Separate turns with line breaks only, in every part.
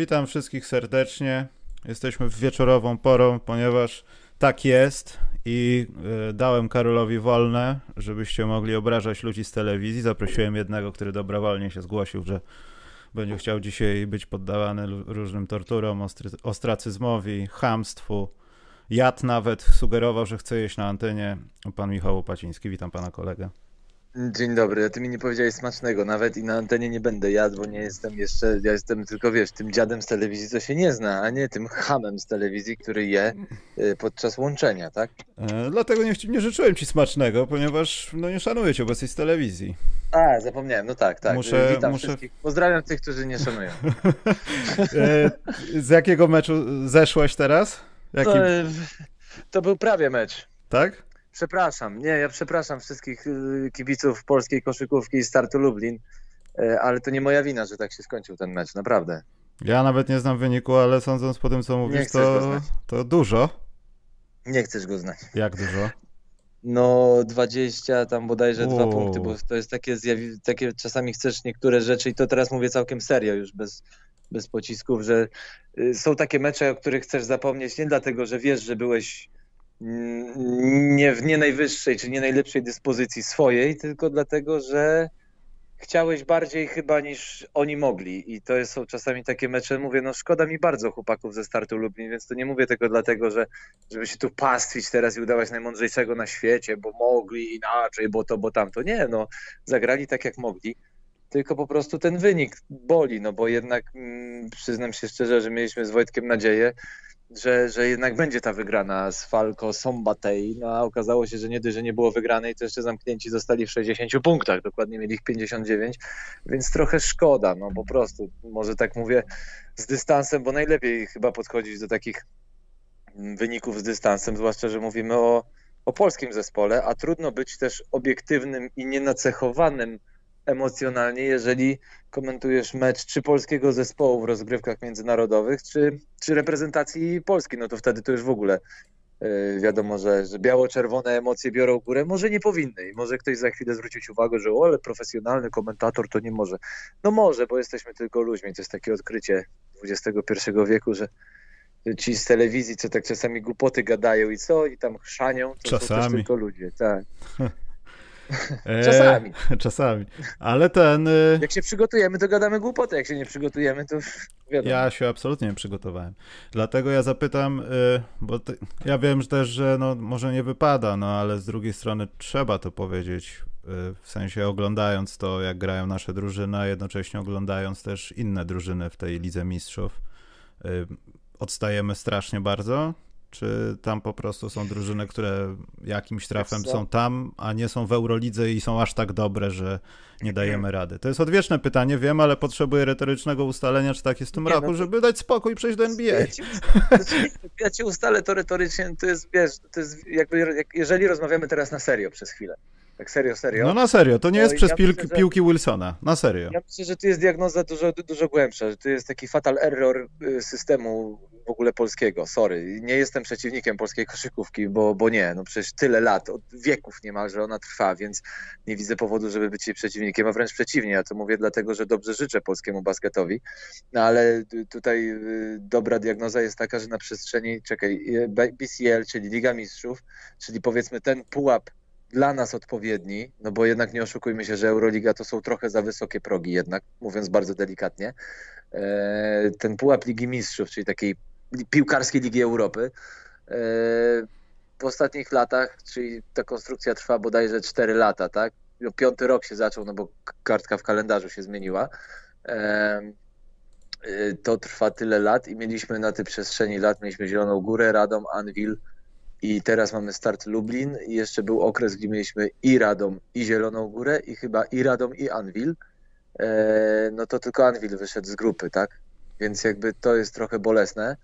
Witam wszystkich serdecznie. Jesteśmy w wieczorową porą, ponieważ tak jest i y, dałem Karolowi wolne, żebyście mogli obrażać ludzi z telewizji. Zaprosiłem jednego, który dobrowolnie się zgłosił, że będzie chciał dzisiaj być poddawany różnym torturom, ostracyzmowi, chamstwu. Jad nawet sugerował, że chce jeść na antenie pan Michał Opaciński. Witam pana kolegę.
Dzień dobry, a ty mi nie powiedziałeś smacznego, nawet i na antenie nie będę jadł, bo nie jestem jeszcze, ja jestem tylko, wiesz, tym dziadem z telewizji, co się nie zna, a nie tym hamem z telewizji, który je y, podczas łączenia, tak?
E, dlatego nie, nie życzyłem ci smacznego, ponieważ no nie szanuję cię, jesteś z telewizji.
A, zapomniałem, no tak, tak. Muszę, Witam muszę... wszystkich. Pozdrawiam tych, którzy nie szanują.
e, z jakiego meczu zeszłeś teraz?
Jaki... To, to był prawie mecz.
Tak?
Przepraszam, nie, ja przepraszam wszystkich y, kibiców polskiej koszykówki i startu Lublin, y, ale to nie moja wina, że tak się skończył ten mecz, naprawdę.
Ja nawet nie znam wyniku, ale sądząc po tym, co mówisz, to, to dużo.
Nie chcesz go znać.
Jak dużo?
No 20, tam bodajże dwa punkty, bo to jest takie, zjawi- takie czasami chcesz niektóre rzeczy i to teraz mówię całkiem serio, już bez, bez pocisków, że y, są takie mecze, o których chcesz zapomnieć nie dlatego, że wiesz, że byłeś nie w nie najwyższej czy nie najlepszej dyspozycji swojej, tylko dlatego, że chciałeś bardziej chyba niż oni mogli i to są czasami takie mecze, mówię, no szkoda mi bardzo chłopaków ze startu Lublin, więc to nie mówię tego dlatego, że żeby się tu pastwić teraz i udawać najmądrzejszego na świecie, bo mogli inaczej, bo to, bo tamto. Nie, no zagrali tak jak mogli, tylko po prostu ten wynik boli, no bo jednak mm, przyznam się szczerze, że mieliśmy z Wojtkiem nadzieję, że, że jednak będzie ta wygrana z Falco Sombatej, no a okazało się, że nie dość, że nie było wygranej, to jeszcze zamknięci zostali w 60 punktach, dokładnie mieli ich 59, więc trochę szkoda, no po prostu, może tak mówię z dystansem, bo najlepiej chyba podchodzić do takich wyników z dystansem, zwłaszcza, że mówimy o, o polskim zespole, a trudno być też obiektywnym i nienacechowanym emocjonalnie, jeżeli komentujesz mecz czy polskiego zespołu w rozgrywkach międzynarodowych, czy, czy reprezentacji Polski, no to wtedy to już w ogóle yy, wiadomo, że, że biało-czerwone emocje biorą górę. Może nie powinny i może ktoś za chwilę zwrócić uwagę, że o, ale profesjonalny komentator to nie może. No może, bo jesteśmy tylko ludźmi. To jest takie odkrycie XXI wieku, że ci z telewizji, co tak czasami głupoty gadają i co, i tam chrzanią, to czasami. są też tylko ludzie. Tak.
E, czasami. czasami. Ale ten. Y,
jak się przygotujemy, to gadamy głupoty. Jak się nie przygotujemy, to wiadomo.
Ja się absolutnie nie przygotowałem. Dlatego ja zapytam, y, bo ty, ja wiem że też, że no, może nie wypada, no ale z drugiej strony trzeba to powiedzieć. Y, w sensie oglądając to, jak grają nasze drużyny, a jednocześnie oglądając też inne drużyny w tej Lidze Mistrzów. Odstajemy strasznie bardzo czy tam po prostu są drużyny, które jakimś trafem są tam, a nie są w Eurolidze i są aż tak dobre, że nie dajemy rady? To jest odwieczne pytanie, wiem, ale potrzebuję retorycznego ustalenia, czy tak jest w tym nie, roku, no to... żeby dać spokój i przejść do NBA. Ja ci,
ja ci ustalę to retorycznie, to jest, wiesz, to jest jakby, jeżeli rozmawiamy teraz na serio przez chwilę, tak serio, serio.
No na serio, to nie jest przez ja myślę, piłki Wilsona, na serio.
Ja myślę, że tu jest diagnoza dużo, dużo głębsza, że tu jest taki fatal error y, systemu w ogóle polskiego, sorry. Nie jestem przeciwnikiem polskiej koszykówki, bo, bo nie, no przecież tyle lat, od wieków niemalże ona trwa, więc nie widzę powodu, żeby być jej przeciwnikiem, a wręcz przeciwnie, ja to mówię dlatego, że dobrze życzę polskiemu basketowi, no ale tutaj y, dobra diagnoza jest taka, że na przestrzeni, czekaj, y, BCL, czyli Liga Mistrzów, czyli powiedzmy ten pułap dla nas odpowiedni, no bo jednak nie oszukujmy się, że Euroliga to są trochę za wysokie progi jednak, mówiąc bardzo delikatnie. E, ten pułap Ligi Mistrzów, czyli takiej piłkarskiej Ligi Europy, e, w ostatnich latach, czyli ta konstrukcja trwa bodajże 4 lata, tak? No, piąty rok się zaczął, no bo kartka w kalendarzu się zmieniła. E, to trwa tyle lat i mieliśmy na tej przestrzeni lat, mieliśmy Zieloną Górę, Radom, Anvil, i teraz mamy start Lublin i jeszcze był okres, gdzie mieliśmy i Radom, i Zieloną Górę, i chyba i Radom, i Anvil. E, no to tylko Anvil wyszedł z grupy, tak? Więc jakby to jest trochę bolesne.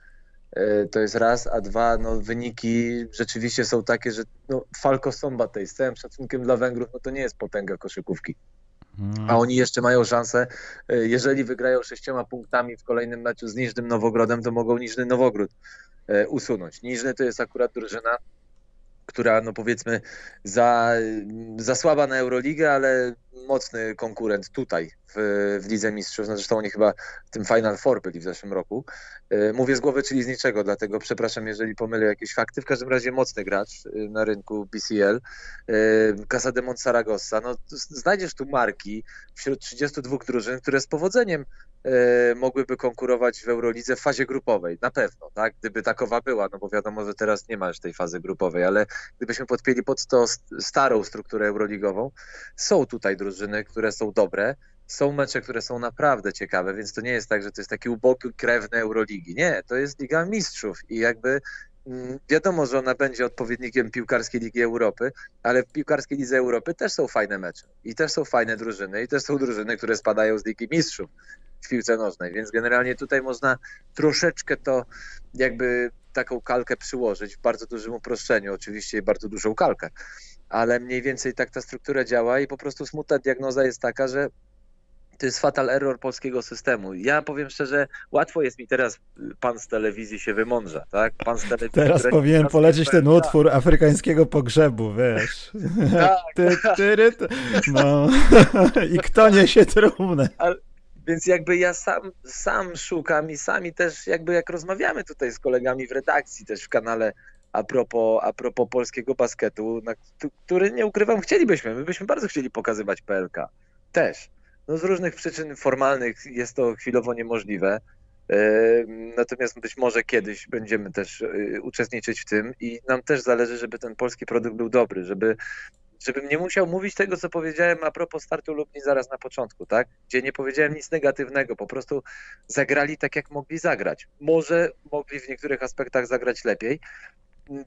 E, to jest raz, a dwa, no wyniki rzeczywiście są takie, że no, Falco Sombatej, z całym szacunkiem dla Węgrów, no to nie jest potęga koszykówki. A oni jeszcze mają szansę, e, jeżeli wygrają sześcioma punktami w kolejnym meczu z Niżnym Nowogrodem, to mogą Niżny Nowogród E, usunąć. Niżny to jest akurat drużyna, która no powiedzmy za, za słaba na Euroligę, ale mocny konkurent tutaj w, w Lidze Mistrzów. No zresztą oni chyba w tym Final Four byli w zeszłym roku. E, mówię z głowy, czyli z niczego, dlatego przepraszam, jeżeli pomylę jakieś fakty. W każdym razie mocny gracz e, na rynku BCL. Casa de Montsaragossa. No, znajdziesz tu marki wśród 32 drużyn, które z powodzeniem mogłyby konkurować w Eurolidze w fazie grupowej. Na pewno, tak? Gdyby takowa była, no bo wiadomo, że teraz nie ma już tej fazy grupowej, ale gdybyśmy podpięli pod to starą strukturę euroligową, są tutaj drużyny, które są dobre, są mecze, które są naprawdę ciekawe, więc to nie jest tak, że to jest taki ubogi, krewny Euroligi. Nie, to jest Liga Mistrzów i jakby wiadomo, że ona będzie odpowiednikiem piłkarskiej Ligi Europy, ale w piłkarskiej Lidze Europy też są fajne mecze. I też są fajne drużyny i też są drużyny, które spadają z Ligi Mistrzów w piłce nożnej, więc generalnie tutaj można troszeczkę to jakby taką kalkę przyłożyć w bardzo dużym uproszczeniu, oczywiście bardzo dużą kalkę, ale mniej więcej tak ta struktura działa i po prostu smutna diagnoza jest taka, że to jest fatal error polskiego systemu. Ja powiem szczerze, łatwo jest mi teraz pan z telewizji się wymądrza, tak? Pan z
telewizji. Teraz powinien polecieć ten utwór afrykańskiego pogrzebu, wiesz. Tak. ty, ty, ty, no. I kto niesie trumnę. Ale,
więc jakby ja sam, sam szukam i sami też jakby jak rozmawiamy tutaj z kolegami w redakcji, też w kanale a propos, a propos polskiego basketu, na, który nie ukrywam, chcielibyśmy, my byśmy bardzo chcieli pokazywać PLK. Też. No z różnych przyczyn formalnych jest to chwilowo niemożliwe. E, natomiast być może kiedyś będziemy też e, uczestniczyć w tym i nam też zależy, żeby ten polski produkt był dobry, żeby żebym nie musiał mówić tego, co powiedziałem a propos startu Lubni zaraz na początku, tak? Gdzie nie powiedziałem nic negatywnego, po prostu zagrali tak, jak mogli zagrać. Może mogli w niektórych aspektach zagrać lepiej,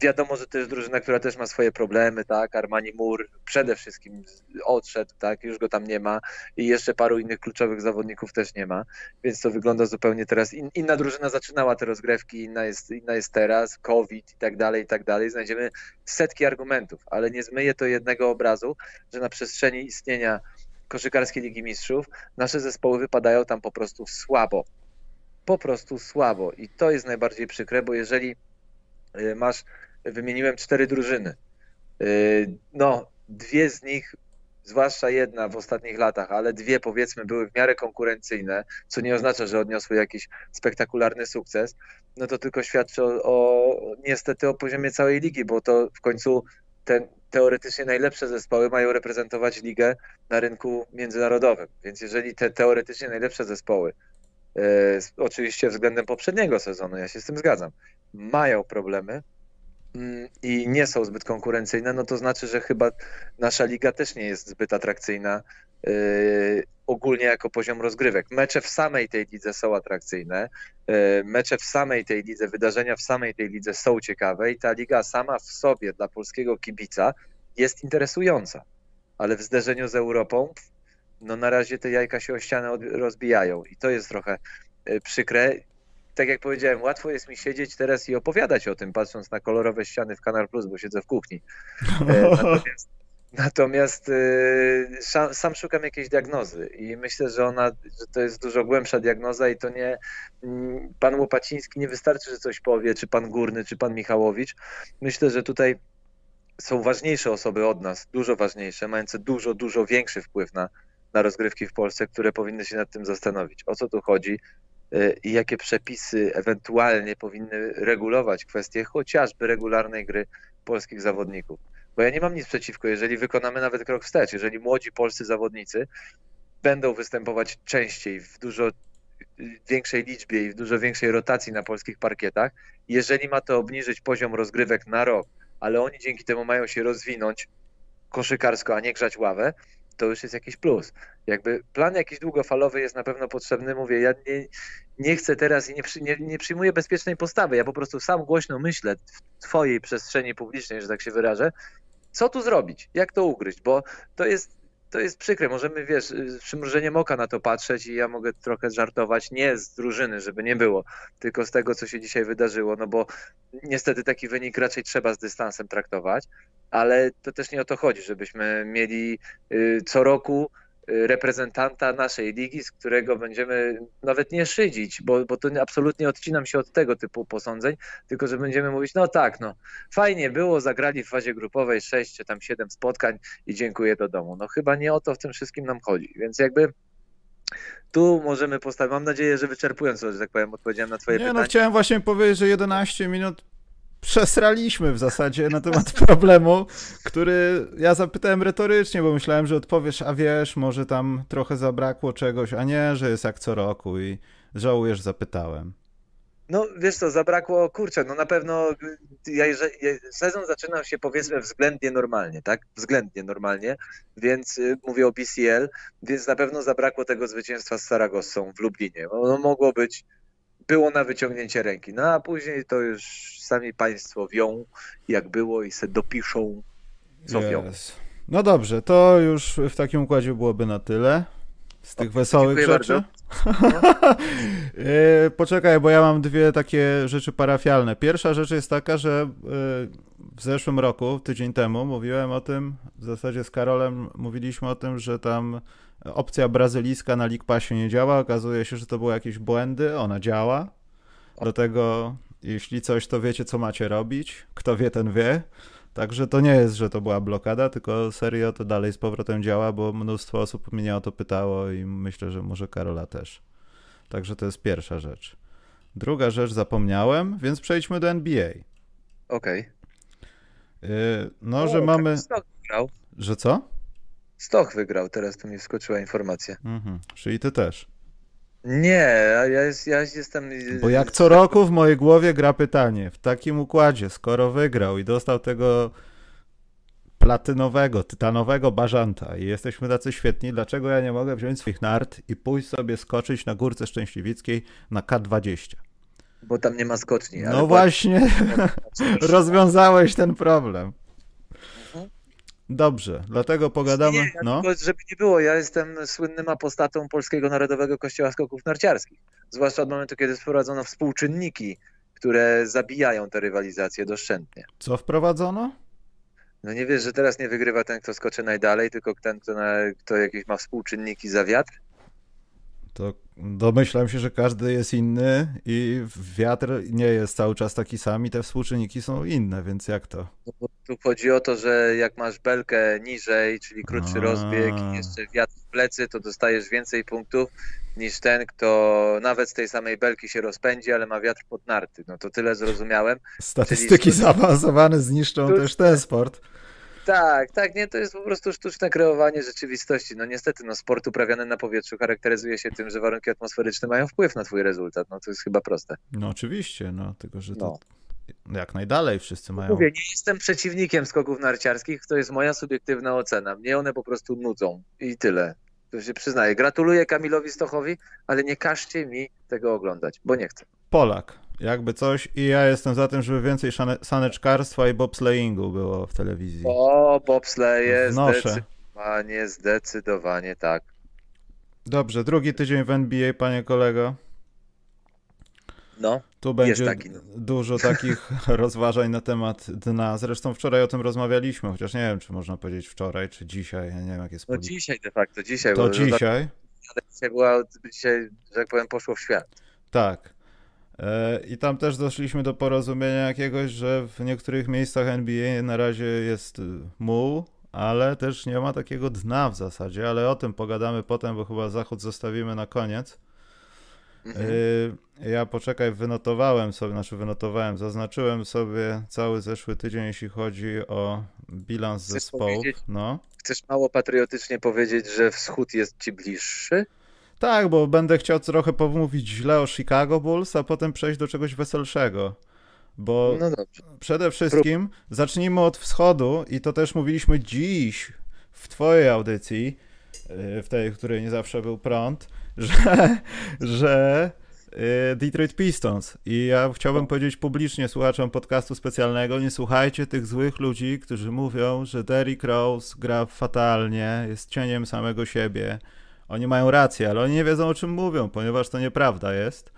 Wiadomo, że to jest drużyna, która też ma swoje problemy, tak? Armani Mur przede wszystkim odszedł, tak? Już go tam nie ma i jeszcze paru innych kluczowych zawodników też nie ma, więc to wygląda zupełnie teraz. In, inna drużyna zaczynała te rozgrywki, inna jest, inna jest teraz, COVID i tak dalej, i tak dalej. Znajdziemy setki argumentów, ale nie zmyje to jednego obrazu, że na przestrzeni istnienia koszykarskiej Ligi Mistrzów nasze zespoły wypadają tam po prostu słabo. Po prostu słabo i to jest najbardziej przykre, bo jeżeli masz, wymieniłem cztery drużyny. Y, no, dwie z nich, zwłaszcza jedna w ostatnich latach, ale dwie powiedzmy były w miarę konkurencyjne, co nie oznacza, że odniosły jakiś spektakularny sukces, no to tylko świadczy o, o niestety o poziomie całej ligi, bo to w końcu te teoretycznie najlepsze zespoły mają reprezentować ligę na rynku międzynarodowym. Więc jeżeli te teoretycznie najlepsze zespoły, oczywiście względem poprzedniego sezonu, ja się z tym zgadzam, mają problemy mm, i nie są zbyt konkurencyjne, no to znaczy, że chyba nasza liga też nie jest zbyt atrakcyjna yy, ogólnie jako poziom rozgrywek. Mecze w samej tej lidze są atrakcyjne, yy, mecze w samej tej lidze, wydarzenia w samej tej lidze są ciekawe i ta liga sama w sobie dla polskiego kibica jest interesująca, ale w zderzeniu z Europą no na razie te jajka się o ścianę rozbijają i to jest trochę yy, przykre tak jak powiedziałem, łatwo jest mi siedzieć teraz i opowiadać o tym, patrząc na kolorowe ściany w Kanal Plus, bo siedzę w kuchni. E, natomiast, natomiast e, sam szukam jakiejś diagnozy i myślę, że ona, że to jest dużo głębsza diagnoza i to nie mm, pan Łopaciński nie wystarczy, że coś powie, czy pan Górny, czy pan Michałowicz. Myślę, że tutaj są ważniejsze osoby od nas, dużo ważniejsze, mające dużo, dużo większy wpływ na, na rozgrywki w Polsce, które powinny się nad tym zastanowić. O co tu chodzi? Y, i jakie przepisy ewentualnie powinny regulować kwestie chociażby regularnej gry polskich zawodników. Bo ja nie mam nic przeciwko, jeżeli wykonamy nawet krok wstecz, jeżeli młodzi polscy zawodnicy będą występować częściej, w dużo większej liczbie i w dużo większej rotacji na polskich parkietach, jeżeli ma to obniżyć poziom rozgrywek na rok, ale oni dzięki temu mają się rozwinąć koszykarsko, a nie grzać ławę, to już jest jakiś plus. Jakby plan jakiś długofalowy jest na pewno potrzebny. Mówię, ja nie, nie chcę teraz i nie, nie, nie przyjmuję bezpiecznej postawy. Ja po prostu sam głośno myślę w twojej przestrzeni publicznej, że tak się wyrażę, co tu zrobić, jak to ugryźć, bo to jest to jest przykre. Możemy, wiesz, z przymrużeniem oka na to patrzeć i ja mogę trochę żartować, nie z drużyny, żeby nie było, tylko z tego, co się dzisiaj wydarzyło, no bo niestety taki wynik raczej trzeba z dystansem traktować, ale to też nie o to chodzi, żebyśmy mieli y, co roku reprezentanta naszej ligi, z którego będziemy nawet nie szydzić, bo, bo to absolutnie odcinam się od tego typu posądzeń, tylko że będziemy mówić, no tak, no fajnie było, zagrali w fazie grupowej 6 czy tam 7 spotkań i dziękuję do domu. No chyba nie o to w tym wszystkim nam chodzi, więc jakby tu możemy postawić. Mam nadzieję, że wyczerpująco, że tak powiem, odpowiedziałem na Twoje
nie,
pytanie. No,
chciałem właśnie powiedzieć, że 11 minut przesraliśmy w zasadzie na temat problemu, który ja zapytałem retorycznie, bo myślałem, że odpowiesz, a wiesz, może tam trochę zabrakło czegoś, a nie, że jest jak co roku i żałujesz, zapytałem.
No wiesz co, zabrakło, kurczę, no na pewno ja, sezon zaczynał się powiedzmy względnie normalnie, tak? Względnie normalnie, więc y, mówię o BCL, więc na pewno zabrakło tego zwycięstwa z Saragossą w Lublinie. Ono mogło być, było na wyciągnięcie ręki, no a później to już sami państwo wią, jak było i se dopiszą, co yes. wią.
No dobrze, to już w takim układzie byłoby na tyle z tych o, wesołych rzeczy. E, poczekaj, bo ja mam dwie takie rzeczy parafialne. Pierwsza rzecz jest taka, że e, w zeszłym roku, tydzień temu, mówiłem o tym, w zasadzie z Karolem mówiliśmy o tym, że tam opcja brazylijska na League Passie nie działa. Okazuje się, że to były jakieś błędy. Ona działa. Do tego, jeśli coś, to wiecie, co macie robić. Kto wie, ten wie. Także to nie jest, że to była blokada, tylko serio to dalej z powrotem działa, bo mnóstwo osób mnie o to pytało i myślę, że może Karola też. Także to jest pierwsza rzecz. Druga rzecz zapomniałem, więc przejdźmy do NBA.
Okej.
Okay. no, o, że mamy. Że co?
Stoch wygrał, teraz tu mi wskoczyła informacja.
Mhm. Czyli ty też.
Nie, ja, jest, ja jestem.
Bo jak co roku w mojej głowie gra pytanie, w takim układzie, skoro wygrał i dostał tego platynowego, tytanowego bażanta i jesteśmy tacy świetni, dlaczego ja nie mogę wziąć swoich nart i pójść sobie skoczyć na górce szczęśliwickiej na K20?
Bo tam nie ma skoczni.
No właśnie, rozwiązałeś ten problem. Dobrze, dlatego pogadamy. Nie, no.
Tylko, żeby nie było, ja jestem słynnym apostatą Polskiego Narodowego Kościoła Skoków Narciarskich. Zwłaszcza od momentu, kiedy wprowadzono współczynniki, które zabijają te rywalizacje doszczętnie.
Co wprowadzono?
No nie wiesz, że teraz nie wygrywa ten, kto skoczy najdalej, tylko ten, kto, na, kto jakieś ma współczynniki za wiatr?
To domyślam się, że każdy jest inny i wiatr nie jest cały czas taki sam i te współczynniki są inne, więc jak to?
No tu chodzi o to, że jak masz belkę niżej, czyli krótszy A. rozbieg i jeszcze wiatr w plecy, to dostajesz więcej punktów niż ten, kto nawet z tej samej belki się rozpędzi, ale ma wiatr pod narty. No to tyle zrozumiałem.
Statystyki czyli... zaawansowane zniszczą tu... też ten sport.
Tak, tak, nie, to jest po prostu sztuczne kreowanie rzeczywistości. No niestety, no sport uprawiany na powietrzu charakteryzuje się tym, że warunki atmosferyczne mają wpływ na twój rezultat. No to jest chyba proste.
No oczywiście, no tylko, że to no. jak najdalej wszyscy mają...
Mówię, nie jestem przeciwnikiem skoków narciarskich, to jest moja subiektywna ocena. Mnie one po prostu nudzą i tyle. To się przyznaję. Gratuluję Kamilowi Stochowi, ale nie każcie mi tego oglądać, bo nie chcę.
Polak jakby coś i ja jestem za tym, żeby więcej saneczkarstwa i bobsleighingu było w telewizji.
O, bobsleje, zdecydowanie, zdecydowanie tak.
Dobrze, drugi tydzień w NBA, panie kolego.
No,
tu będzie taki, no. dużo takich rozważań na temat dna. Zresztą wczoraj o tym rozmawialiśmy, chociaż nie wiem, czy można powiedzieć wczoraj, czy dzisiaj. Ja nie wiem, jak jest
No dzisiaj de facto, dzisiaj.
To dzisiaj.
Ale dzisiaj, była, dzisiaj, że tak powiem, poszło w świat.
Tak. E, I tam też doszliśmy do porozumienia jakiegoś, że w niektórych miejscach NBA na razie jest y, muł, ale też nie ma takiego dna w zasadzie, ale o tym pogadamy potem, bo chyba zachód zostawimy na koniec. Mhm. E, ja poczekaj, wynotowałem sobie, znaczy wynotowałem, zaznaczyłem sobie cały zeszły tydzień, jeśli chodzi o bilans chcesz zespołu. No.
Chcesz mało patriotycznie powiedzieć, że wschód jest ci bliższy?
Tak, bo będę chciał trochę pomówić źle o Chicago Bulls, a potem przejść do czegoś weselszego. Bo no przede wszystkim zacznijmy od wschodu i to też mówiliśmy dziś w twojej audycji, y, w tej, w której nie zawsze był prąd, że, że y, Detroit Pistons. I ja chciałbym powiedzieć publicznie słuchaczom podcastu specjalnego, nie słuchajcie tych złych ludzi, którzy mówią, że Derrick Rose gra fatalnie, jest cieniem samego siebie, oni mają rację, ale oni nie wiedzą o czym mówią, ponieważ to nieprawda jest.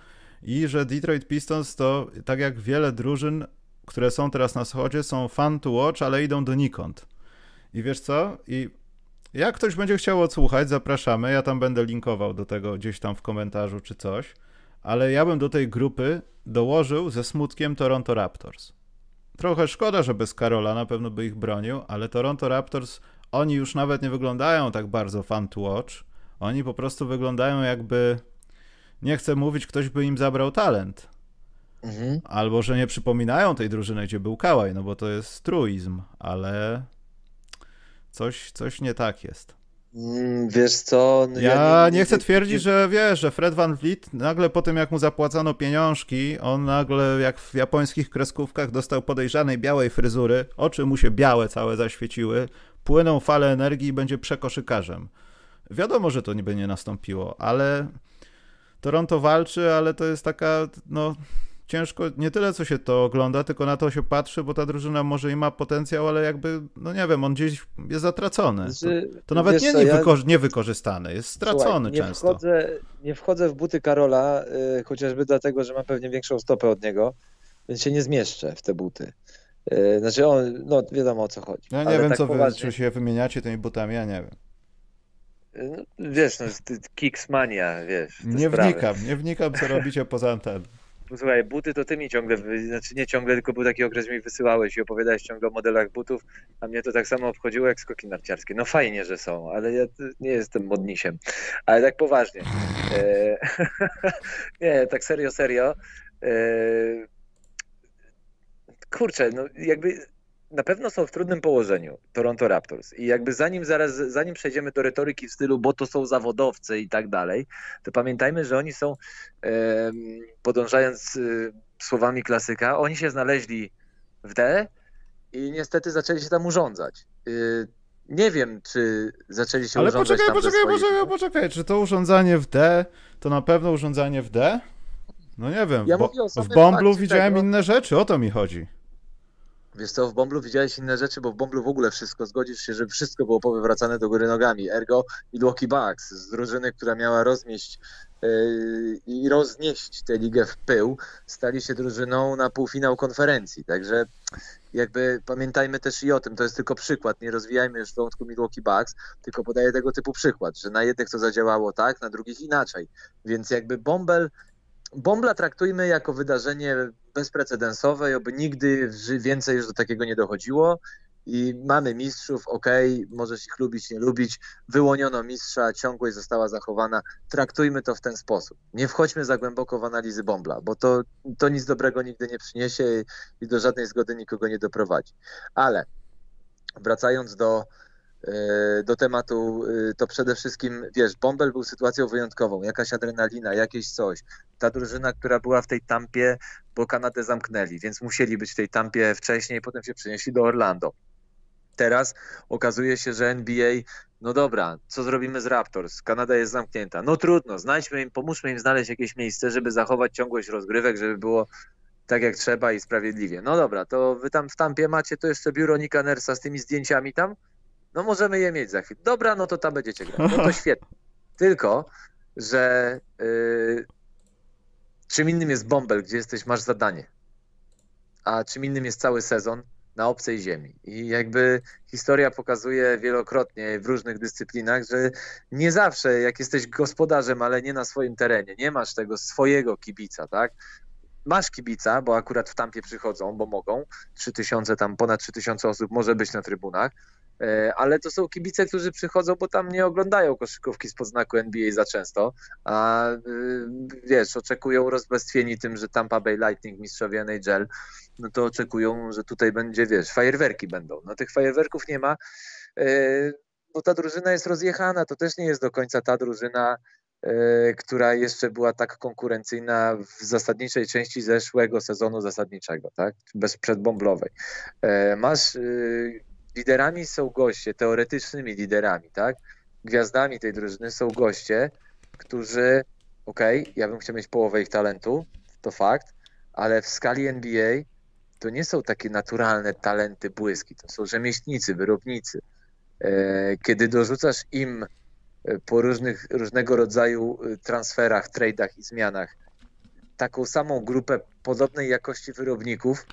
I że Detroit Pistons to, tak jak wiele drużyn, które są teraz na wschodzie, są fun to watch, ale idą donikąd. I wiesz co? I jak ktoś będzie chciał odsłuchać, zapraszamy. Ja tam będę linkował do tego gdzieś tam w komentarzu czy coś. Ale ja bym do tej grupy dołożył ze smutkiem Toronto Raptors. Trochę szkoda, że bez Karola na pewno by ich bronił, ale Toronto Raptors, oni już nawet nie wyglądają tak bardzo fun to watch. Oni po prostu wyglądają jakby, nie chcę mówić, ktoś by im zabrał talent. Mhm. Albo, że nie przypominają tej drużyny, gdzie był Kałaj, no bo to jest truizm, ale Coś, coś nie tak jest.
Mm, wiesz co?
No ja, ja nie, nie, nie, chcę twierdzić, że wiesz, że Fred Van Vliet nagle po tym, jak mu zapłacano pieniążki, on nagle, jak w japońskich kreskówkach, dostał podejrzanej białej fryzury, oczy mu się białe całe zaświeciły, płyną fale energii i będzie przekoszykarzem. Wiadomo, że to niby nie nastąpiło, ale Toronto walczy, ale to jest taka, no ciężko, nie tyle co się to ogląda, tylko na to się patrzy, bo ta drużyna może i ma potencjał, ale jakby, no nie wiem, on gdzieś jest zatracony. To, znaczy, to nawet nie, co, ja... niewykorzystany, jest stracony Słuchaj, nie często.
Wchodzę, nie wchodzę w buty Karola, y, chociażby dlatego, że mam pewnie większą stopę od niego, więc się nie zmieszczę w te buty. Y, znaczy, on, no wiadomo o co chodzi.
Ja nie wiem, tak co poważnie... wy, czy się wymieniacie tymi butami, ja nie wiem.
No, wiesz, no, Kicksmania, wiesz.
Nie sprawy. wnikam, nie wnikam, co robicie poza anteną.
Słuchaj, buty to ty mi ciągle, znaczy nie ciągle, tylko był taki okres, mi wysyłałeś i opowiadałeś ciągle o modelach butów, a mnie to tak samo obchodziło jak skoki narciarskie. No fajnie, że są, ale ja nie jestem modnisiem. Ale tak poważnie. E... nie, tak serio, serio. E... Kurczę, no jakby na pewno są w trudnym położeniu Toronto Raptors i jakby zanim zaraz, zanim przejdziemy do retoryki w stylu, bo to są zawodowcy i tak dalej, to pamiętajmy, że oni są, podążając e, słowami klasyka, oni się znaleźli w D i niestety zaczęli się tam urządzać. E, nie wiem, czy zaczęli się
Ale
urządzać
poczekaj, poczekaj, poczekaj, poczekaj, czy to urządzanie w D, to na pewno urządzanie w D? No nie wiem, ja bo w Bomblu widziałem tego... inne rzeczy, o to mi chodzi.
Wiesz co, w Bomblu widziałeś inne rzeczy, bo w Bomblu w ogóle wszystko, zgodzisz się, że wszystko było powywracane do góry nogami. Ergo Milwaukee Bucks z drużyny, która miała rozmieść yy, i roznieść tę ligę w pył, stali się drużyną na półfinał konferencji. Także jakby pamiętajmy też i o tym, to jest tylko przykład, nie rozwijajmy już wątku Milwaukee Bucks, tylko podaję tego typu przykład, że na jednych to zadziałało tak, na drugich inaczej. Więc jakby Bombel Bombla traktujmy jako wydarzenie bezprecedensowe i oby nigdy więcej już do takiego nie dochodziło. I mamy mistrzów, ok, możesz ich lubić, nie lubić. Wyłoniono mistrza, ciągłość została zachowana. Traktujmy to w ten sposób. Nie wchodźmy za głęboko w analizy Bombla, bo to, to nic dobrego nigdy nie przyniesie i do żadnej zgody nikogo nie doprowadzi. Ale wracając do, do tematu, e, to przede wszystkim, wiesz, Bombel był sytuacją wyjątkową, jakaś adrenalina, jakieś coś. Ta drużyna, która była w tej tampie, bo Kanadę zamknęli, więc musieli być w tej tampie wcześniej, potem się przenieśli do Orlando. Teraz okazuje się, że NBA, no dobra, co zrobimy z Raptors? Kanada jest zamknięta. No trudno, znajdźmy im, pomóżmy im znaleźć jakieś miejsce, żeby zachować ciągłość rozgrywek, żeby było tak jak trzeba i sprawiedliwie. No dobra, to wy tam w tampie macie to jeszcze biuro Nika Nersa z tymi zdjęciami tam? No możemy je mieć za chwilę. Dobra, no to tam będziecie grać. No to świetnie. Tylko, że yy, czym innym jest bąbel, gdzie jesteś, masz zadanie. A czym innym jest cały sezon na obcej ziemi. I jakby historia pokazuje wielokrotnie w różnych dyscyplinach, że nie zawsze, jak jesteś gospodarzem, ale nie na swoim terenie, nie masz tego swojego kibica, tak? Masz kibica, bo akurat w tampie przychodzą, bo mogą. 3000, tam ponad 3000 osób może być na trybunach, ale to są kibice, którzy przychodzą, bo tam nie oglądają koszykówki z podznaku NBA za często, a y, wiesz, oczekują rozbestwieni tym, że Tampa Bay Lightning, mistrzowie NHL, no to oczekują, że tutaj będzie, wiesz, fajerwerki będą. No tych fajerwerków nie ma, e, bo ta drużyna jest rozjechana, to też nie jest do końca ta drużyna, e, która jeszcze była tak konkurencyjna w zasadniczej części zeszłego sezonu zasadniczego, tak? Bez przedbomblowej. Masz y, liderami są goście, teoretycznymi liderami, tak? Gwiazdami tej drużyny są goście, którzy, okej, okay, ja bym chciał mieć połowę ich talentu, to fakt, ale w skali NBA to nie są takie naturalne talenty, błyski, to są rzemieślnicy, wyrobnicy. E, kiedy dorzucasz im e, po różnych, różnego rodzaju e, transferach, trade'ach i zmianach taką samą grupę podobnej jakości wyrobników,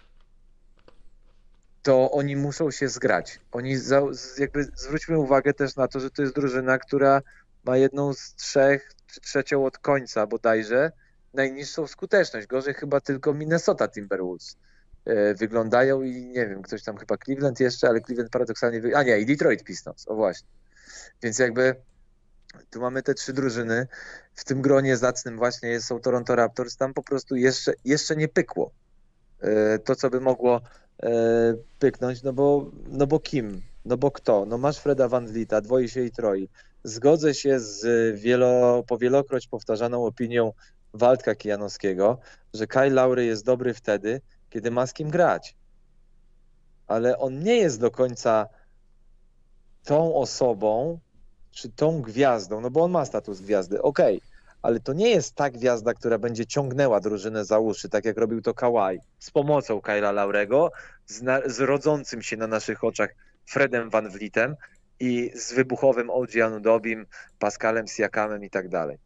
to oni muszą się zgrać. Oni za, jakby zwróćmy uwagę też na to, że to jest drużyna, która ma jedną z trzech, czy trzecią od końca bodajże, najniższą skuteczność. Gorzej chyba tylko Minnesota Timberwolves e, wyglądają i nie wiem, ktoś tam chyba Cleveland jeszcze, ale Cleveland paradoksalnie, wy... a nie, i Detroit Pistons, o właśnie. Więc jakby tu mamy te trzy drużyny, w tym gronie zacnym właśnie są Toronto Raptors, tam po prostu jeszcze, jeszcze nie pykło e, to, co by mogło pyknąć, no bo, no bo kim? No bo kto? No masz Freda Van Vlieta, dwoi się i troi. Zgodzę się z wielo, powielokroć powtarzaną opinią Waldka Kijanowskiego, że Kyle Laury jest dobry wtedy, kiedy ma z kim grać. Ale on nie jest do końca tą osobą, czy tą gwiazdą, no bo on ma status gwiazdy, okej, okay, ale to nie jest ta gwiazda, która będzie ciągnęła drużynę za uszy, tak jak robił to Kawhi, z pomocą Kyla Laurego, z, na, z rodzącym się na naszych oczach Fredem Van Vlietem i z wybuchowym OG Anudobim, Pascalem Siakamem i tak dalej.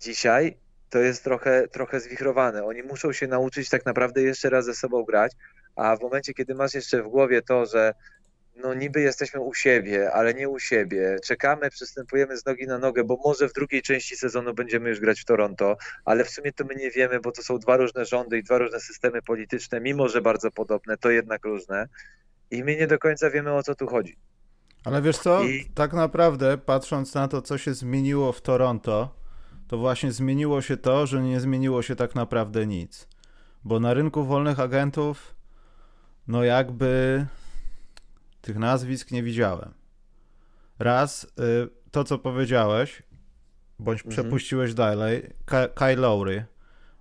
Dzisiaj to jest trochę, trochę zwichrowane. Oni muszą się nauczyć tak naprawdę jeszcze raz ze sobą grać, a w momencie, kiedy masz jeszcze w głowie to, że no niby jesteśmy u siebie, ale nie u siebie. Czekamy, przystępujemy z nogi na nogę, bo może w drugiej części sezonu będziemy już grać w Toronto, ale w sumie to my nie wiemy, bo to są dwa różne rządy i dwa różne systemy polityczne, mimo że bardzo podobne, to jednak różne. I my nie do końca wiemy, o co tu chodzi.
Ale wiesz co, I... tak naprawdę patrząc na to, co się zmieniło w Toronto, to właśnie zmieniło się to, że nie zmieniło się tak naprawdę nic. Bo na rynku wolnych agentów, no jakby tych nazwisk nie widziałem. Raz, y, to co powiedziałeś, bądź mhm. przepuściłeś dalej, Kyle Lowry,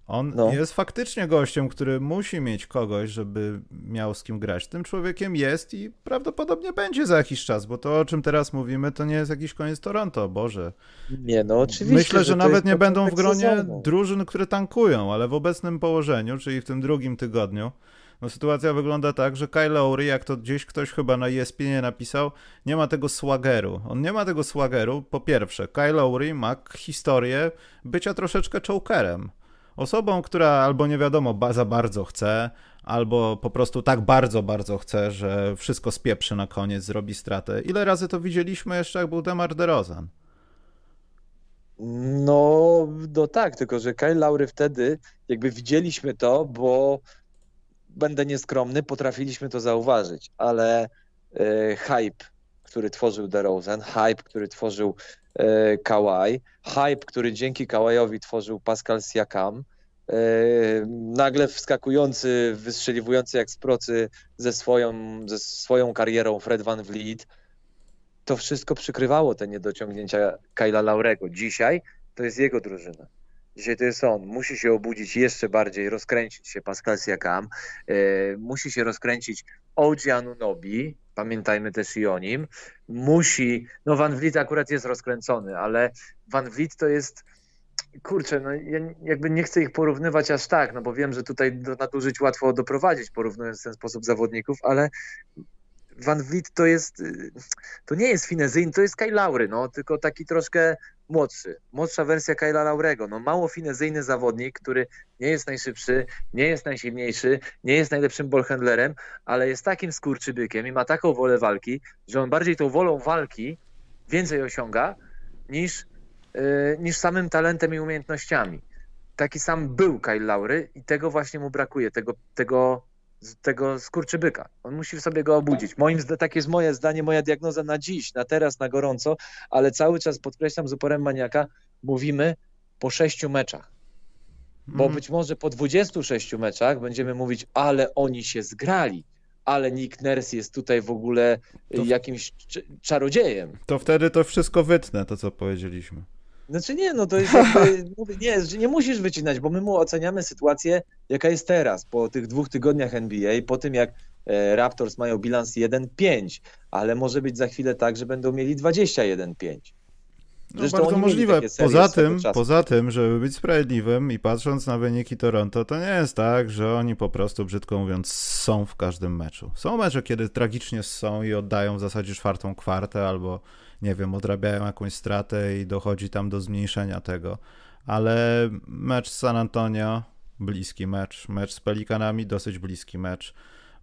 on no. jest faktycznie gościem, który musi mieć kogoś, żeby miał z kim grać. Tym człowiekiem jest i prawdopodobnie będzie za jakiś czas, bo to, o czym teraz mówimy, to nie jest jakiś koniec Toronto, Boże.
Nie, no oczywiście.
Myślę, że, że nawet nie będą w gronie sezonu. drużyn, które tankują, ale w obecnym położeniu, czyli w tym drugim tygodniu, no sytuacja wygląda tak, że Kyle Lowry, jak to gdzieś ktoś chyba na ESPN napisał, nie ma tego swageru. On nie ma tego swageru. Po pierwsze, Kyle Lowry ma historię bycia troszeczkę chokerem. Osobą, która albo nie wiadomo za bardzo chce, albo po prostu tak bardzo, bardzo chce, że wszystko spieprzy na koniec, zrobi stratę. Ile razy to widzieliśmy jeszcze, jak był Demar DeRozan?
No, no tak, tylko że Kyle Laury wtedy jakby widzieliśmy to, bo będę nieskromny, potrafiliśmy to zauważyć, ale e, hype, który tworzył DeRozan, hype, który tworzył e, Kawhi, hype, który dzięki Kawajowi tworzył Pascal Siakam, e, nagle wskakujący, wystrzeliwujący jak z procy ze swoją, ze swoją karierą Fred Van Vliet, to wszystko przykrywało te niedociągnięcia Kyla Laurego. Dzisiaj to jest jego drużyna. Dzisiaj to jest on. Musi się obudzić jeszcze bardziej, rozkręcić się Pascal Siakam, e, musi się rozkręcić OG Anunobi, pamiętajmy też i o nim. Musi, no Van Vliet akurat jest rozkręcony, ale Van Vliet to jest, kurczę, no ja jakby nie chcę ich porównywać aż tak, no bo wiem, że tutaj do nadużyć łatwo doprowadzić, porównując w ten sposób zawodników, ale Van Vliet to jest, to nie jest Finezyjny, to jest Kyle Laury, no, tylko taki troszkę młodszy, młodsza wersja Kyla Laurego, no mało finezyjny zawodnik, który nie jest najszybszy, nie jest najsilniejszy, nie jest najlepszym ballhandlerem, ale jest takim skurczybykiem i ma taką wolę walki, że on bardziej tą wolą walki więcej osiąga niż, yy, niż samym talentem i umiejętnościami. Taki sam był Kyle Laury i tego właśnie mu brakuje, tego, tego tego skurczybyka. On musi sobie go obudzić. Moim tak jest moje zdanie, moja diagnoza na dziś, na teraz, na gorąco, ale cały czas podkreślam z uporem maniaka, mówimy po sześciu meczach. Bo mm. być może po 26 meczach będziemy mówić, ale oni się zgrali, ale Nick Nurse jest tutaj w ogóle to... jakimś czarodziejem.
To wtedy to wszystko wytnę, to co powiedzieliśmy.
Znaczy nie, no to jest jakby, nie, nie musisz wycinać, bo my mu oceniamy sytuację, jaka jest teraz, po tych dwóch tygodniach NBA, po tym jak e, Raptors mają bilans 1-5, ale może być za chwilę tak, że będą mieli 21-5.
No bardzo możliwe. Poza tym, poza tym, żeby być sprawiedliwym i patrząc na wyniki Toronto, to nie jest tak, że oni po prostu, brzydko mówiąc, są w każdym meczu. Są mecze, kiedy tragicznie są i oddają w zasadzie czwartą kwartę albo nie wiem, odrabiają jakąś stratę i dochodzi tam do zmniejszenia tego. Ale mecz z San Antonio, bliski mecz. Mecz z Pelikanami, dosyć bliski mecz.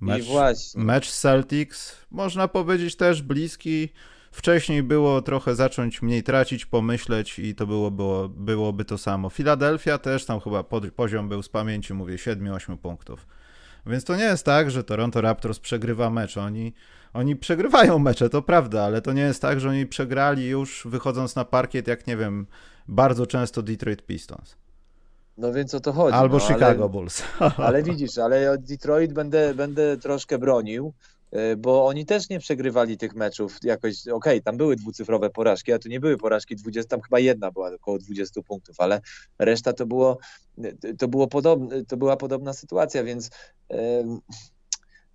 Mecz, mecz Celtics można powiedzieć też bliski. Wcześniej było trochę zacząć mniej tracić, pomyśleć i to było, było, byłoby to samo. Filadelfia też tam chyba pod, poziom był z pamięci, mówię, 7-8 punktów. Więc to nie jest tak, że Toronto Raptors przegrywa mecz. Oni, oni przegrywają mecze, to prawda, ale to nie jest tak, że oni przegrali już wychodząc na parkiet, jak nie wiem, bardzo często Detroit Pistons.
No więc o to chodzi.
Albo
no,
Chicago ale, Bulls.
Ale widzisz, ale Detroit będę, będę troszkę bronił, bo oni też nie przegrywali tych meczów jakoś, okej, okay, tam były dwucyfrowe porażki, a tu nie były porażki 20, tam chyba jedna była około 20 punktów, ale reszta to było, to było podobne, to była podobna sytuacja, więc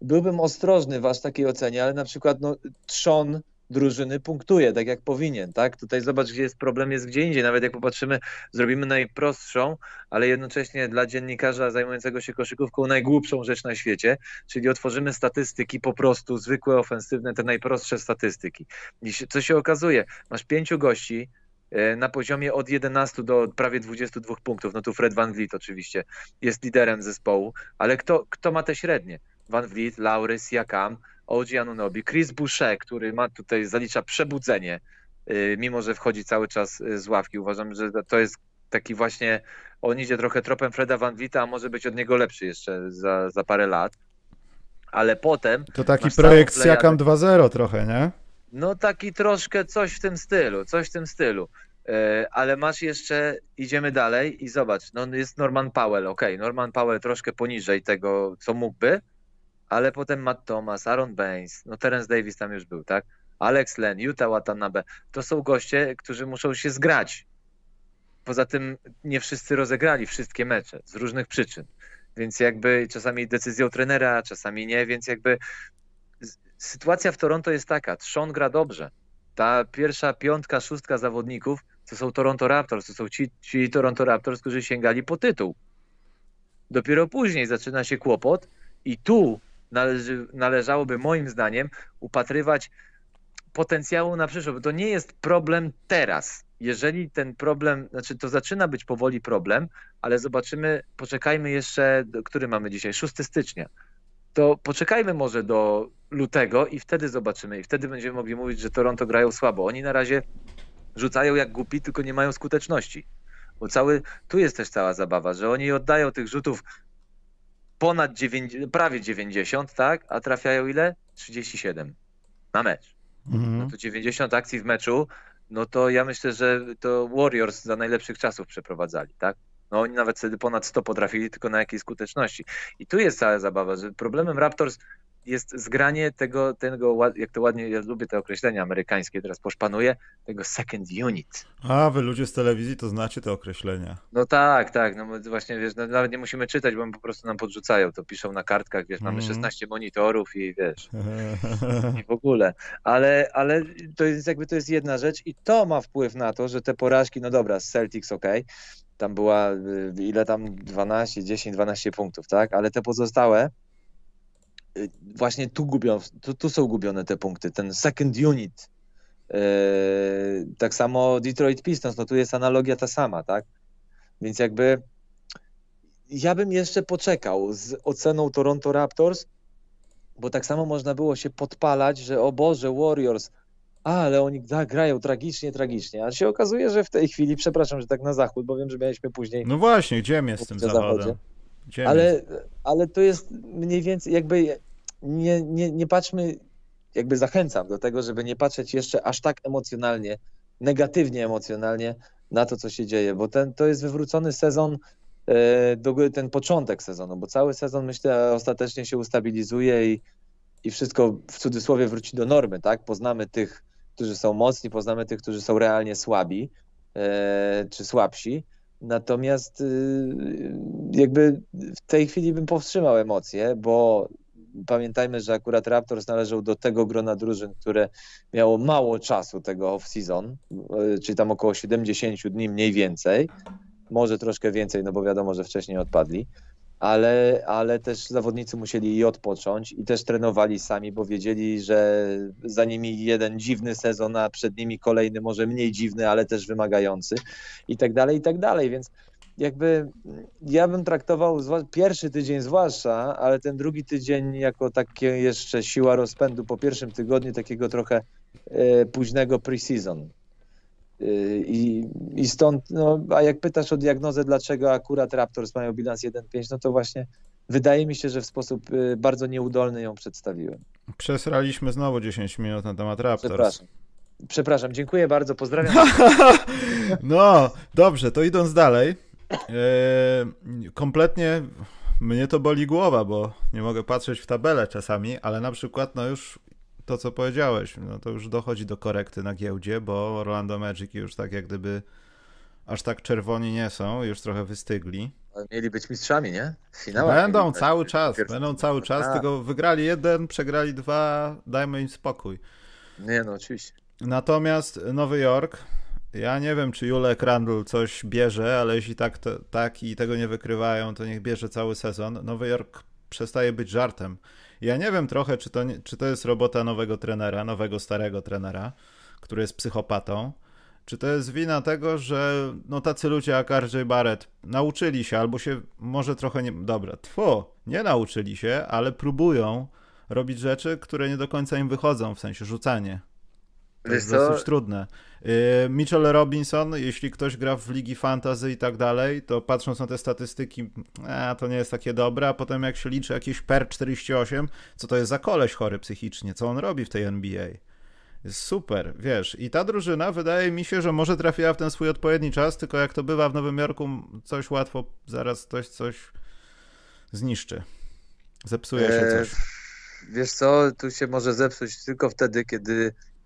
byłbym ostrożny w aż takiej ocenie, ale na przykład no, trzon drużyny punktuje, tak jak powinien, tak? Tutaj zobacz, gdzie jest problem, jest gdzie indziej. Nawet jak popatrzymy, zrobimy najprostszą, ale jednocześnie dla dziennikarza zajmującego się koszykówką najgłupszą rzecz na świecie, czyli otworzymy statystyki po prostu, zwykłe, ofensywne, te najprostsze statystyki. I co się okazuje? Masz pięciu gości, e, na poziomie od 11 do prawie 22 punktów. No tu Fred Van Vliet oczywiście jest liderem zespołu, ale kto, kto ma te średnie? Van Vliet, Laury, Siakam, OG Anunobi, Chris Boucher, który ma tutaj, zalicza przebudzenie, y, mimo że wchodzi cały czas y, z ławki. Uważam, że to jest taki właśnie, on idzie trochę tropem Freda Van Vita, a może być od niego lepszy jeszcze za, za parę lat. Ale potem...
To taki projekt Siakam 2.0 trochę, nie?
No taki troszkę coś w tym stylu, coś w tym stylu. Y, ale masz jeszcze, idziemy dalej i zobacz, no jest Norman Powell, ok, Norman Powell troszkę poniżej tego, co mógłby, ale potem Matt Thomas, Aaron Baines, no Terence Davis tam już był, tak? Alex Len, Utah Watanabe, to są goście, którzy muszą się zgrać. Poza tym nie wszyscy rozegrali wszystkie mecze z różnych przyczyn. Więc jakby czasami decyzją trenera, czasami nie, więc jakby sytuacja w Toronto jest taka, Trzon gra dobrze. Ta pierwsza piątka, szóstka zawodników to są Toronto Raptors, to są ci, ci Toronto Raptors, którzy sięgali po tytuł. Dopiero później zaczyna się kłopot i tu należy, należałoby moim zdaniem upatrywać potencjału na przyszłość, to nie jest problem teraz. Jeżeli ten problem, znaczy to zaczyna być powoli problem, ale zobaczymy, poczekajmy jeszcze, który mamy dzisiaj, 6 stycznia. To poczekajmy może do lutego i wtedy zobaczymy. I wtedy będziemy mogli mówić, że Toronto grają słabo. Oni na razie rzucają jak głupi, tylko nie mają skuteczności. Bo cały, tu jest też cała zabawa, że oni oddają tych rzutów ponad 90, prawie 90, tak? A trafiają ile? 37 na mecz. Mhm. No to 90 akcji w meczu, no to ja myślę, że to Warriors za najlepszych czasów przeprowadzali, tak? No oni nawet wtedy ponad 100 potrafili, tylko na jakiej skuteczności. I tu jest cała zabawa, że problemem Raptors jest zgranie tego, tego, jak to ładnie, ja lubię te określenia amerykańskie, teraz poszpanuję, tego second unit.
A, wy ludzie z telewizji to znacie te określenia.
No tak, tak, no właśnie, wiesz, no, nawet nie musimy czytać, bo po prostu nam podrzucają, to piszą na kartkach, wiesz, mamy 16 mhm. monitorów i wiesz, i w ogóle. Ale, ale to jest jakby, to jest jedna rzecz i to ma wpływ na to, że te porażki, no dobra, z Celtics ok, tam była, y, ile tam, 12, 10, 12 punktów, tak, ale te pozostałe, właśnie tu gubią, tu, tu są gubione te punkty, ten second unit. Yy, tak samo Detroit Pistons, no tu jest analogia ta sama, tak? Więc jakby ja bym jeszcze poczekał z oceną Toronto Raptors, bo tak samo można było się podpalać, że o Boże, Warriors, a, ale oni grają tragicznie, tragicznie. A się okazuje, że w tej chwili, przepraszam, że tak na zachód, bo wiem, że mieliśmy później.
No właśnie, gdzie jest tym zachodem?
Ale, ale to jest mniej więcej jakby nie, nie, nie patrzmy, jakby zachęcam do tego, żeby nie patrzeć jeszcze aż tak emocjonalnie, negatywnie emocjonalnie na to, co się dzieje, bo ten, to jest wywrócony sezon, e, ten początek sezonu, bo cały sezon myślę ostatecznie się ustabilizuje i, i wszystko w cudzysłowie wróci do normy, tak? Poznamy tych, którzy są mocni, poznamy tych, którzy są realnie słabi e, czy słabsi. Natomiast y, jakby w tej chwili bym powstrzymał emocje, bo pamiętajmy, że akurat Raptors należał do tego grona drużyn, które miało mało czasu tego off-season, e, czyli tam około 70 dni mniej więcej, może troszkę więcej, no bo wiadomo, że wcześniej odpadli, ale, ale też zawodnicy musieli i odpocząć i też trenowali sami, bo wiedzieli, że za nimi jeden dziwny sezon, a przed nimi kolejny może mniej dziwny, ale też wymagający i tak dalej, i tak dalej, więc jakby ja bym traktował pierwszy tydzień zwłaszcza, ale ten drugi tydzień jako takie jeszcze siła rozpędu po pierwszym tygodniu takiego trochę e, późnego pre-season. E, I, I stąd, no, a jak pytasz o diagnozę, dlaczego akurat Raptors mają bilans 1-5, no to właśnie wydaje mi się, że w sposób e, bardzo nieudolny ją przedstawiłem.
Przesraliśmy znowu 10 minut na temat Raptors.
Przepraszam. Przepraszam, dziękuję bardzo, pozdrawiam.
no, dobrze, to idąc dalej. E, kompletnie mnie to boli głowa, bo nie mogę patrzeć w tabelę czasami, ale na przykład, no już to, co powiedziałeś, no to już dochodzi do korekty na giełdzie, bo Orlando Magic już tak jak gdyby aż tak czerwoni nie są, już trochę wystygli.
Mieli być mistrzami, nie?
Będą cały czas, będą cały czas, A. tylko wygrali jeden, przegrali dwa, dajmy im spokój.
Nie, no oczywiście.
Natomiast Nowy Jork, ja nie wiem, czy Julek Randall coś bierze, ale jeśli tak, to, tak i tego nie wykrywają, to niech bierze cały sezon. Nowy Jork przestaje być żartem. Ja nie wiem trochę, czy to, czy to jest robota nowego trenera, nowego starego trenera, który jest psychopatą, czy to jest wina tego, że no tacy ludzie jak RJ Barrett nauczyli się, albo się może trochę nie... Dobra, tfu, nie nauczyli się, ale próbują robić rzeczy, które nie do końca im wychodzą, w sensie rzucanie. To jest dosyć trudne. Y, Mitchell Robinson, jeśli ktoś gra w ligi fantasy i tak dalej, to patrząc na te statystyki, a, to nie jest takie dobre, a potem jak się liczy jakieś per 48, co to jest za koleś chory psychicznie, co on robi w tej NBA. Super, wiesz. I ta drużyna wydaje mi się, że może trafiła w ten swój odpowiedni czas, tylko jak to bywa w Nowym Jorku, coś łatwo, zaraz ktoś coś zniszczy. Zepsuje się coś.
Wiesz co, tu się może zepsuć tylko wtedy, kiedy E,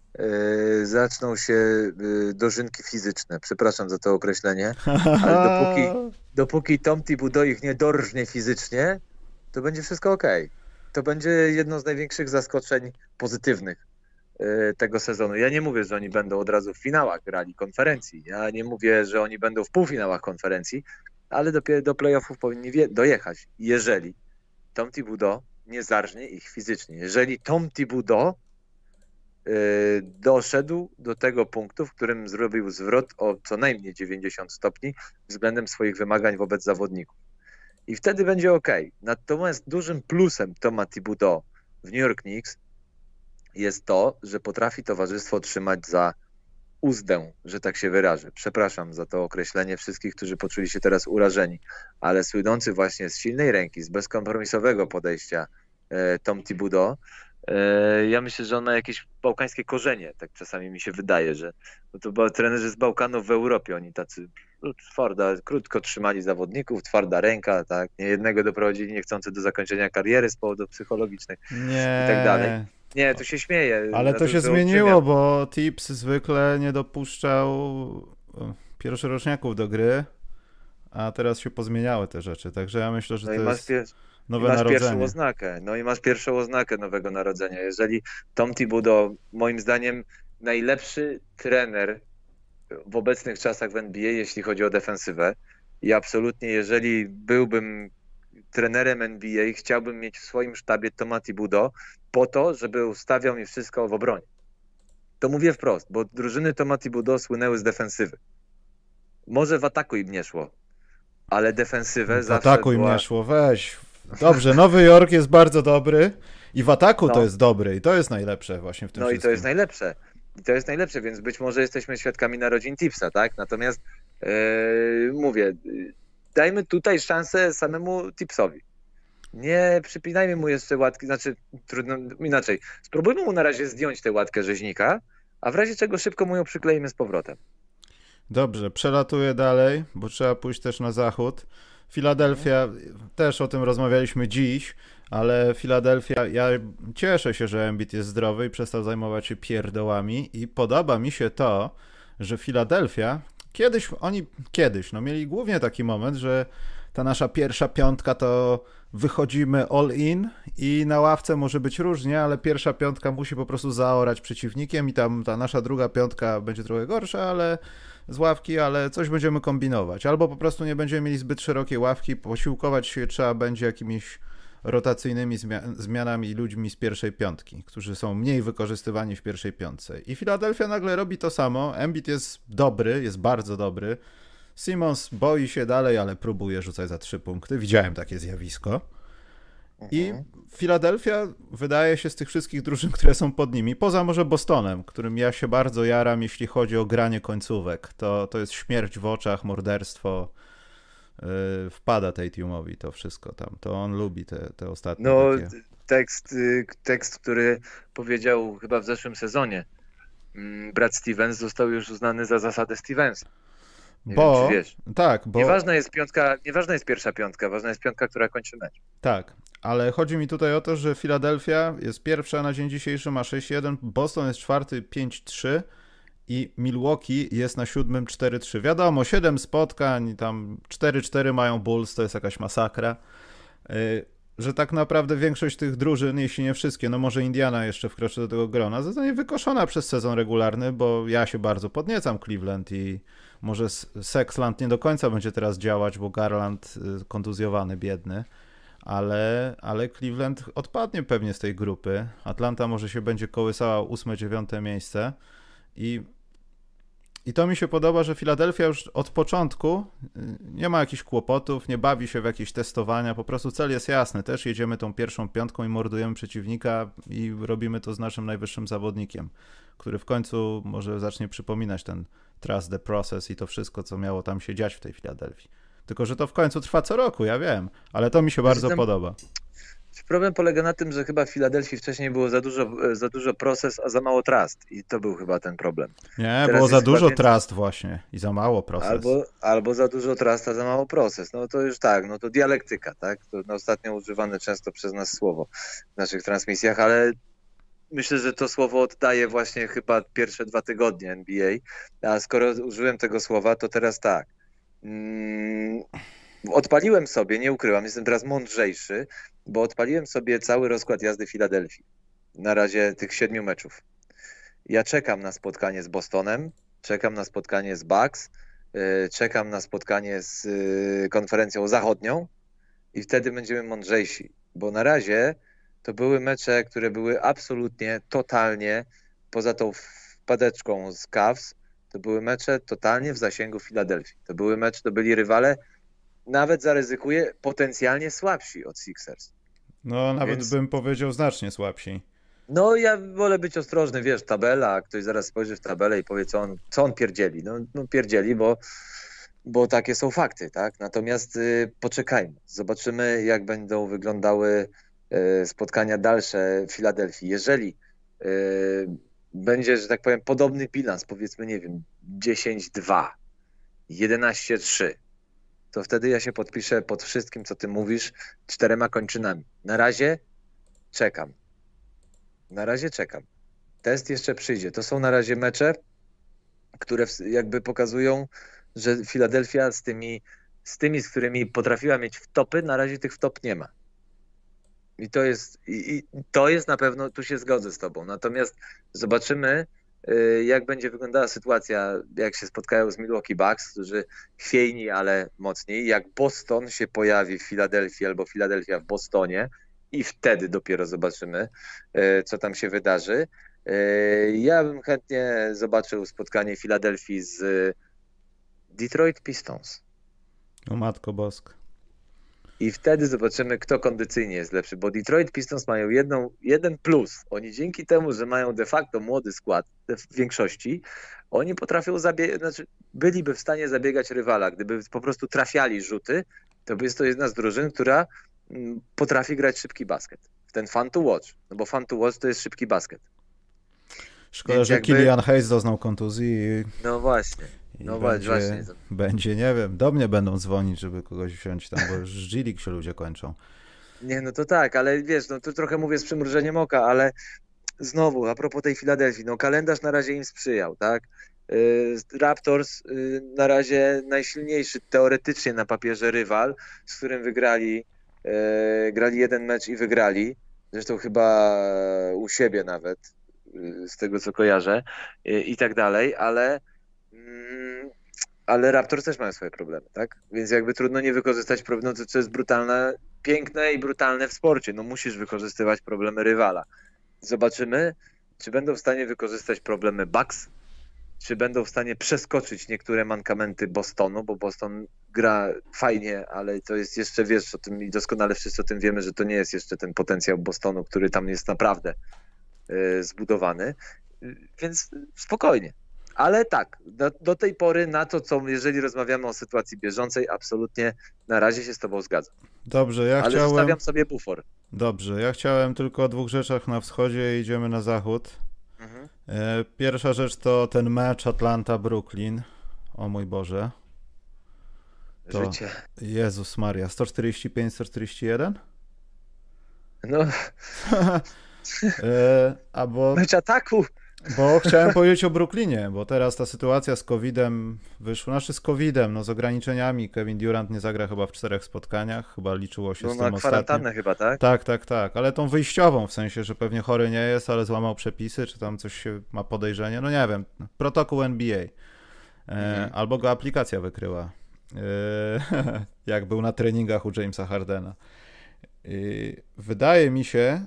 zaczną się e, dożynki fizyczne. Przepraszam za to określenie, ale dopóki, dopóki Tom Thibodeau ich nie dorżnie fizycznie, to będzie wszystko ok. To będzie jedno z największych zaskoczeń pozytywnych e, tego sezonu. Ja nie mówię, że oni będą od razu w finałach grali konferencji. Ja nie mówię, że oni będą w półfinałach konferencji, ale dopiero do playoffów powinni dojechać, jeżeli Tom Thibodeau nie zarżnie ich fizycznie. Jeżeli Tom Thibodeau doszedł do tego punktu, w którym zrobił zwrot o co najmniej 90 stopni względem swoich wymagań wobec zawodników. I wtedy będzie ok. Natomiast dużym plusem Toma Thibodeau w New York Knicks jest to, że potrafi towarzystwo trzymać za uzdę, że tak się wyrażę. Przepraszam za to określenie wszystkich, którzy poczuli się teraz urażeni, ale słynący właśnie z silnej ręki, z bezkompromisowego podejścia e, Tom Thibodeau ja myślę, że on ma jakieś bałkańskie korzenie, tak czasami mi się wydaje, że no to byli trenerzy z Bałkanów w Europie, oni tacy no, twarda, krótko trzymali zawodników, twarda ręka, tak, nie jednego doprowadzili niechcący do zakończenia kariery z powodów psychologicznych nie. i tak dalej. Nie, to się śmieje.
Ale to się zmieniło, bo Tips zwykle nie dopuszczał pierwszoroczniaków do gry, a teraz się pozmieniały te rzeczy, także ja myślę, że no to jest... Nowe masz narodzenie.
pierwszą oznakę. No i masz pierwszą oznakę nowego narodzenia. Jeżeli Tom Thibodeau, moim zdaniem, najlepszy trener w obecnych czasach w NBA, jeśli chodzi o defensywę. I absolutnie, jeżeli byłbym trenerem NBA, chciałbym mieć w swoim sztabie Toma Thibodeau po to, żeby ustawiał mi wszystko w obronie. To mówię wprost, bo drużyny Toma Thibodeau słynęły z defensywy. Może w ataku im nie szło, ale defensywę
w
zawsze
ataku im nie szło, weź. Dobrze, Nowy Jork jest bardzo dobry i w ataku no. to jest dobry i to jest najlepsze właśnie w tym
No
wszystkim.
i to jest najlepsze. I to jest najlepsze, więc być może jesteśmy świadkami narodzin Tipsa, tak? Natomiast yy, mówię, dajmy tutaj szansę samemu Tipsowi. Nie przypinajmy mu jeszcze łatki, znaczy trudno, inaczej. Spróbujmy mu na razie zdjąć tę łatkę rzeźnika, a w razie czego szybko mu ją przykleimy z powrotem.
Dobrze, przelatuję dalej, bo trzeba pójść też na zachód. Filadelfia, też o tym rozmawialiśmy dziś, ale Filadelfia, ja cieszę się, że Embiid jest zdrowy i przestał zajmować się pierdołami i podoba mi się to, że Filadelfia, kiedyś, oni kiedyś, no mieli głównie taki moment, że ta nasza pierwsza piątka to wychodzimy all in i na ławce może być różnie, ale pierwsza piątka musi po prostu zaorać przeciwnikiem i tam ta nasza druga piątka będzie trochę gorsza, ale z ławki, ale coś będziemy kombinować. Albo po prostu nie będziemy mieli zbyt szerokiej ławki, posiłkować się trzeba będzie jakimiś rotacyjnymi zmianami ludźmi z pierwszej piątki, którzy są mniej wykorzystywani w pierwszej piątce. I Filadelfia nagle robi to samo. Embiid jest dobry, jest bardzo dobry. Simons boi się dalej, ale próbuje rzucać za trzy punkty. Widziałem takie zjawisko. I mhm. Filadelfia wydaje się z tych wszystkich drużyn, które są pod nimi, poza może Bostonem, którym ja się bardzo jaram, jeśli chodzi o granie końcówek. To, to jest śmierć w oczach, morderstwo. Yy, wpada tej Tumowi to wszystko tam. To on lubi te, te ostatnie.
No, takie... tekst, y, tekst, który powiedział chyba w zeszłym sezonie. Mm, Brad Stevens został już uznany za zasadę Stevensa. Nie bo, wiem,
tak, bo...
Nieważna jest piątka, nieważna jest pierwsza piątka, ważna jest piątka, która kończy mecz.
Tak, ale chodzi mi tutaj o to, że Philadelphia jest pierwsza na dzień dzisiejszy, ma 6-1, Boston jest czwarty 5-3 i Milwaukee jest na siódmym 4-3. Wiadomo, 7 spotkań, tam 4-4 mają Bulls, to jest jakaś masakra. Y, że tak naprawdę większość tych drużyn, jeśli nie wszystkie, no może Indiana jeszcze wkroczy do tego grona, zostanie wykoszona przez sezon regularny, bo ja się bardzo podniecam Cleveland i może Sexland nie do końca będzie teraz działać, bo Garland y, kontuzjowany, biedny, ale, ale Cleveland odpadnie pewnie z tej grupy. Atlanta może się będzie kołysała 8-9 miejsce i i to mi się podoba, że Filadelfia już od początku y, nie ma jakichś kłopotów, nie bawi się w jakieś testowania, po prostu cel jest jasny. Też jedziemy tą pierwszą piątką i mordujemy przeciwnika i robimy to z naszym najwyższym zawodnikiem, który w końcu może zacznie przypominać ten trust the process i to wszystko, co miało tam się dziać w tej Filadelfii. Tylko, że to w końcu trwa co roku, ja wiem, ale to mi się bardzo podoba.
Problem polega na tym, że chyba w Filadelfii wcześniej było za dużo, za dużo proces, a za mało trust. I to był chyba ten problem.
Nie, Teraz było za dużo więcej... trust właśnie i za mało proces.
Albo, albo za dużo trust, a za mało proces. No to już tak, no to dialektyka, tak? To no, ostatnio używane często przez nas słowo w naszych transmisjach, ale myślę, że to słowo oddaje właśnie chyba pierwsze dwa tygodnie NBA. A skoro użyłem tego słowa, to teraz tak. Mm, odpaliłem sobie, nie ukryłam, jestem teraz mądrzejszy, bo odpaliłem sobie cały rozkład jazdy Filadelfii. Na razie tych siedmiu meczów. Ja czekam na spotkanie z Bostonem, czekam na spotkanie z Bucks, y, czekam na spotkanie z y, konferencją zachodnią i wtedy będziemy mądrzejsi, bo na razie to były mecze, które były absolutnie, totalnie poza tą wpadeczką z Cavs, to były mecze totalnie w zasięgu Filadelfii. To były mecze, to byli rywale, nawet zaryzykuję, potencjalnie słabsi od Sixers.
No, nawet Więc... bym powiedział znacznie słabsi.
No, ja wolę być ostrożny, wiesz, tabela, ktoś zaraz spojrzy w tabelę i powie, co on, co on pierdzieli. No, no pierdzieli, bo, bo takie są fakty, tak? Natomiast y, poczekajmy, zobaczymy, jak będą wyglądały y, spotkania dalsze w Filadelfii. Jeżeli y, będzie, że tak powiem, podobny bilans, powiedzmy, nie wiem, 10-2, 11-3, to wtedy ja się podpiszę pod wszystkim, co ty mówisz, czterema kończynami. Na razie czekam. Na razie czekam. Test jeszcze przyjdzie. To są na razie mecze, które jakby pokazują, że Filadelfia z tymi, z tymi, z którymi potrafiła mieć wtopy, na razie tych wtop nie ma. I to jest, i, i to jest na pewno, tu się zgodzę z tobą. Natomiast zobaczymy, Y, jak będzie wyglądała sytuacja, jak się spotkają z Milwaukee Bucks, którzy chwiejni, ale mocniej, jak Boston się pojawi w Filadelfii albo Filadelfia w Bostonie i wtedy dopiero zobaczymy, y, co tam się wydarzy. Y, ja bym chętnie zobaczył spotkanie Filadelfii z Detroit Pistons.
O Matko Bosk.
I wtedy zobaczymy, kto kondycyjnie jest lepszy, bo Detroit Pistons mają jedną, jeden plus. Oni dzięki temu, że mają de facto młody skład w większości, oni potrafią zabiegać, znaczy byliby w stanie zabiegać rywala. Gdyby po prostu trafiali rzuty, to jest to jedna z drużyn, która mm, potrafi grać szybki basket. Ten fun to watch, no bo fun to watch to jest szybki basket.
Szkoda, Więc że jakby... Kilian Hayes doznał kontuzji. I...
No właśnie. No będzie, właśnie.
Będzie, nie wiem, do mnie będą dzwonić, żeby kogoś wziąć tam, bo już G się ludzie kończą.
Nie, no to tak, ale wiesz, no to trochę mówię z przymrużeniem oka, ale znowu, a propos tej Filadelfii, no kalendarz na razie im sprzyjał, tak? Y, Raptors y, na razie najsilniejszy teoretycznie na papierze rywal, z którym wygrali, y, grali jeden mecz i wygrali, zresztą chyba u siebie nawet, z tego co kojarzę i tak dalej, ale ale Raptors też mają swoje problemy, tak? Więc jakby trudno nie wykorzystać problemów, no co jest brutalne, piękne i brutalne w sporcie. No musisz wykorzystywać problemy rywala. Zobaczymy, czy będą w stanie wykorzystać problemy Bucks, czy będą w stanie przeskoczyć niektóre mankamenty Bostonu, bo Boston gra fajnie, ale to jest jeszcze, wiesz o tym i doskonale wszyscy o tym wiemy, że to nie jest jeszcze ten potencjał Bostonu, który tam jest naprawdę y, zbudowany. Więc spokojnie. Ale tak, do, do, tej pory na to, co jeżeli rozmawiamy o sytuacji bieżącej, absolutnie na razie się z tobą zgadzam.
Dobrze, ja
Ale
chciałem...
zostawiam sobie bufor.
Dobrze, ja chciałem tylko o dwóch rzeczach na wschodzie i idziemy na zachód. Mhm. E, pierwsza rzecz to ten mecz Atlanta-Brooklyn. O mój Boże.
To... Życie.
Jezus Maria, 145-141?
No.
e, albo...
Mecz ataku.
Bo chciałem powiedzieć o Brooklynie, bo teraz ta sytuacja z COVID-em wyszła, znaczy z COVID-em, no z ograniczeniami. Kevin Durant nie zagra chyba w czterech spotkaniach, chyba liczyło się no, z tym
kwarantannę chyba, tak?
Tak, tak, tak, ale tą wyjściową, w sensie, że pewnie chory nie jest, ale złamał przepisy, czy tam coś się ma podejrzenie, no nie wiem, protokół NBA. E, mhm. Albo go aplikacja wykryła, e, jak był na treningach u Jamesa Hardena. I wydaje mi się,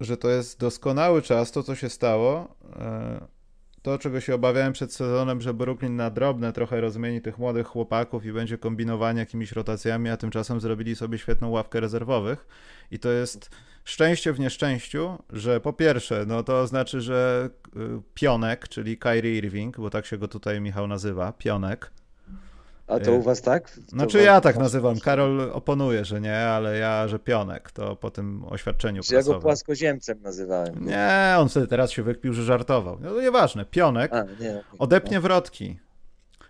że to jest doskonały czas, to co się stało, e, to czego się obawiałem przed sezonem, że Brooklyn na drobne trochę rozmieni tych młodych chłopaków i będzie kombinowanie jakimiś rotacjami, a tymczasem zrobili sobie świetną ławkę rezerwowych. I to jest szczęście w nieszczęściu, że po pierwsze, no to znaczy, że e, Pionek, czyli Kyrie Irving, bo tak się go tutaj Michał nazywa, Pionek,
a to u was tak? To
znaczy ja tak nazywam. Karol oponuje, że nie, ale ja, że pionek, to po tym oświadczeniu
Czy ja go płaskoziemcem nazywałem.
Nie, on wtedy teraz się wykpił, że żartował. No to nieważne. Pionek A, nie, odepnie wrotki.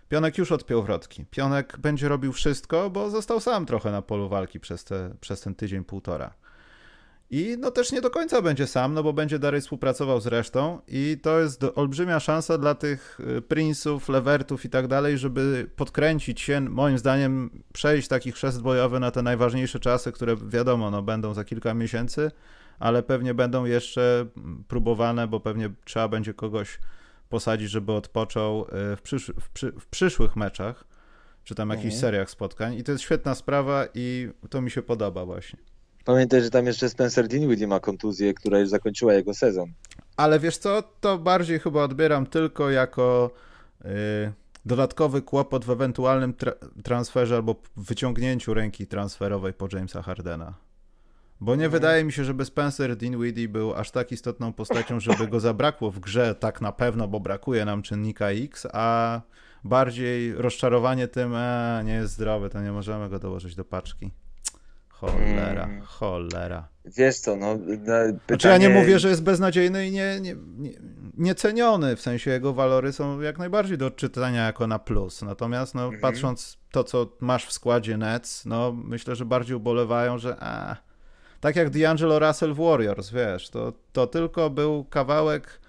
Pionek już odpiął wrotki. Pionek będzie robił wszystko, bo został sam trochę na polu walki przez, te, przez ten tydzień, półtora. I no też nie do końca będzie sam, no bo będzie dalej współpracował z resztą i to jest olbrzymia szansa dla tych y, Prince'ów, Levertów i tak dalej, żeby podkręcić się, moim zdaniem przejść taki chrzest bojowy na te najważniejsze czasy, które wiadomo, no będą za kilka miesięcy, ale pewnie będą jeszcze próbowane, bo pewnie trzeba będzie kogoś posadzić, żeby odpoczął y, w, przysz w, przy w przyszłych meczach, czy tam jakichś mhm. seriach spotkań i to jest świetna sprawa i to mi się podoba właśnie.
Pamiętaj, że tam jeszcze Spencer Dinwiddie ma kontuzję, która już zakończyła jego sezon.
Ale wiesz co, to bardziej chyba odbieram tylko jako yy, dodatkowy kłopot w ewentualnym tra transferze albo wyciągnięciu ręki transferowej po Jamesa Hardena. Bo nie mhm. wydaje mi się, żeby Spencer Dinwiddie był aż tak istotną postacią, żeby go zabrakło w grze tak na pewno, bo brakuje nam czynnika X, a bardziej rozczarowanie tym, e, nie jest zdrowy, to nie możemy go dołożyć do paczki. Cholera, hmm. cholera.
Wiesz co, no... Pytanie...
Znaczy ja nie mówię, że jest beznadziejny i nie, nie, nie, nieceniony, w sensie jego walory są jak najbardziej do odczytania jako na plus. Natomiast no, mhm. patrząc to, co masz w składzie Nets, no myślę, że bardziej ubolewają, że a, tak jak D'Angelo Russell w Warriors, wiesz, to, to tylko był kawałek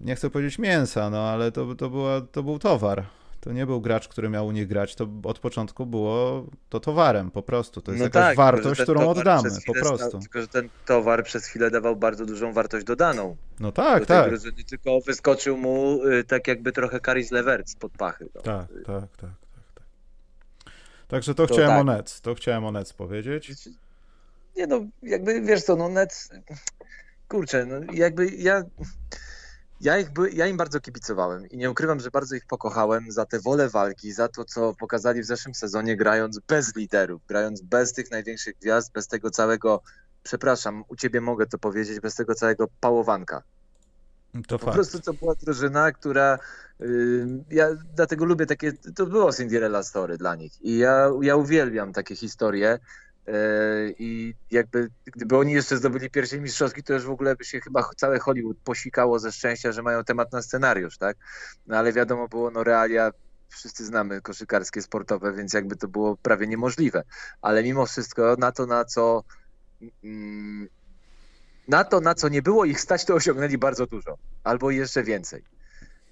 nie chcę powiedzieć mięsa, no ale to, to, była, to był towar to nie był gracz, który miał u nich grać, to od początku było to towarem po prostu. To jest no jakaś tak, wartość, którą oddamy po prostu. Stał,
tylko, że ten towar przez chwilę dawał bardzo dużą wartość dodaną.
No tak, tak.
Drużyny, tylko wyskoczył mu y, tak jakby trochę Karis Levert spod pachy.
No. Tak, tak, tak, tak, tak. Także to, to chciałem tak. o Nets, to chciałem o Nets powiedzieć.
Nie no, jakby wiesz co, no Nets, kurczę, no jakby ja ja, ich, ja im bardzo kibicowałem i nie ukrywam, że bardzo ich pokochałem za tę wolę walki, za to, co pokazali w zeszłym sezonie, grając bez liderów, grając bez tych największych gwiazd, bez tego całego, przepraszam, u ciebie mogę to powiedzieć, bez tego całego pałowanka.
To
po fakt. prostu to była drużyna, która. Yy, ja dlatego lubię takie. To było Cinderella Story dla nich. I ja, ja uwielbiam takie historie. E, I jakby gdyby oni jeszcze zdobyli pierwszej mistrzowski, to już w ogóle by się chyba całe Hollywood posikało ze szczęścia, że mają temat na scenariusz, tak? No ale wiadomo było, no realia wszyscy znamy koszykarskie, sportowe, więc jakby to było prawie niemożliwe. Ale mimo wszystko na to, na co mm, na to, na co nie było ich stać, to osiągnęli bardzo dużo. Albo jeszcze więcej.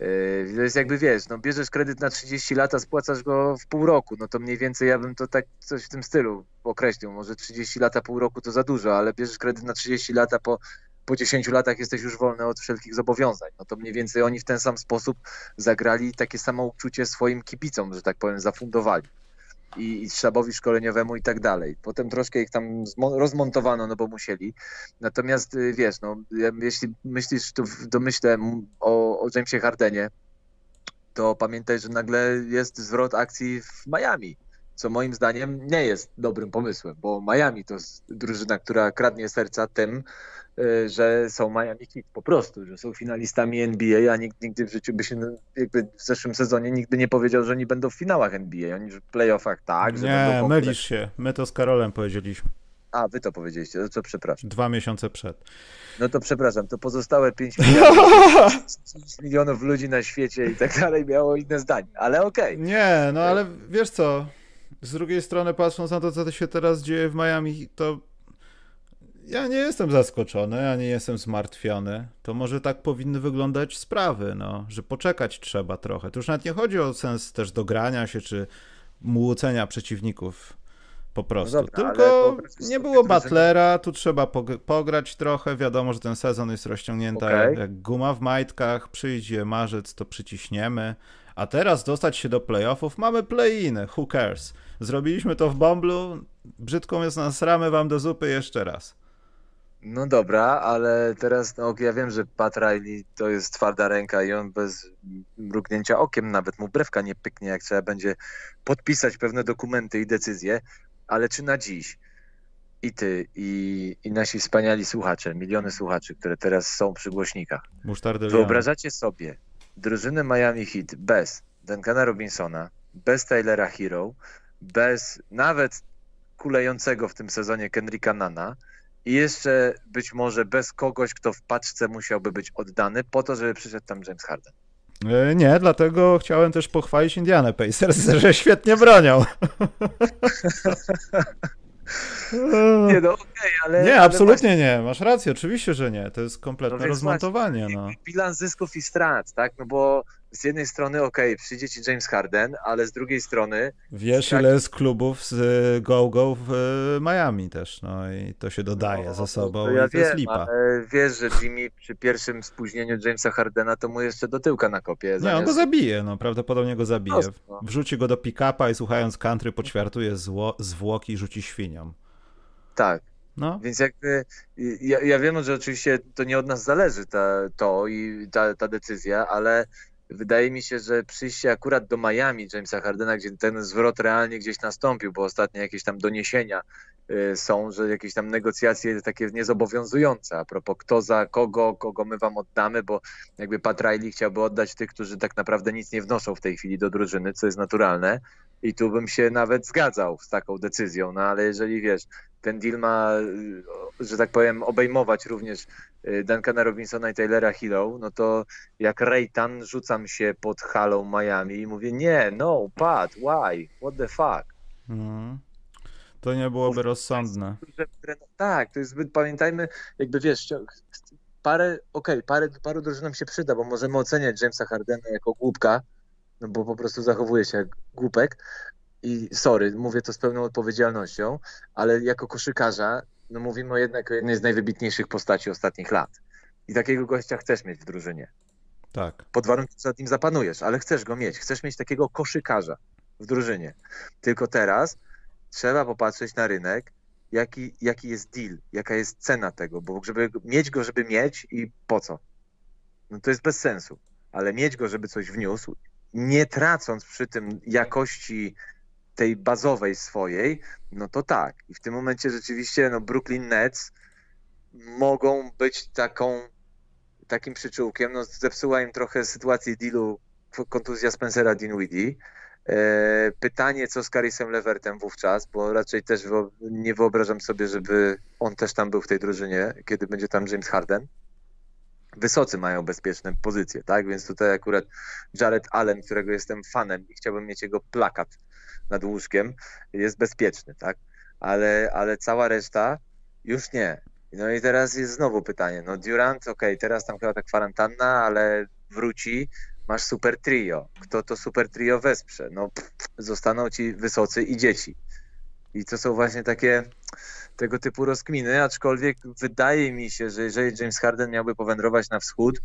Yy, to jest jakby wiesz, no bierzesz kredyt na 30 lat, a spłacasz go w pół roku, no to mniej więcej ja bym to tak coś w tym stylu określił. Może 30 lata, pół roku to za dużo, ale bierzesz kredyt na 30 lat, a po, po 10 latach jesteś już wolny od wszelkich zobowiązań. No to mniej więcej oni w ten sam sposób zagrali takie samo uczucie swoim kibicom, że tak powiem, zafundowali. I, i sztabowi szkoleniowemu i tak dalej. Potem troszkę ich tam rozmontowano, no bo musieli. Natomiast y, wiesz, no, jeśli myślisz, tu domyślę o, o Jamesie Hardenie, to pamiętaj, że nagle jest zwrot akcji w Miami co moim zdaniem nie jest dobrym pomysłem, bo Miami to jest drużyna, która kradnie serca tym, y, że są Miami Heat po prostu, że są finalistami NBA, a nikt nigdy w życiu by się, jakby w zeszłym sezonie nigdy nie powiedział, że oni będą w finałach NBA, oni w playoffach tak. Że
nie, będą mylisz się, my to z Karolem powiedzieliśmy.
A, wy to powiedzieliście, to co przepraszam.
Dwa miesiące przed.
No to przepraszam, to pozostałe 5 milionów, milionów ludzi na świecie i tak dalej miało inne zdanie, ale okej. Okay.
Nie, no ale wiesz co, z drugiej strony, patrząc na to, co się teraz dzieje w Miami, to ja nie jestem zaskoczony, ja nie jestem zmartwiony. To może tak powinny wyglądać sprawy, no, że poczekać trzeba trochę. To już nawet nie chodzi o sens też dogrania się, czy młócenia przeciwników po prostu. No dobra, Tylko nie było Butlera, tu trzeba pograć trochę. Wiadomo, że ten sezon jest rozciągnięty okay. jak guma w majtkach. Przyjdzie marzec, to przyciśniemy. A teraz dostać się do playoffów, mamy play-iny, who cares? Zrobiliśmy to w Bomblu, brzydką jest nas ramy wam do zupy jeszcze raz.
No dobra, ale teraz no, ja wiem, że Pat Riley to jest twarda ręka i on bez mrugnięcia okiem nawet mu brewka nie pyknie, jak trzeba będzie podpisać pewne dokumenty i decyzje, ale czy na dziś i ty, i, i nasi wspaniali słuchacze, miliony słuchaczy, które teraz są przy głośnikach, wyobrażacie sobie drużynę Miami Heat bez Duncana Robinsona, bez Taylora Hero, bez nawet kulejącego w tym sezonie Kendricka Nana i jeszcze być może bez kogoś, kto w paczce musiałby być oddany po to, żeby przyszedł tam James Harden.
E, nie, dlatego chciałem też pochwalić Indianę Pacers, że świetnie bronią.
Nie, no okej, okay, ale...
Nie, absolutnie właśnie... nie, masz rację, oczywiście, że nie, to jest kompletne no rozmontowanie. Właśnie, no.
Bilans zysków i strat, tak, no bo z jednej strony, okej, okay, przyjdzie ci James Harden, ale z drugiej strony...
Wiesz, ile jest klubów z go-go w e, Miami też, no i to się dodaje no, ze sobą to ja i to wiem, jest lipa.
Ale wiesz, że Jimmy przy pierwszym spóźnieniu Jamesa Hardena to mu jeszcze do tyłka nakopie.
Zamiast... Nie, on go zabije, no prawdopodobnie go zabije. No. Wrzuci go do pick-upa i słuchając country poćwiartuje zło, zwłoki i rzuci świniom.
Tak. No. Więc jakby ja, ja wiem, że oczywiście to nie od nas zależy ta, to i ta, ta decyzja, ale wydaje mi się, że przyjście akurat do Miami Jamesa Hardena, gdzie ten zwrot realnie gdzieś nastąpił, bo ostatnie jakieś tam doniesienia y, są, że jakieś tam negocjacje takie niezobowiązujące. A propos kto za kogo, kogo my wam oddamy, bo jakby Pat Riley chciałby oddać tych, którzy tak naprawdę nic nie wnoszą w tej chwili do drużyny, co jest naturalne i tu bym się nawet zgadzał z taką decyzją, no ale jeżeli wiesz, ten deal ma, y, że tak powiem, obejmować również y, Duncana Robinsona i Taylora Hero, no to jak Raytan rzucam się pod halą Miami i mówię, nie, no, Pat, why, what the fuck. Mm.
To nie byłoby rozsądne.
Tak, to jest zbyt, pamiętajmy, jakby wiesz, parę, okej, okay, parę, paru drużynom się przyda, bo możemy oceniać Jamesa Hardena jako głupka, no bo po prostu zachowuje się jak głupek, i sorry, mówię to z pełną odpowiedzialnością, ale jako koszykarza, no mówimy o jednak o jednej z najwybitniejszych postaci ostatnich lat. I takiego gościa chcesz mieć w drużynie.
Tak.
Pod warunkiem, że nad nim zapanujesz, ale chcesz go mieć. Chcesz mieć takiego koszykarza w drużynie. Tylko teraz trzeba popatrzeć na rynek, jaki, jaki jest deal, jaka jest cena tego, bo żeby mieć go, żeby mieć i po co? No to jest bez sensu. Ale mieć go, żeby coś wniósł, nie tracąc przy tym jakości tej bazowej swojej, no to tak. I w tym momencie rzeczywiście no, Brooklyn Nets mogą być taką, takim przyczółkiem. No, zepsuła im trochę sytuację dealu kontuzja Spencera Dinwiddie. E, pytanie, co z Karisem Levertem wówczas, bo raczej też nie wyobrażam sobie, żeby on też tam był w tej drużynie, kiedy będzie tam James Harden. Wysocy mają bezpieczne pozycje, tak? Więc tutaj akurat Jared Allen, którego jestem fanem i chciałbym mieć jego plakat nad łóżkiem jest bezpieczny, tak? Ale, ale cała reszta już nie. No i teraz jest znowu pytanie. No Durant, okay, teraz tam chyba ta kwarantanna, ale wróci, masz super trio. Kto to super trio wesprze? No pff, zostaną ci wysocy i dzieci. I to są właśnie takie tego typu rozkminy, aczkolwiek wydaje mi się, że jeżeli James Harden miałby powędrować na wschód,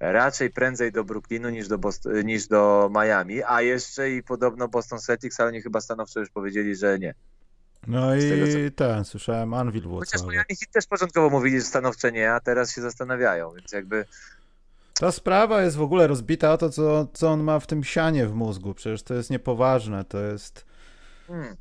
raczej prędzej do Brooklynu niż do, Boston, niż do Miami, a jeszcze i podobno Boston Celtics, ale oni chyba stanowczo już powiedzieli, że nie.
No i tego, co... ten, słyszałem Anvil Włocław.
Chociaż Miami też początkowo mówili, że stanowcze nie, a teraz się zastanawiają, więc jakby...
Ta sprawa jest w ogóle rozbita o to, co, co on ma w tym sianie w mózgu. Przecież to jest niepoważne, to jest...
Hmm.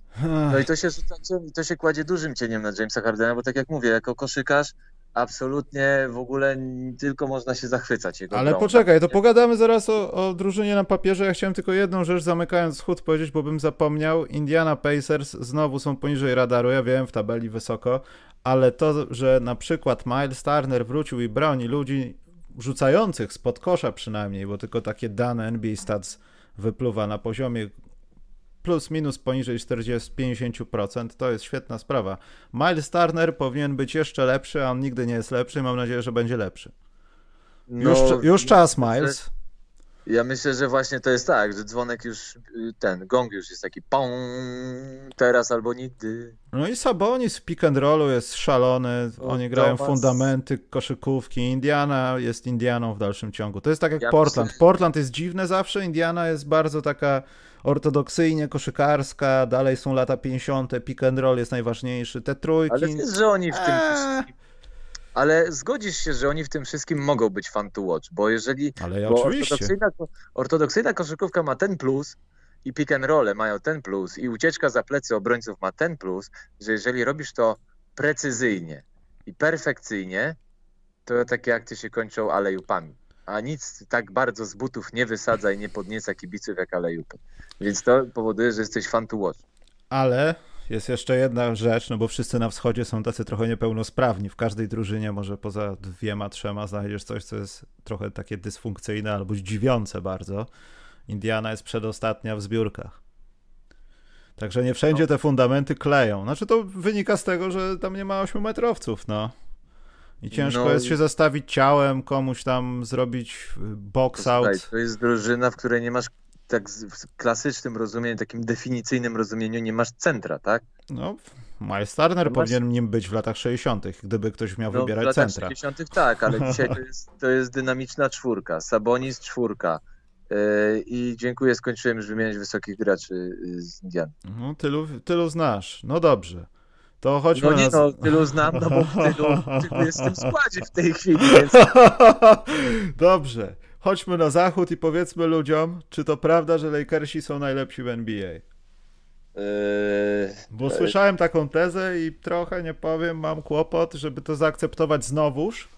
No i to się rzuca to się kładzie dużym cieniem na Jamesa Hardena, bo tak jak mówię, jako koszykarz absolutnie w ogóle tylko można się zachwycać jego
Ale
grą.
poczekaj, to pogadamy zaraz o, o drużynie na papierze. Ja chciałem tylko jedną rzecz zamykając schód powiedzieć, bo bym zapomniał. Indiana Pacers znowu są poniżej radaru, ja wiem, w tabeli wysoko, ale to, że na przykład Miles Turner wrócił i broni ludzi rzucających spod kosza przynajmniej, bo tylko takie dane NBA Stats wypluwa na poziomie plus minus poniżej 40-50%, to jest świetna sprawa. Miles Turner powinien być jeszcze lepszy, a on nigdy nie jest lepszy. Mam nadzieję, że będzie lepszy. No, już, już czas, Miles.
Ja myślę, że właśnie to jest tak, że dzwonek już, ten gong już jest taki pong, teraz albo nigdy.
No i Sabonis w pick and rollu jest szalony, oni grają fundamenty koszykówki, Indiana jest Indianą w dalszym ciągu. To jest tak jak ja Portland. Myślę... Portland jest dziwne zawsze, Indiana jest bardzo taka ortodoksyjnie koszykarska, dalej są lata 50., pick and roll jest najważniejszy, te trójki...
Ale wiesz, że oni w tym eee... Ale zgodzisz się, że oni w tym wszystkim mogą być fan to watch, bo jeżeli...
Ale ja bo oczywiście.
Ortodoksyjna, ortodoksyjna koszykówka ma ten plus i pick and roll mają ten plus i ucieczka za plecy obrońców ma ten plus, że jeżeli robisz to precyzyjnie i perfekcyjnie, to takie akcje się kończą alejupami a nic tak bardzo z butów nie wysadza i nie podnieca kibiców jak alejupy. Więc to powoduje, że jesteś fan to watch.
Ale jest jeszcze jedna rzecz, no bo wszyscy na wschodzie są tacy trochę niepełnosprawni. W każdej drużynie może poza dwiema, trzema znajdziesz coś, co jest trochę takie dysfunkcyjne albo zdziwiące bardzo. Indiana jest przedostatnia w zbiórkach. Także nie wszędzie no. te fundamenty kleją. Znaczy to wynika z tego, że tam nie ma ośmiometrowców, no. I ciężko no, jest się zastawić ciałem, komuś tam zrobić y, box out.
To jest drużyna, w której nie masz tak w klasycznym rozumieniu, takim definicyjnym rozumieniu nie masz centra, tak?
No, Miles Turner masz... powinien nim być w latach 60., gdyby ktoś miał no, wybierać centra.
W latach 60. tak, ale dzisiaj to jest, to jest dynamiczna czwórka, Sabonis czwórka. Yy, I dziękuję, skończyłem już wymieniać wysokich graczy y, z Indian.
No, tylu, tylu znasz. No dobrze. To chodźmy
no nie na... no, tylu znam, no bo tylu, tylu jest w tym składzie w tej chwili, więc...
Dobrze. Chodźmy na zachód i powiedzmy ludziom, czy to prawda, że Lakersi są najlepsi w NBA? Yy... Bo słyszałem taką tezę i trochę, nie powiem, mam kłopot, żeby to zaakceptować znowuż.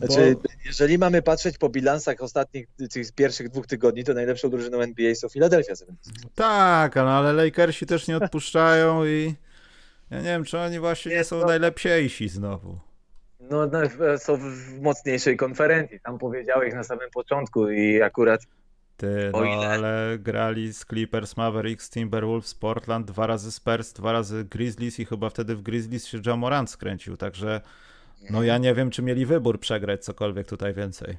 Bo... Znaczy, jeżeli mamy patrzeć po bilansach ostatnich, tych pierwszych dwóch tygodni, to najlepszą drużyną NBA są Philadelphia 76.
Tak, no ale Lakersi też nie odpuszczają i ja nie wiem, czy oni właśnie nie są najlepsiejsi znowu.
No, no, są w mocniejszej konferencji. Tam powiedziałeś na samym początku i akurat.
Ty, no ale grali z Clippers, Mavericks, Timberwolves, Portland, dwa razy Spurs, dwa razy Grizzlies i chyba wtedy w Grizzlies się Jamorant skręcił, także no ja nie wiem, czy mieli wybór przegrać cokolwiek tutaj więcej.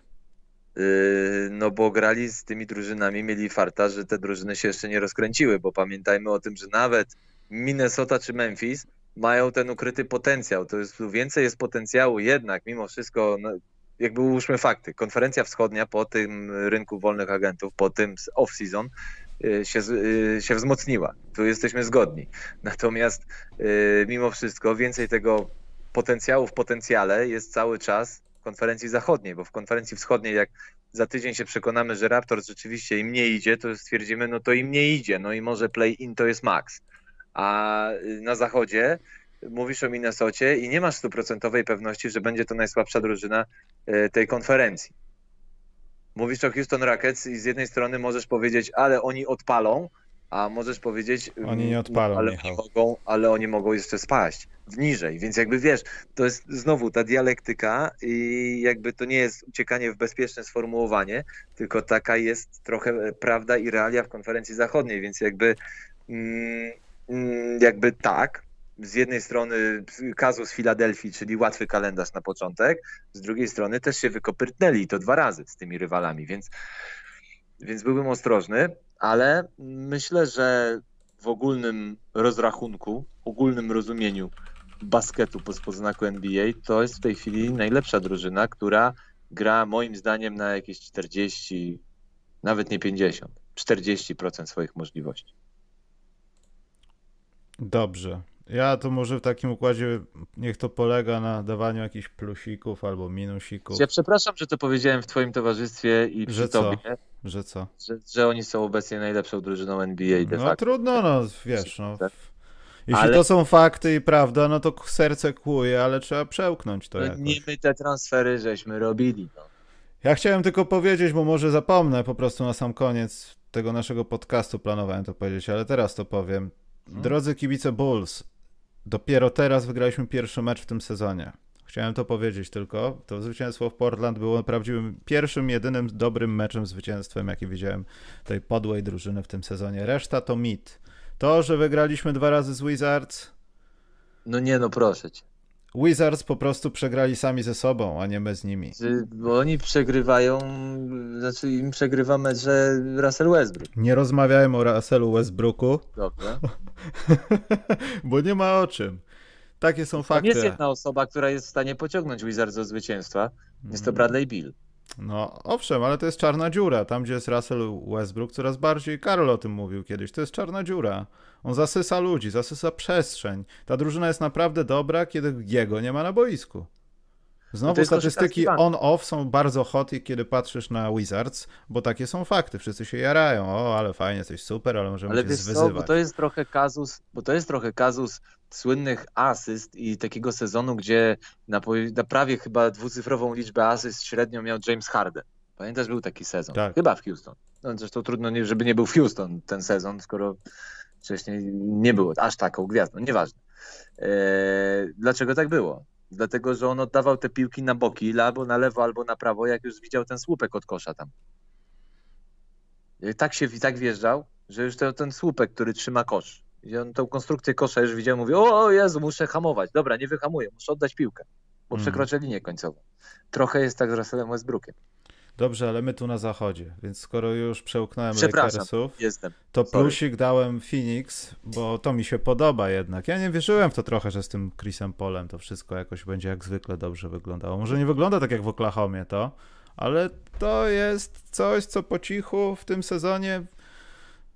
Yy, no bo grali z tymi drużynami, mieli farta, że te drużyny się jeszcze nie rozkręciły, bo pamiętajmy o tym, że nawet Minnesota czy Memphis mają ten ukryty potencjał. To jest więcej jest potencjału jednak mimo wszystko, no, jakby ułóżmy fakty. Konferencja wschodnia po tym rynku wolnych agentów, po tym off-season y, się, y, się wzmocniła. Tu jesteśmy zgodni. Natomiast y, mimo wszystko więcej tego potencjału w potencjale jest cały czas w konferencji zachodniej, bo w konferencji wschodniej jak za tydzień się przekonamy, że Raptors rzeczywiście im nie idzie, to stwierdzimy, no to im nie idzie, no i może play-in to jest max a na zachodzie mówisz o Minnesocie i nie masz stuprocentowej pewności, że będzie to najsłabsza drużyna e, tej konferencji. Mówisz o Houston Rockets i z jednej strony możesz powiedzieć, ale oni odpalą, a możesz powiedzieć,
oni nie odpalą,
ale,
oni
mogą, ale oni mogą jeszcze spaść w niżej. Więc jakby wiesz, to jest znowu ta dialektyka i jakby to nie jest uciekanie w bezpieczne sformułowanie, tylko taka jest trochę prawda i realia w konferencji zachodniej, więc jakby Mm, jakby tak, z jednej strony kazus Filadelfii, czyli łatwy kalendarz na początek, z drugiej strony też się wykopyrtnęli to dwa razy z tymi rywalami, więc, więc byłbym ostrożny, ale myślę, że w ogólnym rozrachunku, ogólnym rozumieniu basketu po znaku NBA to jest w tej chwili najlepsza drużyna, która gra moim zdaniem na jakieś 40, nawet nie 50, 40% swoich możliwości.
Dobrze. Ja to może w takim układzie niech to polega na dawaniu jakichś plusików albo minusików.
Ja przepraszam, że to powiedziałem w twoim towarzystwie i przy
Że co?
tobie,
Że co?
że, że oni są obecnie najlepszą drużyną NBA de
No
facto.
trudno, no wiesz, no.
Tak.
Jeśli
Ale-
to są fakty i prawda, no to serce kłuje, ale trzeba przełknąć to
No,
jakoś.
nie my te transfery żeśmy robili. No.
Ja chciałem tylko powiedzieć, bo może zapomnę po prostu na sam koniec tego naszego podcastu, planowałem to powiedzieć, ale teraz to powiem.
Mhm.
Drodzy kibice Bulls, dopiero teraz wygraliśmy pierwszy mecz w tym sezonie. Chciałem to powiedzieć tylko. To zwycięstwo w Portland było prawdziwym pierwszym, jedynym dobrym meczem, zwycięstwem, jaki widziałem tej podłej drużyny w tym sezonie. Reszta to mit. To, że wygraliśmy dwa razy z Wizards,
no nie no, proszę cię.
Wizards po prostu przegrali sami ze sobą, a nie my z nimi.
Bo oni przegrywają, znaczy im przegrywa mecze Russell Westbrook.
Nie rozmawiałem o Russellu Westbrooku,
Dobrze.
bo nie ma o czym. Takie są
Tam
fakty.
jest jedna osoba, która jest w stanie pociągnąć Wizards do zwycięstwa. Jest to
Mhm.
Bradley Bill.
No owszem, ale to jest czarna dziura. Tam, gdzie jest Russell Westbrook, coraz bardziej, Karol o tym mówił kiedyś, to jest czarna dziura. On zasysa ludzi, zasysa przestrzeń. Ta drużyna jest naprawdę dobra, kiedy jego nie ma na boisku.
No
Znowu statystyki on-off są bardzo hot, kiedy patrzysz na Wizards, bo takie są fakty. Wszyscy się jarają. O, ale fajnie, jesteś super, ale możemy
Ale
cię
wiesz co,
zwyzywać.
bo to jest trochę kazus, bo to jest trochę kazus słynnych asyst i takiego sezonu, gdzie na, na prawie chyba dwucyfrową liczbę asyst średnio miał James Harden. Pamiętasz, był taki sezon.
Tak.
Chyba w Houston. No, zresztą trudno, żeby nie był w Houston ten sezon, skoro wcześniej nie było aż taką gwiazdą. Nieważne. Eee, dlaczego tak było? Dlatego, że on oddawał te piłki na boki, albo na lewo, albo na prawo, jak już widział ten słupek od kosza tam. I tak się tak wjeżdżał, że już ten, ten słupek, który trzyma kosz, i on tą konstrukcję kosza już widział, mówi, o Jezu, muszę hamować. Dobra, nie wyhamuję, muszę oddać piłkę, bo
Mhm.
przekroczę linię końcową. Trochę jest tak z Russellem Westbrookiem.
Dobrze, ale my tu na zachodzie, więc skoro już przełknąłem. Lakersów,
Jestem.
to
Sorry.
plusik dałem Phoenix, bo to mi się podoba jednak. Ja nie wierzyłem w to trochę, że z tym Chrisem Polem to wszystko jakoś będzie jak zwykle dobrze wyglądało. Może nie wygląda tak jak w Oklahomie to, ale to jest coś, co po cichu w tym sezonie,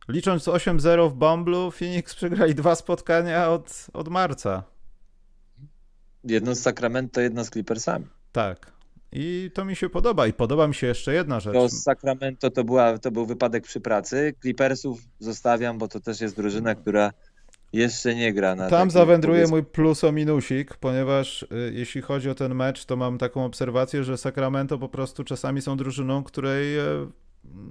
licząc 8-0 w Bomblu, Phoenix przegrali dwa spotkania od, od marca.
Jedno z Sacramento, jedno z Clippersami.
Tak. I to mi się podoba. I podoba mi się jeszcze jedna rzecz.
To z Sacramento to, była, to był wypadek przy pracy. Clippersów zostawiam, bo to też jest drużyna, która jeszcze nie gra na
Tam zawędruje mój plus o minusik, ponieważ y, jeśli chodzi o ten mecz, to mam taką obserwację, że Sacramento po prostu czasami są drużyną, której e,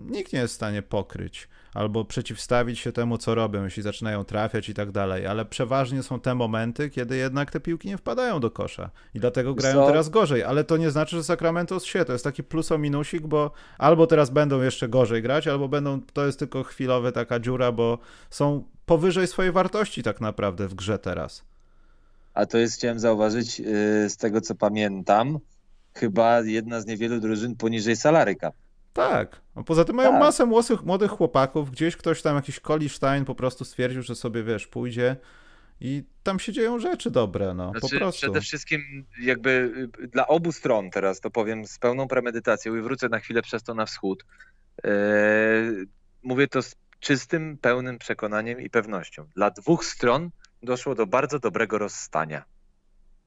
nikt nie jest w stanie pokryć albo przeciwstawić się temu, co robią, jeśli zaczynają trafiać i tak dalej, ale przeważnie są te momenty, kiedy jednak te piłki nie wpadają do kosza i dlatego grają
Co?
teraz gorzej, ale to nie znaczy, że Sacramento się, to jest taki plus o minusik, bo albo teraz będą jeszcze gorzej grać, albo będą, to jest tylko chwilowe taka dziura, bo są powyżej swojej wartości tak naprawdę w grze teraz.
A to jest, chciałem zauważyć, yy, z tego co pamiętam, chyba jedna z niewielu drużyn poniżej salary cap.
Tak. A poza tym mają
Tak.
masę młodych, młodych chłopaków. Gdzieś ktoś tam, jakiś Coli Stein po prostu stwierdził, że sobie, wiesz, pójdzie i tam się dzieją rzeczy dobre, no, po
Znaczy,
prostu.
przede wszystkim jakby y, dla obu stron teraz to powiem z pełną premedytacją i wrócę na chwilę przez to na wschód. Yy, mówię to z czystym, pełnym przekonaniem i pewnością. Dla dwóch stron doszło do bardzo dobrego rozstania.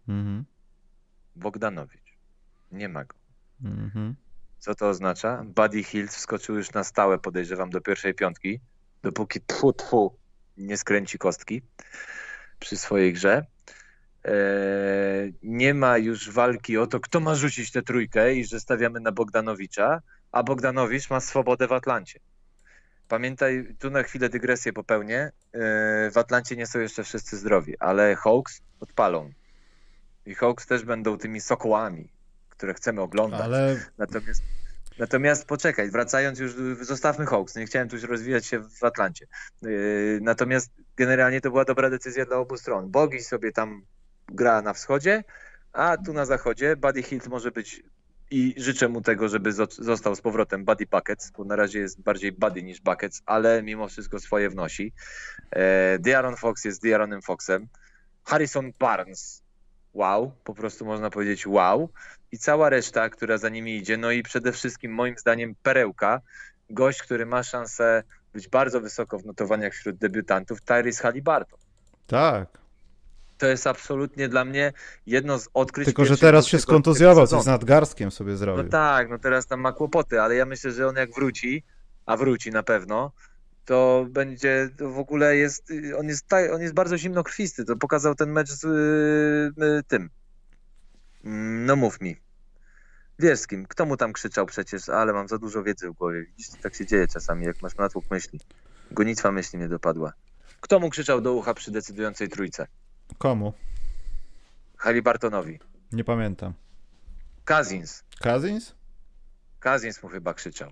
Mhm.
Bogdanowicz. Nie ma go.
Mhm.
Co to oznacza? Buddy Hield wskoczył już na stałe, podejrzewam, do pierwszej piątki, dopóki tfu, tfu nie skręci kostki przy swojej grze. Eee, nie ma już walki o to, kto ma rzucić tę trójkę i że stawiamy na Bogdanowicza, a Bogdanowicz ma swobodę w Atlancie. Pamiętaj, tu na chwilę dygresję popełnię. Eee, w Atlancie nie są jeszcze wszyscy zdrowi, ale Hawks odpalą. I Hawks też będą tymi sokołami, które chcemy oglądać.
Ale
Natomiast, natomiast poczekaj, wracając już, zostawmy Hawks, nie chciałem tu już rozwijać się w Atlancie. Yy, Natomiast generalnie to była dobra decyzja dla obu stron. Bogi sobie tam gra na wschodzie, a tu na zachodzie Buddy Hilt może być i życzę mu tego, żeby zo- został z powrotem Buddy Buckets, bo na razie jest bardziej Buddy niż Buckets, ale mimo wszystko swoje wnosi. E, De'Aaron Fox jest De'Aaronem Foxem. Harrison Barnes wow, po prostu można powiedzieć wow. I cała reszta, która za nimi idzie, no i przede wszystkim moim zdaniem perełka, gość, który ma szansę być bardzo wysoko w notowaniach wśród debiutantów, Tyrese Halliburton.
Tak.
To jest absolutnie dla mnie jedno z odkryć.
Tylko, że teraz się skontuzjował, coś z nadgarstkiem sobie zrobił.
No tak, no teraz tam ma kłopoty, ale ja myślę, że on jak wróci, a wróci na pewno, to będzie to w ogóle jest, on jest, on jest bardzo zimnokrwisty. To pokazał ten mecz z yy, tym. No mów mi. Wiesz z kim? Kto mu tam krzyczał przecież? Ale mam za dużo wiedzy w głowie. Widzisz, tak się dzieje czasami, jak masz natłok myśli. Gonitwa myśli mnie dopadła. Kto mu krzyczał do ucha przy decydującej trójce?
Komu?
Halibartonowi.
Nie pamiętam.
Kazins.
Kazins?
Kazins mu chyba krzyczał.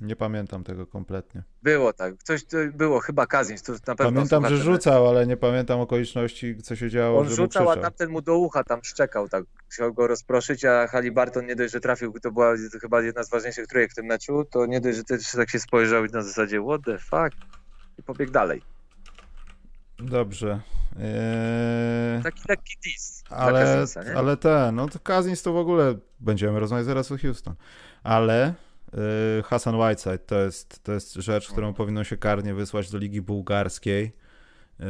Nie pamiętam tego kompletnie.
Było tak, coś było, chyba Kazins, to na pewno
Pamiętam, że rzucał, ale nie pamiętam okoliczności, co się działo,
On rzucał, a tamten mu do ucha tam szczekał, tak chciał go rozproszyć, a Halibarton nie dość, że trafił, to była chyba jedna z ważniejszych trójek w tym meczu, to nie dość, że też tak się spojrzał i na zasadzie what the fuck i pobiegł dalej.
Dobrze. Eee...
Taki taki dis.
Ale, ale ten, no to Kazins to w ogóle będziemy rozmawiać zaraz o Houston. Ale Hasan Whiteside to jest, to jest rzecz, którą powinno się karnie wysłać do Ligi Bułgarskiej. Y,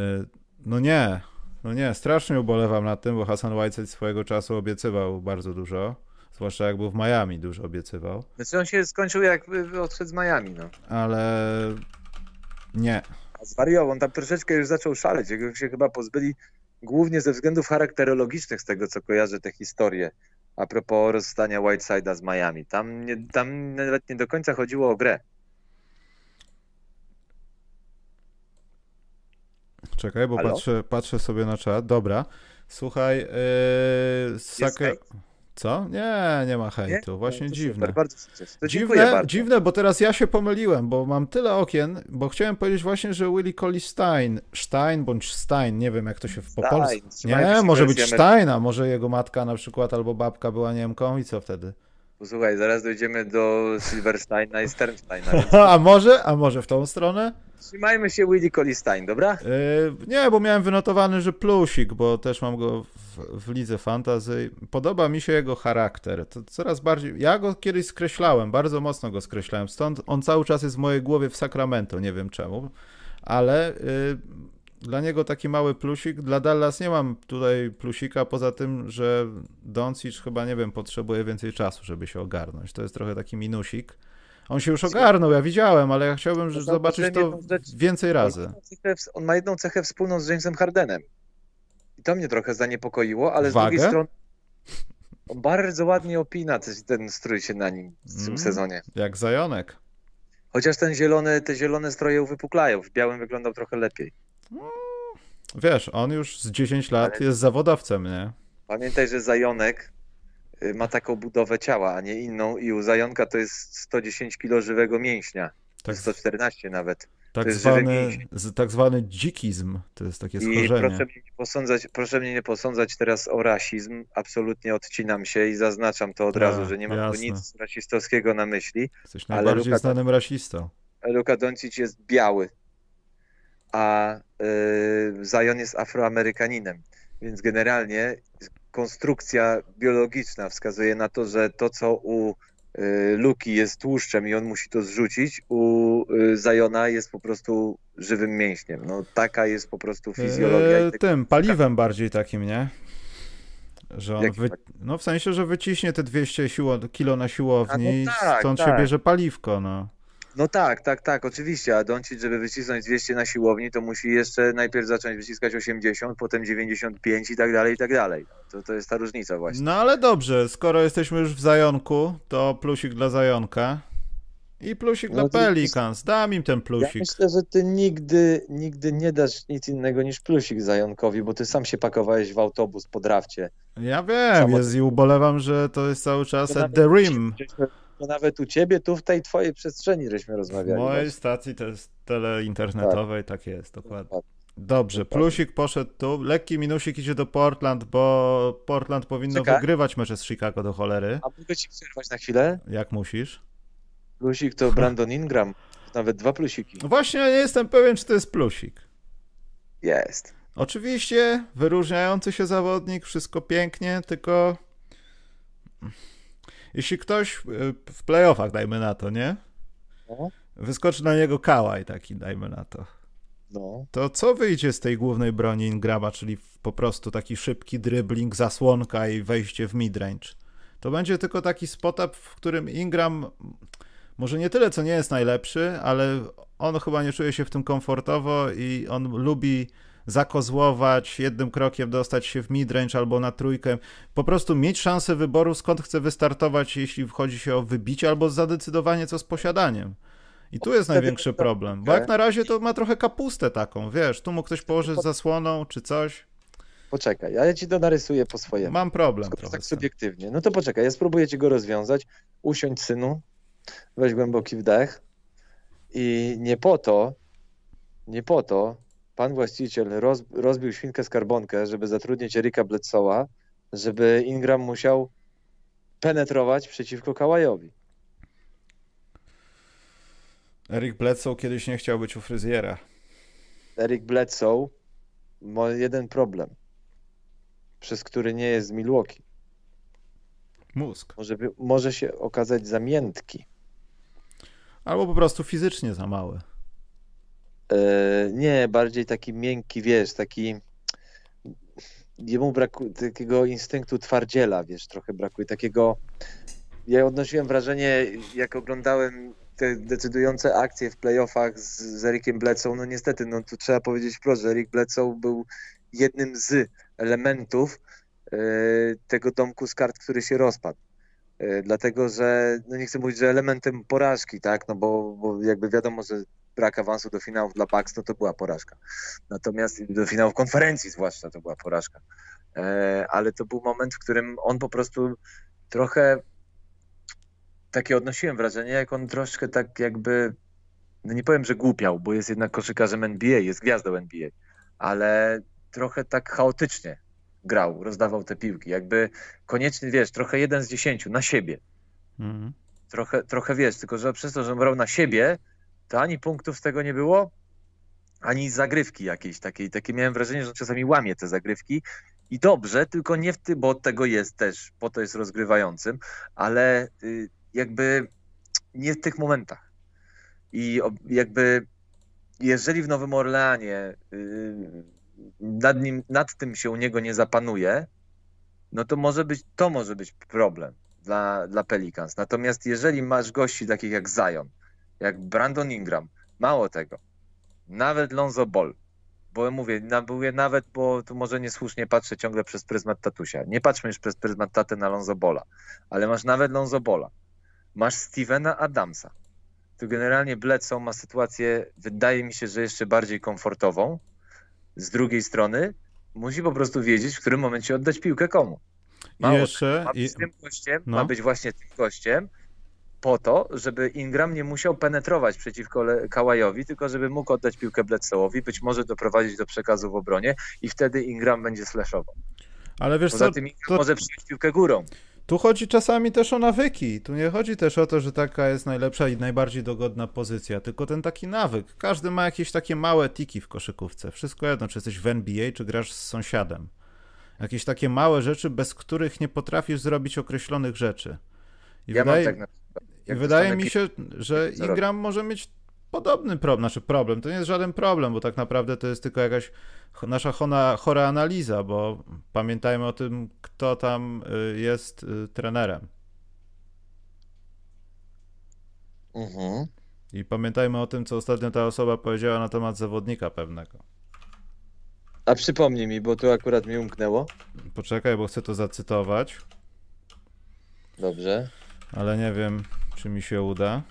no nie, no nie, strasznie ubolewam nad tym, bo Hasan Whiteside swojego czasu obiecywał bardzo dużo. Zwłaszcza jak był w Miami, dużo obiecywał.
Znaczy on się skończył jak odszedł z Miami, no.
Ale nie.
A zwariował, on tam troszeczkę już zaczął szaleć. Jego się chyba pozbyli głównie ze względów charakterologicznych, z tego co kojarzę tę historię a propos rozstania Whiteside'a z Miami. Tam, nie, tam nawet nie do końca chodziło o grę.
Czekaj, bo patrzę, patrzę sobie na czat. Dobra. Słuchaj, yy. Co? Nie, nie ma hejtu. Nie? Właśnie no, dziwne.
Super, bardzo to
dziwne,
bardzo.
dziwne, bo teraz ja się pomyliłem, bo mam tyle okien, bo chciałem powiedzieć właśnie, że Willie Collie Stein, Stein bądź Stein, nie wiem jak to się po polsku... Nie, może być Stein, a może jego matka na przykład albo babka była Niemką i co wtedy?
Posłuchaj, zaraz dojdziemy do Silversteina i Sternsteina. Więc...
a może? A może w tą stronę?
Trzymajmy się Willie Colistein, dobra?
Yy, nie, bo miałem wynotowany, że plusik, bo też mam go w, w lidze fantasy. Podoba mi się jego charakter. To coraz bardziej. Ja go kiedyś skreślałem, bardzo mocno go skreślałem. Stąd on cały czas jest w mojej głowie w Sacramento, nie wiem czemu. Ale yy, dla niego taki mały plusik. Dla Dallas nie mam tutaj plusika, poza tym, że Doncic chyba, nie wiem, potrzebuje więcej czasu, żeby się ogarnąć. To jest trochę taki minusik. On się już ogarnął, ja widziałem, ale ja chciałbym no zobaczyć to więcej razy.
On ma jedną cechę wspólną z Jamesem Hardenem. I to mnie trochę zaniepokoiło, ale Wagę? z drugiej strony on bardzo ładnie opina ten strój się na nim w tym mm, sezonie.
Jak zajonek.
Chociaż ten zielony, te zielone stroje uwypuklają. W białym wyglądał trochę lepiej.
Wiesz, on już z 10 lat ale... jest zawodowcem, nie?
Pamiętaj, że zajonek Y, ma taką budowę ciała, a nie inną i u zająka to jest 110 kg żywego mięśnia, tak. 114 nawet.
Tak zwany, tak zwany dzikizm, to jest takie schorzenie. I
proszę mnie, nie posądzać, proszę mnie nie posądzać teraz o rasizm, absolutnie odcinam się i zaznaczam to od razu, że nie mam tu nic rasistowskiego na myśli.
Jesteś najbardziej Luka, znanym rasistą.
Luka Doncic jest biały, a yy, Zion jest afroamerykaninem, więc generalnie konstrukcja biologiczna wskazuje na to, że to, co u y, Luki jest tłuszczem i on musi to zrzucić, u y, Zajona jest po prostu żywym mięśniem. No taka jest po prostu fizjologia. Eee,
tym, paliwem bardziej takim, nie? Że on wy... No w sensie, że wyciśnie te 200 siło... kilo na siłowni no tak, stąd tak. się bierze paliwko, no.
No tak, tak, tak, oczywiście, a Doncic, żeby wycisnąć 200 na siłowni, to musi jeszcze najpierw zacząć wyciskać 80, potem 95 i tak dalej, i tak dalej. To, to jest ta różnica właśnie.
No ale dobrze, skoro jesteśmy już w Zajonku, to plusik dla Zajonka i plusik no, dla Pelicans. Dam im ten plusik. Ja
myślę, że ty nigdy, nigdy nie dasz nic innego niż plusik Zajonkowi, bo ty sam się pakowałeś w autobus po drafcie.
Ja wiem, jest i ubolewam, że to jest to czas at the rim
to nawet u ciebie, tu w tej twojej przestrzeni żeśmy rozmawiali.
W mojej stacji to jest teleinternetowej, tak, tak jest, dokładnie. Dobrze, plusik poszedł tu, lekki minusik idzie do Portland, bo Portland powinno Czekaj. wygrywać mecze z Chicago do cholery.
A mogę ci przerwać na chwilę?
Jak musisz?
Plusik to Brandon Ingram, nawet dwa plusiki.
No właśnie, ja nie jestem pewien, czy to jest plusik.
Jest.
Oczywiście wyróżniający się zawodnik, wszystko pięknie, tylko jeśli ktoś y, w playoffach, dajmy na to, nie? No. Wyskoczy na niego kałaj taki, dajmy na to. No. To co wyjdzie z tej głównej broni Ingrama, czyli po prostu taki szybki dribbling, zasłonka i wejście w midrange? To będzie tylko taki spot-up, w którym Ingram może nie tyle, co nie jest najlepszy, ale on chyba nie czuje się w tym komfortowo i on lubi zakozłować, jednym krokiem dostać się w midrange albo na trójkę, po prostu mieć szansę wyboru, skąd chce wystartować, jeśli wchodzi się o wybicie albo zadecydowanie co z posiadaniem. I tu jest największy problem, bo jak na razie to ma trochę kapustę taką, wiesz, tu mógł ktoś położyć zasłoną czy coś.
Poczekaj, ja ci to narysuję po swojemu.
Mam problem
trochę. Tak subiektywnie. No to poczekaj, ja spróbuję ci go rozwiązać. Usiądź synu, weź głęboki wdech i nie po to, nie po to pan właściciel roz, rozbił świnkę skarbonkę, żeby zatrudnić Erika Bledsoła, żeby Ingram musiał penetrować przeciwko Kałajowi.
Erik Bledsoe kiedyś nie chciał być u fryzjera.
Erik Bledsoe ma jeden problem, przez który nie jest z Milwaukee.
Mózg.
Może, może się okazać za miętki.
Albo po prostu fizycznie za mały.
E, nie, bardziej taki miękki, wiesz, taki jemu brakuje takiego instynktu twardziela, wiesz, trochę brakuje takiego ja odnosiłem wrażenie, jak oglądałem te decydujące akcje w playoffach z, z Erikiem no niestety, no tu trzeba powiedzieć wprost, że Erik Bledsoe był jednym z elementów e, tego domku z kart, który się rozpadł. E, dlatego, że, no nie chcę mówić, że elementem porażki, tak, no bo, bo jakby wiadomo, że brak awansu do finałów dla Bucks, no to była porażka. Natomiast do finałów konferencji zwłaszcza to była porażka. E, ale to był moment, w którym on po prostu trochę takie odnosiłem wrażenie, jak on troszkę tak jakby, no nie powiem, że głupiał, bo jest jednak koszykarzem NBA, jest gwiazdą NBA, ale trochę tak chaotycznie grał, rozdawał te piłki, jakby koniecznie, wiesz, trochę jeden z dziesięciu na siebie. Mhm. Trochę, trochę wiesz, tylko że przez to, że brał na siebie, to ani punktów z tego nie było, ani zagrywki jakiejś takiej. Takie miałem wrażenie, że czasami łamie te zagrywki i dobrze, tylko nie w tym, bo od tego jest też, po to jest rozgrywającym, ale y, jakby nie w tych momentach. I jakby jeżeli w Nowym Orleanie y, nad, nim, nad tym się u niego nie zapanuje, no to może być, to może być problem dla, dla Pelicans. Natomiast jeżeli masz gości takich jak Zion, jak Brandon Ingram, mało tego, nawet Lonzo Ball, bo mówię, mówię nawet, bo tu może niesłusznie patrzę ciągle przez pryzmat tatusia. Nie patrzmy już przez pryzmat taty na Lonzo Bola, ale masz nawet Lonzo Bola. Masz Stevena Adamsa. Tu generalnie Bledsoe ma sytuację, wydaje mi się, że jeszcze bardziej komfortową. Z drugiej strony musi po prostu wiedzieć, w którym momencie oddać piłkę komu.
Mało jeszcze,
ma być tym gościem, no. ma być właśnie tym gościem, po to, żeby Ingram nie musiał penetrować przeciwko Kałajowi, tylko żeby mógł oddać piłkę Bledsoe'owi, być może doprowadzić do przekazu w obronie i wtedy Ingram będzie slashował.
Ale wiesz Poza co,
tym Ingram to... może przyjąć piłkę górą.
Tu chodzi czasami też o nawyki. Tu nie chodzi też o to, że taka jest najlepsza i najbardziej dogodna pozycja, tylko ten taki nawyk. Każdy ma jakieś takie małe tiki w koszykówce. Wszystko jedno, czy jesteś w NBA, czy grasz z sąsiadem. Jakieś takie małe rzeczy, bez których nie potrafisz zrobić określonych rzeczy. I ja wydaje, tak na... wydaje mi się, że Ingram może mieć podobny problem, znaczy problem, to nie jest żaden problem, bo tak naprawdę to jest tylko jakaś nasza chora, chora analiza, bo pamiętajmy o tym, kto tam y, jest y, trenerem. Mhm. I pamiętajmy o tym, co ostatnio ta osoba powiedziała na temat zawodnika pewnego.
A przypomnij mi, bo tu akurat mi umknęło.
Poczekaj, bo chcę to zacytować.
Dobrze.
Ale nie wiem, czy mi się uda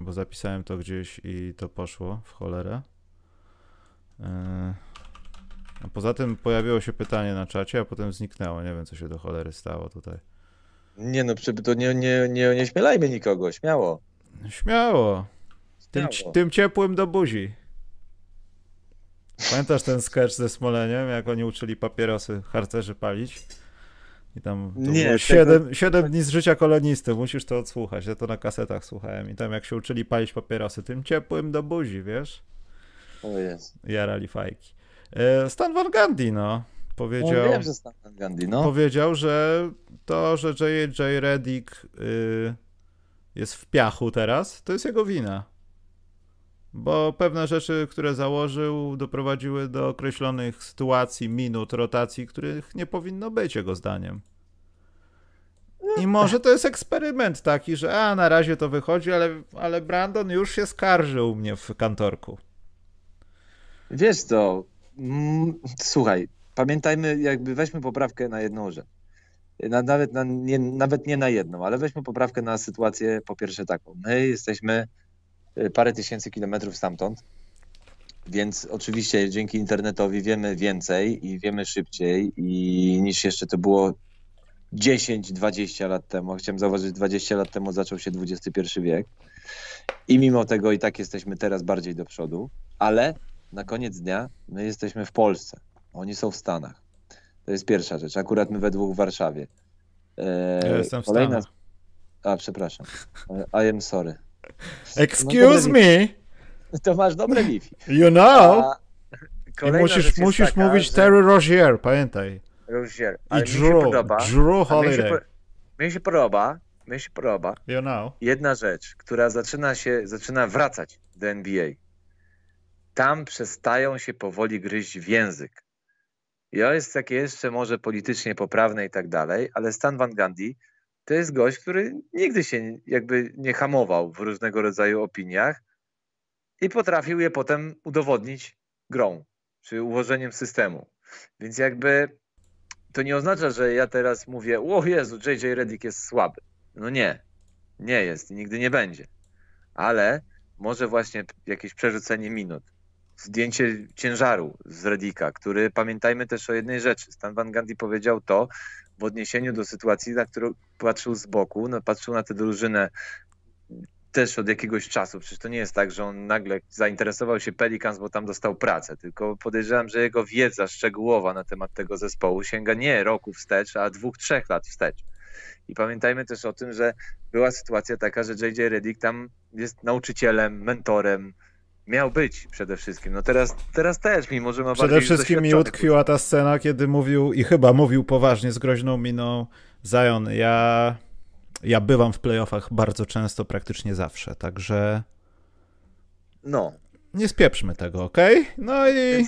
bo zapisałem to gdzieś i to poszło w cholerę. E, a poza tym pojawiło się pytanie na czacie, a potem zniknęło. Nie wiem, co się do cholery stało tutaj.
Nie no, to nie, nie, nie, nie śmielajmy nikogo, śmiało.
Śmiało. Tym, tym ciepłym do buzi. Pamiętasz ten sketch ze Smoleniem, jak oni uczyli papierosy harcerzy palić? I tam nie, 7, tego... 7 dni z życia kolonisty, musisz to odsłuchać. Ja to na kasetach słuchałem. I tam jak się uczyli palić papierosy, tym ciepłym do buzi, wiesz?
O jest.
Jarali fajki. E, Stan Van Gundy, no. Powiedział, no,
wiem, że Stan Van Gundy, no.
powiedział, że to, że J.J. Reddick y, jest w piachu teraz, to jest jego wina. Bo pewne rzeczy, które założył, doprowadziły do określonych sytuacji, minut, rotacji, których nie powinno być, jego zdaniem. I może to jest eksperyment taki, że a na razie to wychodzi, ale, ale Brandon już się skarżył mnie w kantorku.
Wiesz co, mm, słuchaj, pamiętajmy, jakby weźmy poprawkę na jedną rzecz. Na, nawet, na, nie, nawet nie na jedną, ale weźmy poprawkę na sytuację po pierwsze taką. My jesteśmy parę tysięcy kilometrów stamtąd, więc oczywiście dzięki internetowi wiemy więcej i wiemy szybciej i niż jeszcze to było 10-20 lat temu. Chciałem zauważyć, 20 lat temu zaczął się XXI wiek. I mimo tego i tak jesteśmy teraz bardziej do przodu, ale na koniec dnia my jesteśmy w Polsce. Oni są w Stanach. To jest pierwsza rzecz. Akurat my we dwóch w Warszawie.
Eee, ja jestem w kolejna... Stanach.
A, przepraszam. I am sorry.
Excuse me.
To masz dobre Wi-Fi.
You know. I musisz, musisz taka, mówić że... Terry Rozier, pamiętaj.
Rozier.
I Drew, podoba, Drew Holiday. Mnie się,
mnie się podoba, mnie się podoba.
You know.
Jedna rzecz, która zaczyna się, zaczyna wracać do NBA. Tam przestają się powoli gryźć w język. Ja jest takie jeszcze może politycznie poprawne i tak dalej, ale Stan Van Gundy to jest gość, który nigdy się jakby nie hamował w różnego rodzaju opiniach i potrafił je potem udowodnić grą, czy ułożeniem systemu. Więc jakby to nie oznacza, że ja teraz mówię, o Jezu, JJ Reddick jest słaby. No nie, nie jest i nigdy nie będzie. Ale może właśnie jakieś przerzucenie minut, zdjęcie ciężaru z Reddicka, który pamiętajmy też o jednej rzeczy. Stan Van Gundy powiedział to w odniesieniu do sytuacji, na którą patrzył z boku, no, patrzył na tę drużynę też od jakiegoś czasu. Przecież to nie jest tak, że on nagle zainteresował się Pelicans, bo tam dostał pracę, tylko podejrzewam, że jego wiedza szczegółowa na temat tego zespołu sięga nie roku wstecz, a dwóch, trzech lat wstecz. I pamiętajmy też o tym, że była sytuacja taka, że JJ Reddick tam jest nauczycielem, mentorem, miał być przede wszystkim. No teraz, teraz też, mimo że ma
Przede wszystkim mi utkwiła ta scena, kiedy mówił, i chyba mówił poważnie, z groźną miną, Zion, ja ja bywam w playoffach bardzo często, praktycznie zawsze, także.
No.
Nie spieprzmy tego, ok? No i.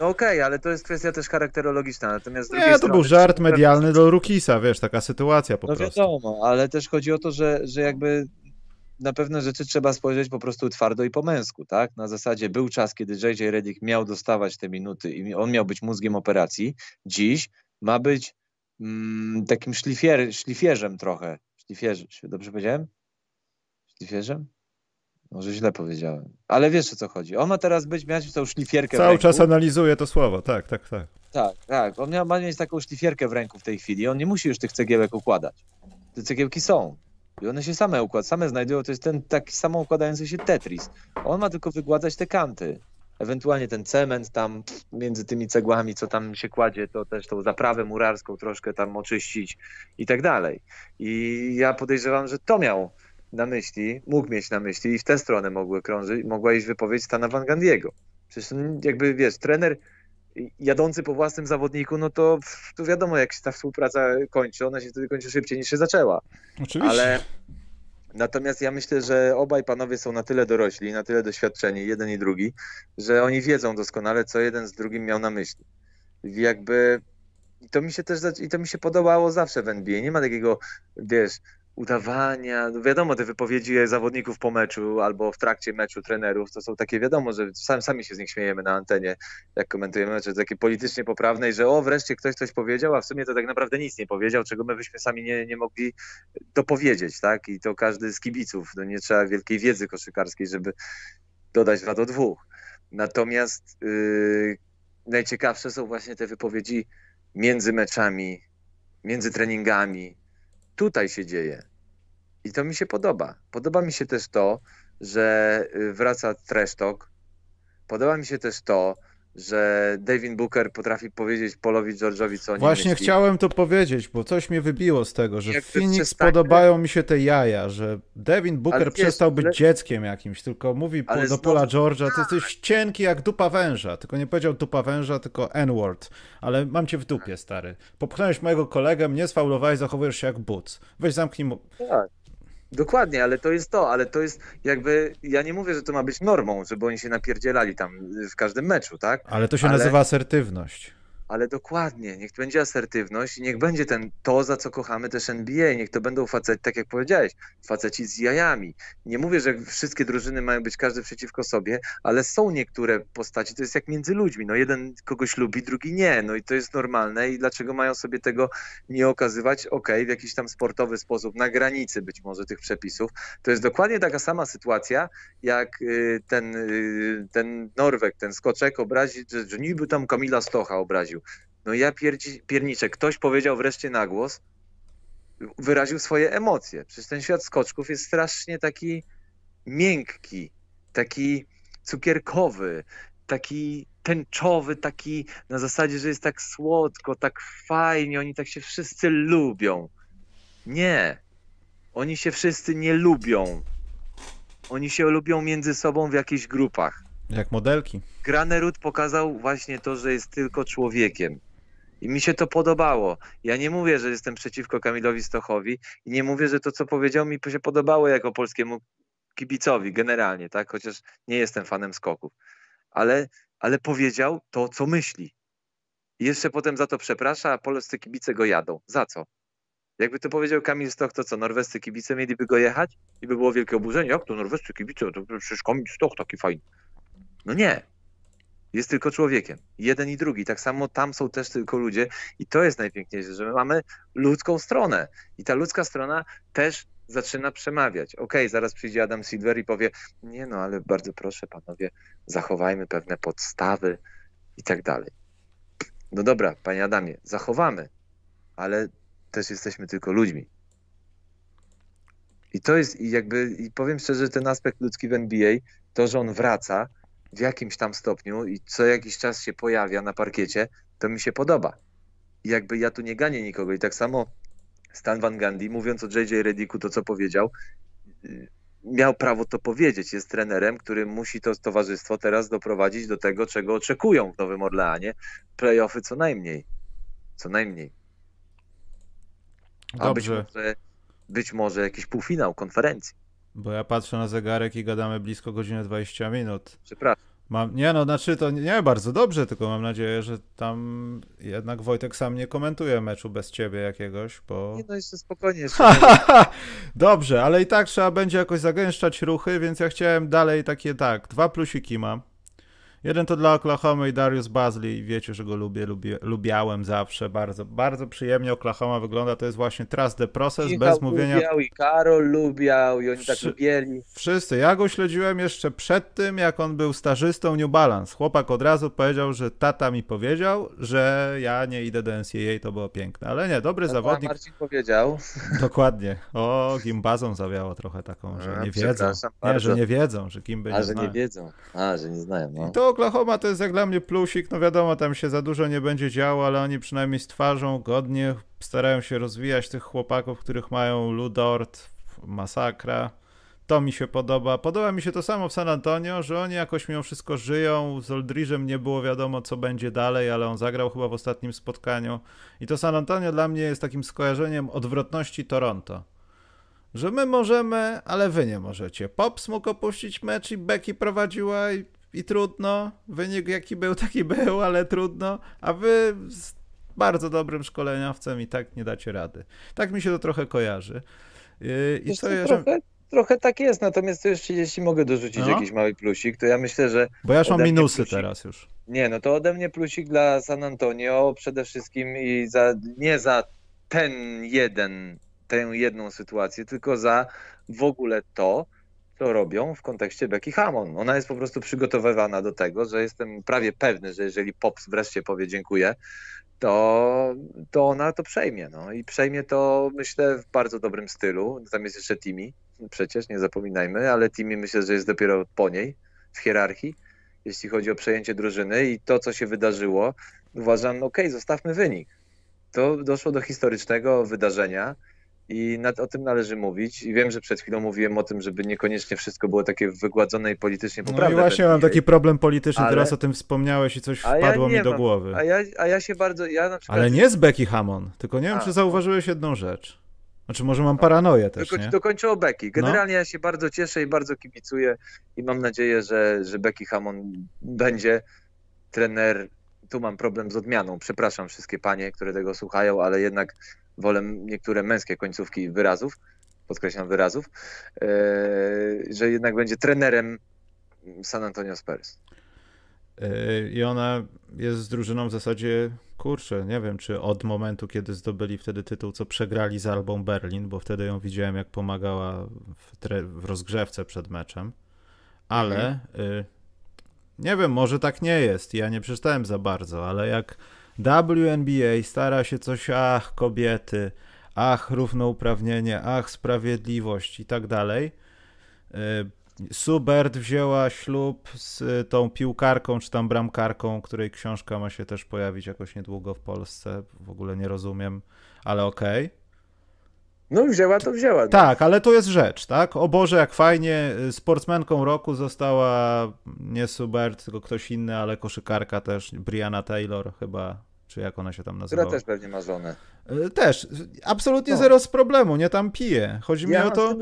No okej, okay, ale to jest kwestia też charakterologiczna. Natomiast
nie, to strony, był żart medialny do Rukisa, wiesz, taka sytuacja po
no
prostu.
No wiadomo, ale też chodzi o to, że, że jakby na pewne rzeczy trzeba spojrzeć po prostu twardo i po męsku, tak? Na zasadzie był czas, kiedy JJ Reddick miał dostawać te minuty i on miał być mózgiem operacji. Dziś ma być mm, takim szlifier, szlifierzem trochę Szlifierzy, dobrze powiedziałem? Szlifierzem? Może źle powiedziałem. Ale wiesz o co chodzi. On ma teraz być, mieć tą szlifierkę
Cały czas analizuje to słowo, tak, tak, tak.
Tak, tak. On miał, ma mieć taką szlifierkę w ręku w tej chwili. On nie musi już tych cegiełek układać. Te cegiełki są. I one się same układają, same znajdują. To jest ten taki samo układający się Tetris. On ma tylko wygładzać te kanty ewentualnie ten cement tam między tymi cegłami, co tam się kładzie, to też tą zaprawę murarską troszkę tam oczyścić i tak dalej. I ja podejrzewam, że to miał na myśli, mógł mieć na myśli i w tę stronę mogły krążyć, mogła iść wypowiedź Stana Van Gandiego. Przecież jakby, wiesz, trener jadący po własnym zawodniku, no to, to wiadomo, jak się ta współpraca kończy, ona się wtedy kończy szybciej niż się zaczęła.
Oczywiście.
Ale Natomiast ja myślę, że obaj panowie są na tyle dorośli, na tyle doświadczeni, jeden i drugi, że oni wiedzą doskonale, co jeden z drugim miał na myśli. Jakby i to mi się też i to mi się podobało zawsze w NBA. Nie ma takiego, wiesz, udawania. No wiadomo, te wypowiedzi zawodników po meczu albo w trakcie meczu trenerów to są takie, wiadomo, że sami, się z nich śmiejemy na antenie, jak komentujemy mecze, takie politycznie poprawne i że o, wreszcie ktoś coś powiedział, a w sumie to tak naprawdę nic nie powiedział, czego my byśmy sami nie, nie mogli dopowiedzieć, tak? I to każdy z kibiców. No nie trzeba wielkiej wiedzy koszykarskiej, żeby dodać dwa do dwóch. Natomiast yy, najciekawsze są właśnie te wypowiedzi między meczami, między treningami, tutaj się dzieje. I to mi się podoba. Podoba mi się też to, że y, wraca trash talk. Podoba mi się też to, że David Booker potrafi powiedzieć Polowi George'owi, co oni
Właśnie
myśli.
chciałem to powiedzieć, bo coś mnie wybiło z tego, że
Jak
w Phoenix
przestańmy-
podobają mi się te jaja, że Devin Booker
Ale wiesz,
przestał być
ale-
dzieckiem jakimś, tylko mówi
Ale
do
znowu-
Paula George'a, ty jesteś cienki jak dupa węża, tylko nie powiedział dupa węża, tylko N-word, ale mam cię w dupie, stary. Popchnąłeś mojego kolegę, mnie sfaulowałeś, zachowujesz się jak buc. Weź zamknij mu...
Tak. Dokładnie, ale to jest to, ale to jest jakby, ja nie mówię, że to ma być normą, żeby oni się napierdzielali tam w każdym meczu, tak?
Ale to się
Ale-
nazywa asertywność.
Ale dokładnie, niech będzie asertywność i niech będzie ten to, za co kochamy też NBA, niech to będą faceci, tak jak powiedziałeś, faceci z jajami. Nie mówię, że wszystkie drużyny mają być każdy przeciwko sobie, ale są niektóre postaci, to jest jak między ludźmi, no jeden kogoś lubi, drugi nie, no i to jest normalne i dlaczego mają sobie tego nie okazywać, okej, w jakiś tam sportowy sposób, na granicy być może tych przepisów. To jest dokładnie taka sama sytuacja, jak y, ten, y, ten Norweg, ten Skoczek obrazi, że, że niby tam Kamila Stocha obraził. No ja pierdzi, pierniczę, ktoś powiedział wreszcie na głos, wyraził swoje emocje. Przecież ten świat skoczków jest strasznie taki miękki, taki cukierkowy, taki tęczowy, taki na zasadzie, że jest tak słodko, tak fajnie, oni tak się wszyscy lubią. Nie. Oni się wszyscy nie lubią. Oni się lubią między sobą w jakichś grupach.
Jak modelki.
Granerud pokazał właśnie to, że jest tylko człowiekiem. I mi się to podobało. Ja nie mówię, że jestem przeciwko Kamilowi Stochowi i nie mówię, że to, co powiedział, mi się podobało jako polskiemu kibicowi generalnie, tak? Chociaż nie jestem fanem skoków. Ale, ale powiedział to, co myśli. I jeszcze potem za to przeprasza, a polscy kibice go jadą. Za co? Jakby to powiedział Kamil Stoch, to co, norwescy kibice mieliby go jechać i by było wielkie oburzenie? Jak to norwescy kibice? To przecież Kamil Stoch taki fajny. No nie. Jest tylko człowiekiem. Jeden i drugi. Tak samo tam są też tylko ludzie i to jest najpiękniejsze, że my mamy ludzką stronę i ta ludzka strona też zaczyna przemawiać. Okej, zaraz przyjdzie Adam Silver i powie, nie no, ale bardzo proszę panowie, zachowajmy pewne podstawy i tak dalej. No dobra, panie Adamie, zachowamy, ale też jesteśmy tylko ludźmi. I to jest i jakby, i powiem szczerze, ten aspekt ludzki w NBA, to, że on wraca w jakimś tam stopniu i co jakiś czas się pojawia na parkiecie, to mi się podoba. I jakby ja tu nie ganię nikogo. I tak samo Stan Van Gundy, mówiąc o JJ Redicku, to co powiedział, y, miał prawo to powiedzieć. Jest trenerem, który musi to towarzystwo teraz doprowadzić do tego, czego oczekują w Nowym Orleanie. Playoffy co najmniej. Co najmniej. A być może, być może jakiś półfinał konferencji.
Bo ja patrzę na zegarek i gadamy blisko godziny 20 minut.
Przepraszam.
Mam, nie no, znaczy to nie bardzo dobrze, tylko mam nadzieję, że tam jednak Wojtek sam nie komentuje meczu bez ciebie jakiegoś, bo...
Nie no, jeszcze spokojnie. Jeszcze
Dobrze, ale i tak trzeba będzie jakoś zagęszczać ruchy, więc ja chciałem dalej takie tak, dwa plusiki mam. Jeden to dla Oklahoma i Darius Bazley, wiecie, że go lubię, lubię lubiałem zawsze, bardzo, bardzo przyjemnie Oklahoma wygląda, to jest właśnie trust the process, bez
Michał
mówienia
lubiał i Karol lubiał i oni tak lubieli.
Wszyscy. Ja go śledziłem jeszcze przed tym, jak on był stażystą New Balance. Chłopak od razu powiedział, że tata mi powiedział, że ja nie idę do NCAA, to było piękne. Ale nie, dobry
A
zawodnik.
Marcin powiedział.
Dokładnie. O, gimbazą zawiało trochę taką, że
A,
nie wiedzą. Nie, że nie wiedzą, że Kimby
A,
nie
że nie wiedzą. A, że nie znają. No.
I to Oklahoma to jest jak dla mnie plusik, no wiadomo, tam się za dużo nie będzie działo, ale oni przynajmniej stwarzą godnie, starają się rozwijać tych chłopaków, których mają Ludort, masakra. To mi się podoba. Podoba mi się to samo w San Antonio, że oni jakoś mimo wszystko żyją. Z Oldridge'em nie było wiadomo, co będzie dalej, ale on zagrał chyba w ostatnim spotkaniu. I to San Antonio dla mnie jest takim skojarzeniem odwrotności Toronto. Że my możemy, ale wy nie możecie. Pops mógł opuścić mecz i Becky prowadziła i, i trudno. Wynik jaki był, taki był, ale trudno. A wy z bardzo dobrym szkoleniowcem i tak nie dacie rady. Tak mi się to trochę kojarzy. Yy, I
Wiesz
co, ja,
trochę, trochę tak jest, natomiast to jeszcze jeśli mogę dorzucić
No.
jakiś mały plusik, to ja myślę, że
bo ja już mam minusy
plusik.
teraz już.
nie, no to ode mnie plusik dla San Antonio przede wszystkim i za, nie za ten jeden, tę jedną sytuację, tylko za w ogóle to, co robią w kontekście Becky Hammon. Ona jest po prostu przygotowywana do tego, że jestem prawie pewny, że jeżeli Pops wreszcie powie dziękuję, to, to ona to przejmie. No. I przejmie to, myślę, w bardzo dobrym stylu. Tam jest jeszcze Timi, przecież nie zapominajmy, ale Timi myślę, że jest dopiero po niej w hierarchii. jeśli chodzi o przejęcie drużyny i to, co się wydarzyło, uważam, ok, zostawmy wynik. To doszło do historycznego wydarzenia i nad, o tym należy mówić. I wiem, że przed chwilą mówiłem o tym, żeby niekoniecznie wszystko było takie wygładzone i politycznie poprawne.
No i właśnie mam taki problem polityczny, ale... teraz o tym wspomniałeś i coś wpadło ja mi do
mam.
głowy.
A ja, a ja się bardzo, ja na przykład...
Ale nie z Becky Hammond, tylko nie wiem, a, czy zauważyłeś jedną rzecz. Znaczy może mam paranoję też,
Tylko
nie?
dokończę o Becky. No. Generalnie no. ja się bardzo cieszę i bardzo kibicuję i mam nadzieję, że, że Becky Hammond będzie trener. Tu mam problem z odmianą. Przepraszam wszystkie panie, które tego słuchają, ale jednak wolę niektóre męskie końcówki wyrazów, podkreślam wyrazów, yy, że jednak będzie trenerem San Antonio Spurs.
Yy, I ona jest z drużyną w zasadzie, kurczę, nie wiem, czy od momentu, kiedy zdobyli wtedy tytuł, co przegrali z Albą Berlin, bo wtedy ją widziałem, jak pomagała w, w rozgrzewce przed meczem, ale mhm. y, nie wiem, może tak nie jest, ja nie przeczytałem za bardzo, ale jak WNBA stara się coś, ach, kobiety, ach, równouprawnienie, ach, sprawiedliwość i tak dalej, y, Subert wzięła ślub z tą piłkarką czy tam bramkarką, której książka ma się też pojawić jakoś niedługo w Polsce. W ogóle nie rozumiem, ale okej. Okay.
No wzięła to wzięła. No.
Tak, ale to jest rzecz, tak? O Boże, jak fajnie. Sportsmenką roku została nie Subert, tylko ktoś inny, ale koszykarka też, Brianna Taylor chyba czy jak ona się tam nazywa.
Która też pewnie ma żonę.
E, też, absolutnie no. zero z problemu, nie tam pije. Chodzi ja mi o to,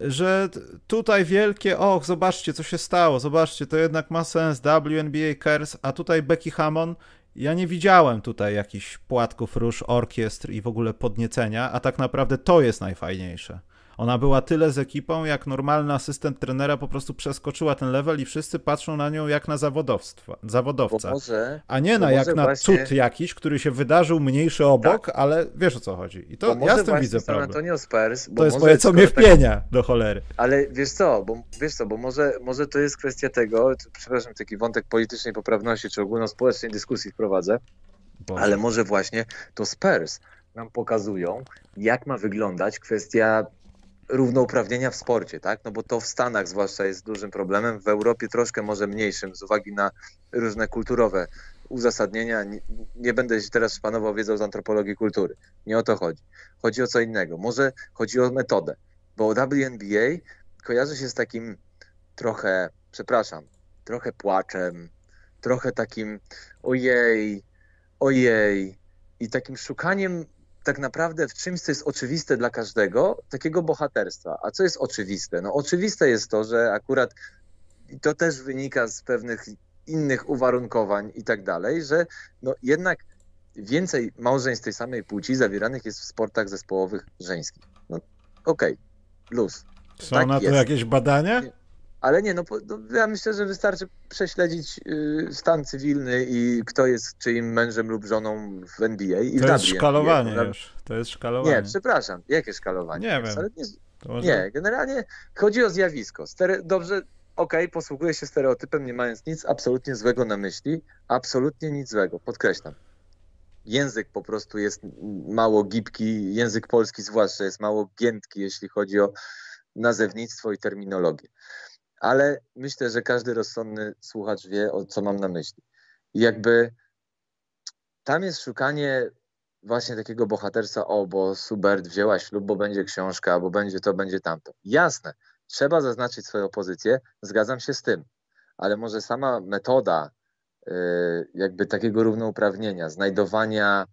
że tutaj wielkie, och, zobaczcie, co się stało, zobaczcie, to jednak ma sens, WNBA Cares, a tutaj Becky Hammond, ja nie widziałem tutaj jakichś płatków róż, orkiestr i w ogóle podniecenia, a tak naprawdę to jest najfajniejsze. Ona była tyle z ekipą, jak normalny asystent trenera po prostu przeskoczyła ten level i wszyscy patrzą na nią jak na zawodowca. Może, a nie na jak na właśnie... cud jakiś, który się wydarzył mniejszy obok, tak. ale wiesz o co chodzi. I to ja z tym widzę
San Antonio Spurs,
to jest moje co mnie wpienia tak... do cholery.
Ale wiesz co, bo wiesz co, bo może, może to jest kwestia tego, przepraszam, taki wątek politycznej poprawności czy ogólnospołecznej dyskusji wprowadzę, Boże. ale może właśnie to Spurs nam pokazują, jak ma wyglądać kwestia równouprawnienia w sporcie, tak? No bo to w Stanach zwłaszcza jest dużym problemem, w Europie troszkę może mniejszym z uwagi na różne kulturowe uzasadnienia. Nie, nie będę się teraz szpanował wiedzą z antropologii kultury. Nie o to chodzi. Chodzi o co innego. Może chodzi o metodę, bo WNBA kojarzy się z takim trochę, przepraszam, trochę płaczem, trochę takim ojej, ojej i takim szukaniem tak naprawdę w czymś, co jest oczywiste dla każdego, takiego bohaterstwa. A co jest oczywiste? No oczywiste jest to, że akurat i to też wynika z pewnych innych uwarunkowań i tak dalej, że no jednak więcej małżeństw tej samej płci zawieranych jest w sportach zespołowych żeńskich. No okej, okay. luz.
Są tak na to jest. jakieś badania?
Ale nie, no, no, ja myślę, że wystarczy prześledzić y, stan cywilny i kto jest czyim mężem lub żoną w NBA. I
to w jest szkalowanie NBA. już. To jest szkalowanie.
Nie, przepraszam. Jakie szkalowanie?
Nie wiem.
Nie, może... nie, generalnie chodzi o zjawisko. Stere... Dobrze, okej, okay, posługuję się stereotypem, nie mając nic absolutnie złego na myśli. Absolutnie nic złego, podkreślam. Język po prostu jest mało gibki, język polski zwłaszcza jest mało giętki, jeśli chodzi o nazewnictwo i terminologię ale myślę, że każdy rozsądny słuchacz wie, o co mam na myśli. I jakby tam jest szukanie właśnie takiego bohaterstwa, o, bo Subert wzięła ślub, bo będzie książka, bo będzie to, będzie tamto. Jasne, trzeba zaznaczyć swoją pozycję, zgadzam się z tym, ale może sama metoda yy, jakby takiego równouprawnienia, znajdowania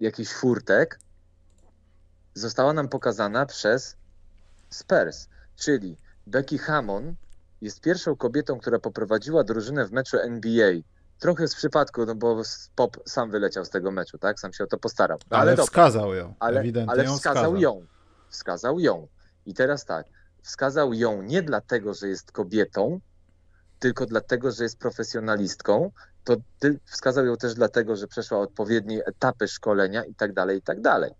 jakichś furtek została nam pokazana przez Spurs, czyli Becky Hammond jest pierwszą kobietą, która poprowadziła drużynę w meczu NBA. Trochę z przypadku, no bo Pop sam wyleciał z tego meczu, tak? Sam się o to postarał.
Ale, ale wskazał ją. Ale, ewidentnie ale
wskazał, wskazał ją. Wskazał ją. I teraz tak, wskazał ją nie dlatego, że jest kobietą, tylko dlatego, że jest profesjonalistką, to wskazał ją też dlatego, że przeszła odpowiednie etapy szkolenia i tak dalej, i tak dalej.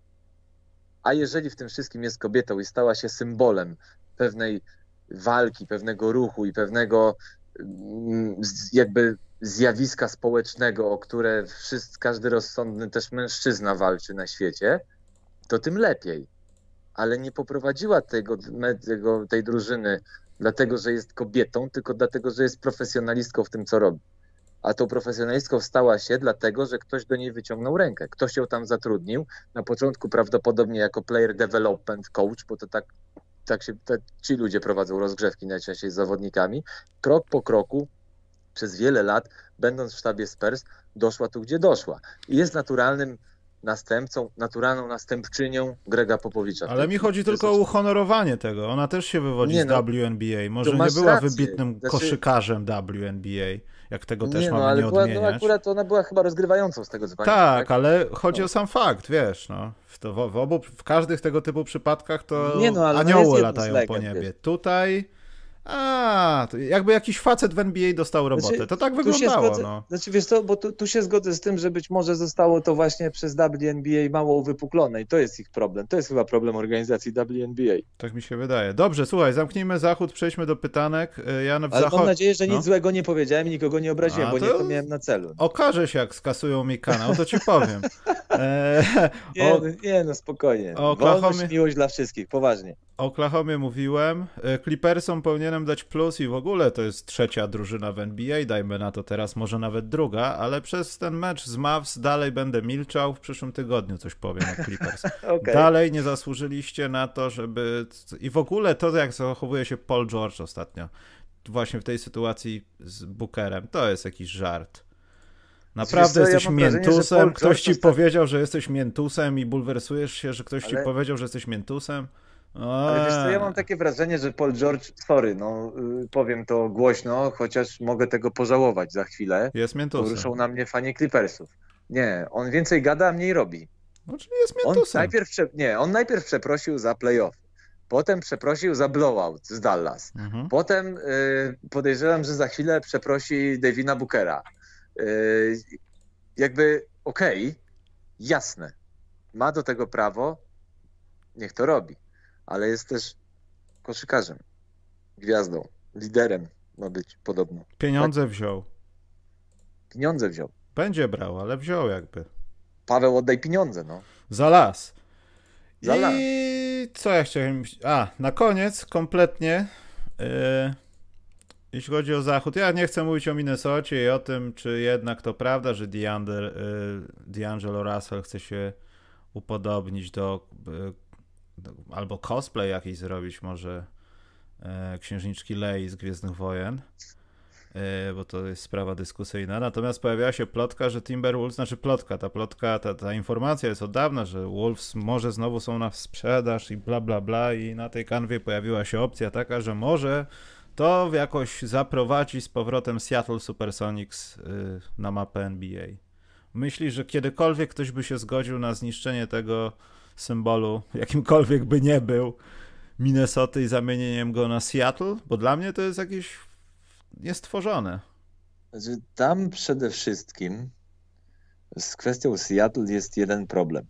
A jeżeli w tym wszystkim jest kobietą i stała się symbolem pewnej walki, pewnego ruchu i pewnego mm, jakby zjawiska społecznego, o które wszyscy, każdy rozsądny też mężczyzna walczy na świecie, to tym lepiej. Ale nie poprowadziła tego, tego, tej drużyny dlatego że jest kobietą, tylko dlatego, że jest profesjonalistką w tym, co robi. A tą profesjonalistką stała się dlatego, że ktoś do niej wyciągnął rękę. Ktoś ją tam zatrudnił. Na początku prawdopodobnie jako player development coach, bo to tak, tak się te, ci ludzie prowadzą rozgrzewki najczęściej z zawodnikami. Krok po kroku, przez wiele lat, będąc w sztabie Spurs, doszła tu, gdzie doszła. I jest naturalnym następcą, naturalną następczynią Grega Popowicza.
Ale mi chodzi tylko o uhonorowanie tego. Ona też się wywodzi nie, z no, WNBA. Może nie była rację. wybitnym znaczy... koszykarzem WNBA, jak tego też nie, no, mamy ale nie była, No
akurat ona była chyba rozgrywającą z tego co
pamiętam. Tak, tak? ale chodzi no. o sam fakt, wiesz, no. W, to, w, obu, w każdych tego typu przypadkach to nie, no, anioły latają po niebie. Wiesz. Tutaj a, jakby jakiś facet w NBA dostał robotę. Znaczy, to tak wyglądało. Zgodzę,
no. Znaczy wiesz co, bo tu, tu, się zgodzę z tym, że być może zostało to właśnie przez WNBA mało uwypuklone i to jest ich problem. To jest chyba problem organizacji WNBA.
Tak mi się wydaje. Dobrze, słuchaj, zamknijmy zachód, przejdźmy do pytanek.
Y, ja Ale zachod... mam nadzieję, że nic no. złego nie powiedziałem i nikogo nie obraziłem, A, bo nie to miałem na celu.
Okaże się, jak skasują mi kanał, to ci powiem.
E, nie, o... no, nie, no spokojnie. Oklahomie... miłość dla wszystkich, poważnie.
O Oklahomie mówiłem. E, Clippersom powinienem dać plus i w ogóle to jest trzecia drużyna w NBA, dajmy na to teraz, może nawet druga, ale przez ten mecz z Mavs dalej będę milczał. W przyszłym tygodniu coś powiem o Clippers. okay. Dalej nie zasłużyliście na to, żeby... I w ogóle to, jak zachowuje się Paul George ostatnio, właśnie w tej sytuacji z Bookerem, to jest jakiś żart. Naprawdę jesteś ja miętusem. ktoś ci powiedział, że jesteś miętusem i bulwersujesz się, że ktoś ale... ci powiedział, że jesteś miętusem.
Ale wiesz co, ja mam takie wrażenie, że Paul George, sorry, no y, powiem to głośno, chociaż mogę tego pożałować za chwilę.
Jest miętusem.
Ruszą na mnie fanie Clippersów. Nie, on więcej gada, a mniej robi.
No, czyli jest miętusem.
On najpierw, nie, on najpierw przeprosił za playoff. Potem przeprosił za blowout z Dallas. Mhm. Potem y, podejrzewam, że za chwilę przeprosi Davina Bookera. Y, jakby okej, okay, jasne. Ma do tego prawo, niech to robi ale jest też koszykarzem, gwiazdą, liderem ma być podobno.
Pieniądze tak. wziął.
Pieniądze wziął.
Będzie brał, ale wziął jakby.
Paweł, oddaj pieniądze, no.
Za las. Za I las. co ja chciałem... A, na koniec kompletnie... Yy... Jeśli chodzi o Zachód, ja nie chcę mówić o Minnesocie i o tym, czy jednak to prawda, że D'Angelo, D'Angelo Russell chce się upodobnić do albo cosplay jakiś zrobić może e, księżniczki Lei z Gwiezdnych Wojen, e, bo to jest sprawa dyskusyjna. Natomiast pojawiła się plotka, że Timberwolves, znaczy plotka, ta plotka, ta, ta informacja jest od dawna, że Wolves może znowu są na sprzedaż i bla bla bla i na tej kanwie pojawiła się opcja taka, że może to jakoś zaprowadzi z powrotem Seattle Supersonics y, na mapę NBA. Myślisz, że kiedykolwiek ktoś by się zgodził na zniszczenie tego symbolu, jakimkolwiek by nie był, Minnesota i zamienieniem go na Seattle? Bo dla mnie to jest jakieś niestworzone.
Znaczy, tam przede wszystkim z kwestią Seattle jest jeden problem.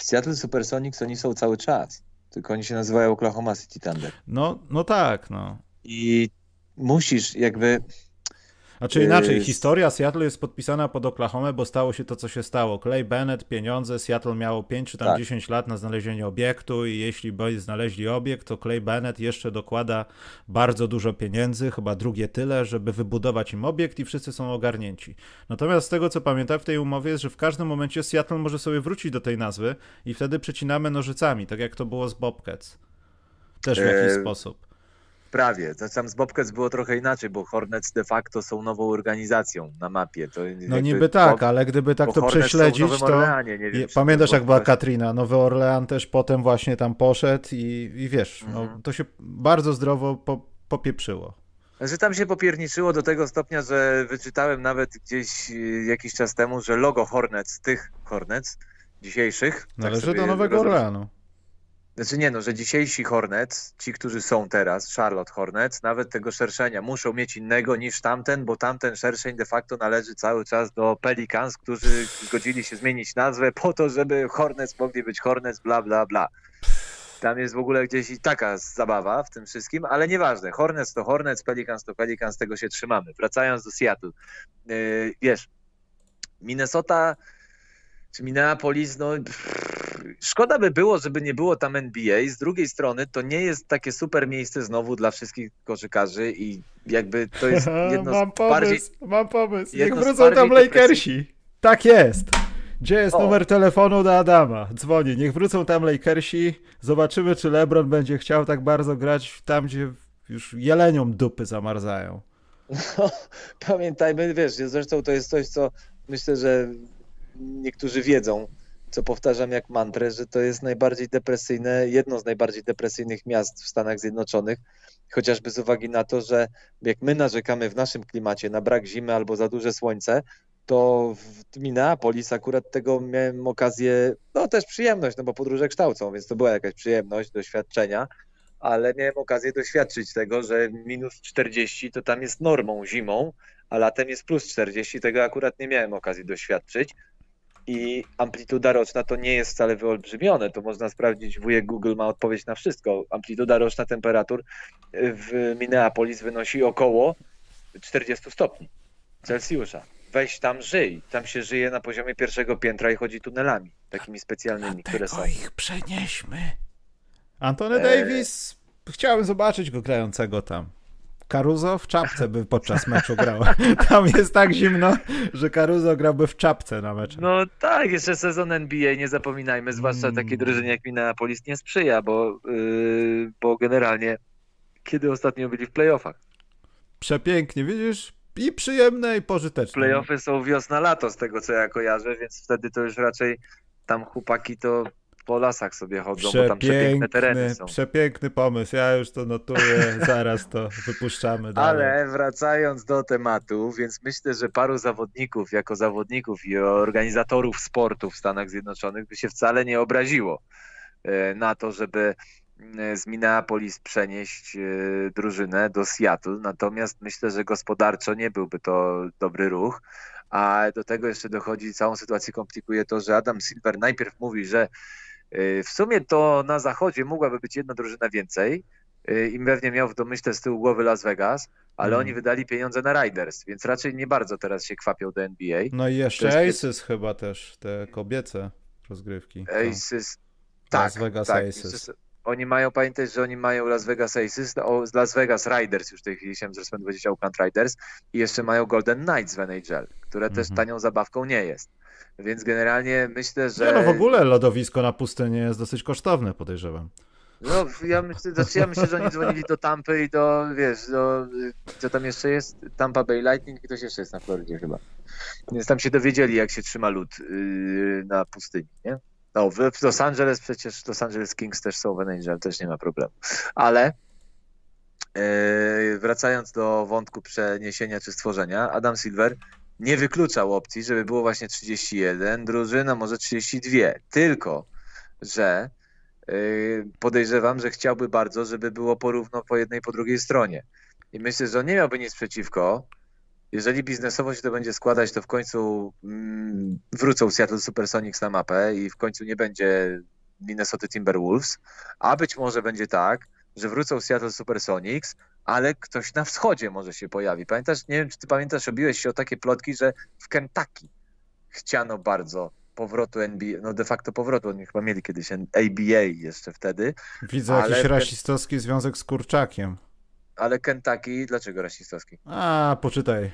Seattle Supersonics oni są cały czas, tylko oni się nazywają Oklahoma City Thunder.
No, no tak, no.
I musisz jakby
znaczy inaczej, historia Seattle jest podpisana pod Oklahoma, bo stało się to, co się stało. Clay Bennett, pieniądze, Seattle miało 5 czy tam tak. 10 lat na znalezienie obiektu i jeśli by znaleźli obiekt, to Clay Bennett jeszcze dokłada bardzo dużo pieniędzy, chyba drugie tyle, żeby wybudować im obiekt i wszyscy są ogarnięci. Natomiast z tego, co pamiętam w tej umowie jest, że w każdym momencie Seattle może sobie wrócić do tej nazwy i wtedy przecinamy nożycami, tak jak to było z Bobcats. Też w jakiś e... sposób.
Prawie. To tam z Bobcats było trochę inaczej, bo Hornets de facto są nową organizacją na mapie. To
no niby tak, ale gdyby tak to Hornets prześledzić, to... Orleanie, wiem, Pamiętasz jak była Katrina? Nowy Orlean też potem właśnie tam poszedł i, i wiesz, no, mhm. no, to się bardzo zdrowo po, popieprzyło.
Znaczy tam się popierniczyło do tego stopnia, że wyczytałem nawet gdzieś y, jakiś czas temu, że logo Hornets, tych Hornets dzisiejszych...
Należy tak do Nowego Orleanu.
Znaczy nie no, że dzisiejsi Hornets, ci, którzy są teraz, Charlotte Hornets, nawet tego szerszenia muszą mieć innego niż tamten, bo tamten szerszeń de facto należy cały czas do Pelicans, którzy zgodzili się zmienić nazwę po to, żeby Hornets mogli być Hornets, bla, bla, bla. Tam jest w ogóle gdzieś i taka zabawa w tym wszystkim, ale nieważne. Hornets to Hornets, Pelicans to Pelicans, tego się trzymamy. Wracając do Seattle. Yy, wiesz, Minnesota czy Minneapolis, no... Pff, szkoda by było, żeby nie było tam NBA. Z drugiej strony to nie jest takie super miejsce znowu dla wszystkich koszykarzy i jakby to jest jedno
mam
z
pomysł,
bardziej...
Mam pomysł, niech wrócą tam Lakersi. Tak jest. Gdzie jest
O.
numer telefonu do Adama? Dzwoni, niech wrócą tam Lakersi. Zobaczymy, czy LeBron będzie chciał tak bardzo grać tam, gdzie już jeleniom dupy zamarzają.
No, pamiętajmy, wiesz, zresztą to jest coś, co myślę, że niektórzy wiedzą, co powtarzam jak mantrę, że to jest najbardziej depresyjne, jedno z najbardziej depresyjnych miast w Stanach Zjednoczonych, chociażby z uwagi na to, że jak my narzekamy w naszym klimacie na brak zimy albo za duże słońce, to w Minneapolis akurat tego miałem okazję, no też przyjemność, no bo podróże kształcą, więc to była jakaś przyjemność, doświadczenia, ale miałem okazję doświadczyć tego, że minus 40 to tam jest normą zimą, a latem jest plus 40, tego akurat nie miałem okazji doświadczyć. I amplituda roczna to nie jest wcale wyolbrzymione. To można sprawdzić. Wujek Google ma odpowiedź na wszystko. Amplituda roczna temperatur w Minneapolis wynosi około 40 stopni Celsjusza. Weź tam żyj. Tam się żyje na poziomie pierwszego piętra i chodzi tunelami takimi specjalnymi, które są.
ich przenieśmy. Antony
Eee.
Davis, chciałem zobaczyć go grającego tam. Caruso w czapce by podczas meczu grał. Tam jest tak zimno, że Caruso grałby w czapce na meczu.
No tak, jeszcze sezon NBA, nie zapominajmy, zwłaszcza
Mm.
takiej drużynie jak Minneapolis nie sprzyja, bo, yy, bo generalnie kiedy ostatnio byli w playoffach?
Przepięknie, widzisz? I przyjemne, i pożyteczne.
Playoffy są wiosna-lato z tego co ja kojarzę, więc wtedy to już raczej tam chłopaki to po lasach sobie chodzą, bo tam przepiękne tereny są.
przepiękny pomysł. Ja już to notuję, zaraz to wypuszczamy dalej.
Ale wracając do tematu, więc myślę, że paru zawodników, jako zawodników i organizatorów sportu w Stanach Zjednoczonych by się wcale nie obraziło e, na to, żeby e, z Minneapolis przenieść e, drużynę do Seattle. Natomiast myślę, że gospodarczo nie byłby to dobry ruch. A do tego jeszcze dochodzi, całą sytuację komplikuje to, że Adam Silver najpierw mówi, że w sumie to na zachodzie mogłaby być jedna drużyna więcej e, i pewnie miał w domyśle z tyłu głowy Las Vegas, ale
Mm.
oni wydali pieniądze na Riders, więc raczej nie bardzo teraz się kwapią do NBA.
No i jeszcze
jest-
Aces chyba też, te kobiece rozgrywki.
Aces, tak,
Las Vegas
tak.
Aces.
Oni mają, pamiętać, że oni mają Las Vegas Aces, Las Vegas Riders już w tej chwili chciałem zresztą powiedzieć Oakland Riders i jeszcze mają Golden Knights w NHL, które też
Mhm.
tanią zabawką nie jest. Więc generalnie myślę, że...
Nie, no w ogóle lodowisko na pustyni jest dosyć kosztowne, podejrzewam.
No, ja myślę, znaczy ja myślę, że oni dzwonili do Tampy i do, wiesz, do, co tam jeszcze jest? Tampa Bay Lightning i ktoś jeszcze jest na Florydzie chyba. Więc tam się dowiedzieli, jak się trzyma lód yy, na pustyni, nie? No, w, Los Angeles przecież Los Angeles Kings też są w NHL, też nie ma problemu. Ale yy, wracając do wątku przeniesienia czy stworzenia, Adam Silver nie wykluczał opcji, żeby było właśnie 31, drużyna może 32. Tylko, że Yy, podejrzewam, że chciałby bardzo, żeby było porówno po jednej po drugiej stronie. I myślę, że on nie miałby nic przeciwko. Jeżeli biznesowo się to będzie składać, to w końcu mm, wrócą Seattle Supersonics na mapę i w końcu nie będzie Minnesota Timberwolves, a być może będzie tak, że wrócą Seattle Supersonics, ale ktoś na wschodzie może się pojawi. Pamiętasz, nie wiem, czy ty pamiętasz, robiłeś się o takie plotki, że w Kentucky chciano bardzo powrotu NBA, no de facto powrotu, oni chyba mieli kiedyś ABA jeszcze wtedy,
Widzę
Ale
jakiś rasistowski związek z kurczakiem.
Ale Kentucky, dlaczego rasistowski?
A, poczytaj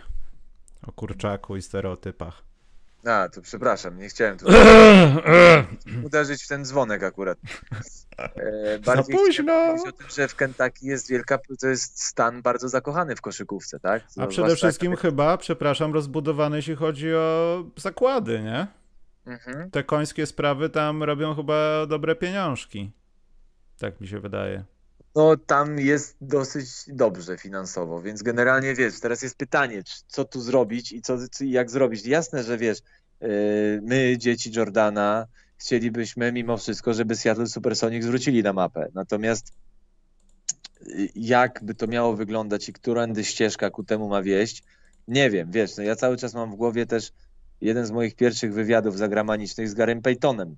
o kurczaku i stereotypach.
A, to przepraszam, nie chciałem tu uderzyć w ten dzwonek akurat. E, bardziej
późno.
chciałem powiedzieć o tym, że w Kentucky jest wielka, to jest stan bardzo zakochany w koszykówce, tak?
A
Zwłaszcza
przede wszystkim chyba, przepraszam, rozbudowany jeśli chodzi o zakłady, nie?
Mhm.
Te końskie sprawy tam robią chyba dobre pieniążki. Tak mi się wydaje.
No tam jest dosyć dobrze finansowo, więc generalnie wiesz, teraz jest pytanie, co tu zrobić i co, jak zrobić. Jasne, że wiesz, yy, my, dzieci Jordana, chcielibyśmy mimo wszystko, żeby Seattle Supersonics wrócili na mapę. Natomiast yy, jak by to miało wyglądać i którędy ścieżka ku temu ma wieść, nie wiem, wiesz, no ja cały czas mam w głowie też jeden z moich pierwszych wywiadów zagranicznych z Garym Paytonem, e,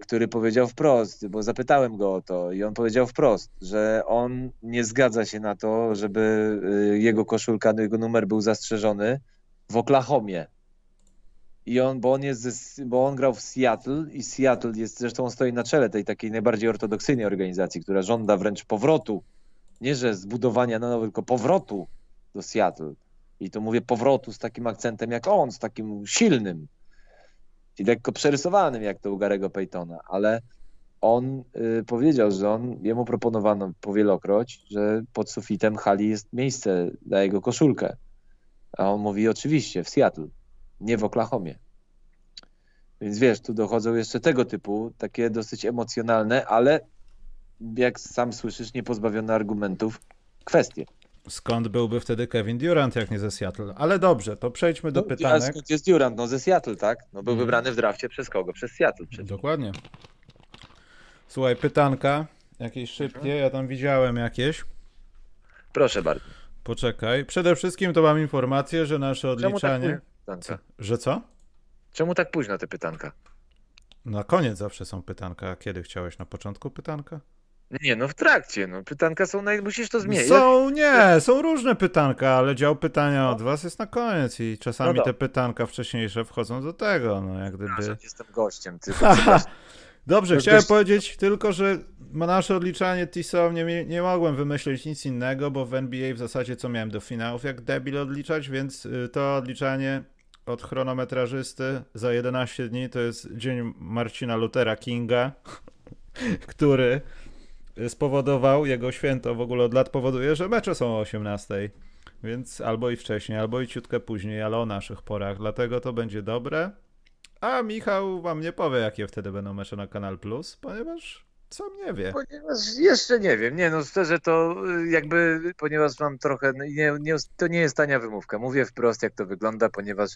który powiedział wprost, bo zapytałem go o to i on powiedział wprost, że on nie zgadza się na to, żeby e, jego koszulka, jego numer był zastrzeżony w Oklahomie. I on, bo on jest, bo on grał w Seattle i Seattle jest, zresztą on stoi na czele tej takiej najbardziej ortodoksyjnej organizacji, która żąda wręcz powrotu, nie że zbudowania na nowo, tylko powrotu do Seattle. I to mówię powrotu z takim akcentem jak on, z takim silnym i lekko przerysowanym jak to u Garego Paytona, ale on y, powiedział, że on, jemu proponowano powielokroć, że pod sufitem hali jest miejsce dla jego koszulkę. A on mówi oczywiście w Seattle, nie w Oklahomie. Więc wiesz, tu dochodzą jeszcze tego typu, takie dosyć emocjonalne, ale jak sam słyszysz, niepozbawione argumentów kwestie.
Skąd byłby wtedy Kevin Durant, jak nie ze Seattle? Ale dobrze, to przejdźmy do no, pytania.
Skąd jest Durant? No ze Seattle, tak? No był hmm. wybrany w drafcie przez kogo? Przez Seattle. Przecież.
Dokładnie. Słuchaj, pytanka, jakieś szybkie, ja tam widziałem jakieś.
Proszę bardzo.
Poczekaj. Przede wszystkim to mam informację, że nasze odliczanie... Tak co? Że co?
Czemu tak późno te pytanka?
Na koniec zawsze są pytanka. Kiedy chciałeś? Na początku pytanka?
Nie, no w trakcie. No. Pytanka są, naj... musisz to zmienić.
Są, nie, są różne pytanka, ale dział pytania od was jest na koniec i czasami no te pytanka wcześniejsze wchodzą do tego, no jak gdyby...
jestem gościem, ty
Dobrze, chciałem powiedzieć tylko, że nasze odliczanie TISO nie, nie mogłem wymyślić nic innego, bo w NBA w zasadzie co miałem do finałów jak debil odliczać, więc y, to odliczanie od chronometrażysty za 11 dni to jest dzień Marcina Luthera Kinga, który spowodował, jego święto w ogóle od lat powoduje, że mecze są o 18. Więc albo i wcześniej, albo i ciutkę później, ale o naszych porach. Dlatego to będzie dobre. A Michał wam nie powie, jakie wtedy będą mecze na Kanal Plus, ponieważ co nie wie.
Ponieważ jeszcze nie wiem. Nie, no szczerze to y, jakby, ponieważ mam trochę, no nie, nie, to nie jest tania wymówka. Mówię wprost, jak to wygląda, ponieważ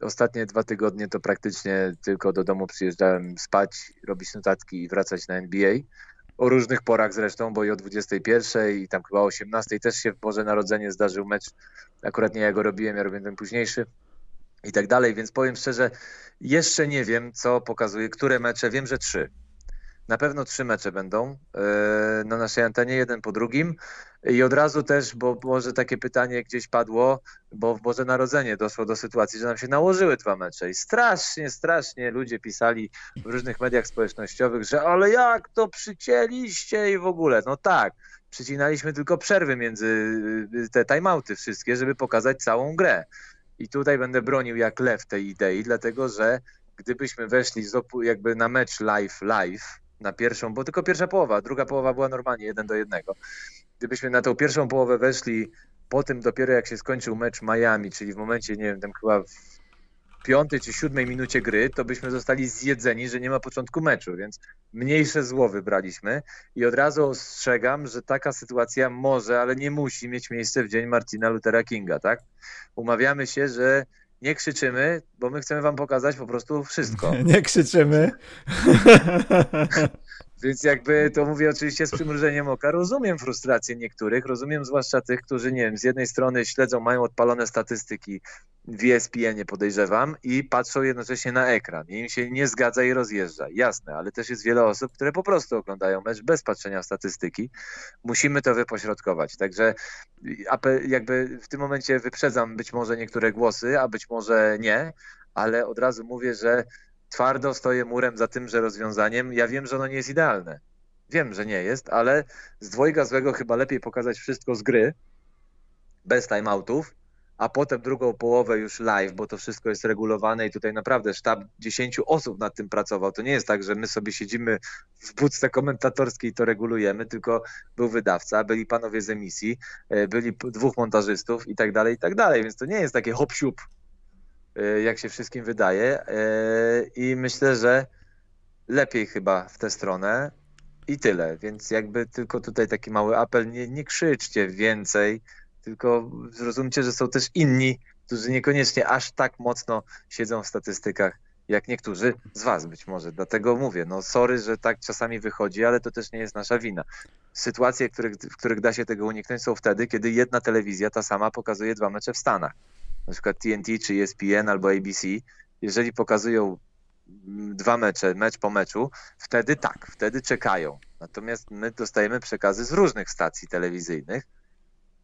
ostatnie dwa tygodnie to praktycznie tylko do domu przyjeżdżałem spać, robić notatki i wracać na NBA. O różnych porach zresztą, bo i o 21 i tam chyba o 18 też się w Boże Narodzenie zdarzył mecz. Akurat nie ja go robiłem, ja robiłem ten późniejszy i tak dalej, więc powiem szczerze, jeszcze nie wiem, co pokazuje, które mecze. Wiem, że trzy. Na pewno trzy mecze będą e, na naszej antenie, jeden po drugim. I od razu też, bo może takie pytanie gdzieś padło, bo w Boże Narodzenie doszło do sytuacji, że nam się nałożyły dwa mecze i strasznie, strasznie ludzie pisali w różnych mediach społecznościowych, że ale jak to przycięliście i w ogóle. No tak, przycinaliśmy tylko przerwy między y, te timeouty wszystkie, żeby pokazać całą grę. I tutaj będę bronił jak lew tej idei, dlatego że gdybyśmy weszli jakby na mecz live, live, na pierwszą, bo tylko pierwsza połowa, druga połowa była normalnie jeden do jednego. Gdybyśmy na tą pierwszą połowę weszli po tym dopiero jak się skończył mecz Miami, czyli w momencie, nie wiem, tam chyba w piątej czy siódmej minucie gry, to byśmy zostali zjedzeni, że nie ma początku meczu, więc mniejsze zło wybraliśmy i od razu ostrzegam, że taka sytuacja może, ale nie musi mieć miejsca w dzień Martina Luthera Kinga, tak? Umawiamy się, że nie krzyczymy, bo my chcemy wam pokazać po prostu wszystko.
Nie krzyczymy.
Więc jakby to mówię oczywiście z przymrużeniem oka. Rozumiem frustrację niektórych, rozumiem zwłaszcza tych, którzy nie wiem, z jednej strony śledzą, mają odpalone statystyki w ESPN-ie podejrzewam i patrzą jednocześnie na ekran. I im się nie zgadza i rozjeżdża. Jasne, ale też jest wiele osób, które po prostu oglądają mecz bez patrzenia w statystyki. Musimy to wypośrodkować. Także jakby w tym momencie wyprzedzam być może niektóre głosy, a być może nie, ale od razu mówię, że twardo stoję murem za tymże rozwiązaniem. Ja wiem, że ono nie jest idealne. Wiem, że nie jest, ale z dwojga złego chyba lepiej pokazać wszystko z gry, bez timeoutów, a potem drugą połowę już live, bo to wszystko jest regulowane i tutaj naprawdę sztab 10 osób nad tym pracował. To nie jest tak, że my sobie siedzimy w budce komentatorskiej i to regulujemy, tylko był wydawca, byli panowie z emisji, e, byli dwóch montażystów i tak dalej, i tak dalej, więc to nie jest takie hop siup Y, jak się wszystkim wydaje. Y, I myślę, że lepiej chyba w tę stronę i tyle. Więc jakby tylko tutaj taki mały apel, nie, nie krzyczcie więcej, tylko zrozumcie, że są też inni, którzy niekoniecznie aż tak mocno siedzą w statystykach, jak niektórzy z was być może. Dlatego mówię, no sorry, że tak czasami wychodzi, ale to też nie jest nasza wina. Sytuacje, w których, w których da się tego uniknąć są wtedy, kiedy jedna telewizja, ta sama, pokazuje dwa mecze w Stanach na przykład TNT czy ESPN albo ABC, jeżeli pokazują mm, dwa mecze, mecz po meczu, wtedy tak, wtedy czekają. Natomiast my dostajemy przekazy z różnych stacji telewizyjnych,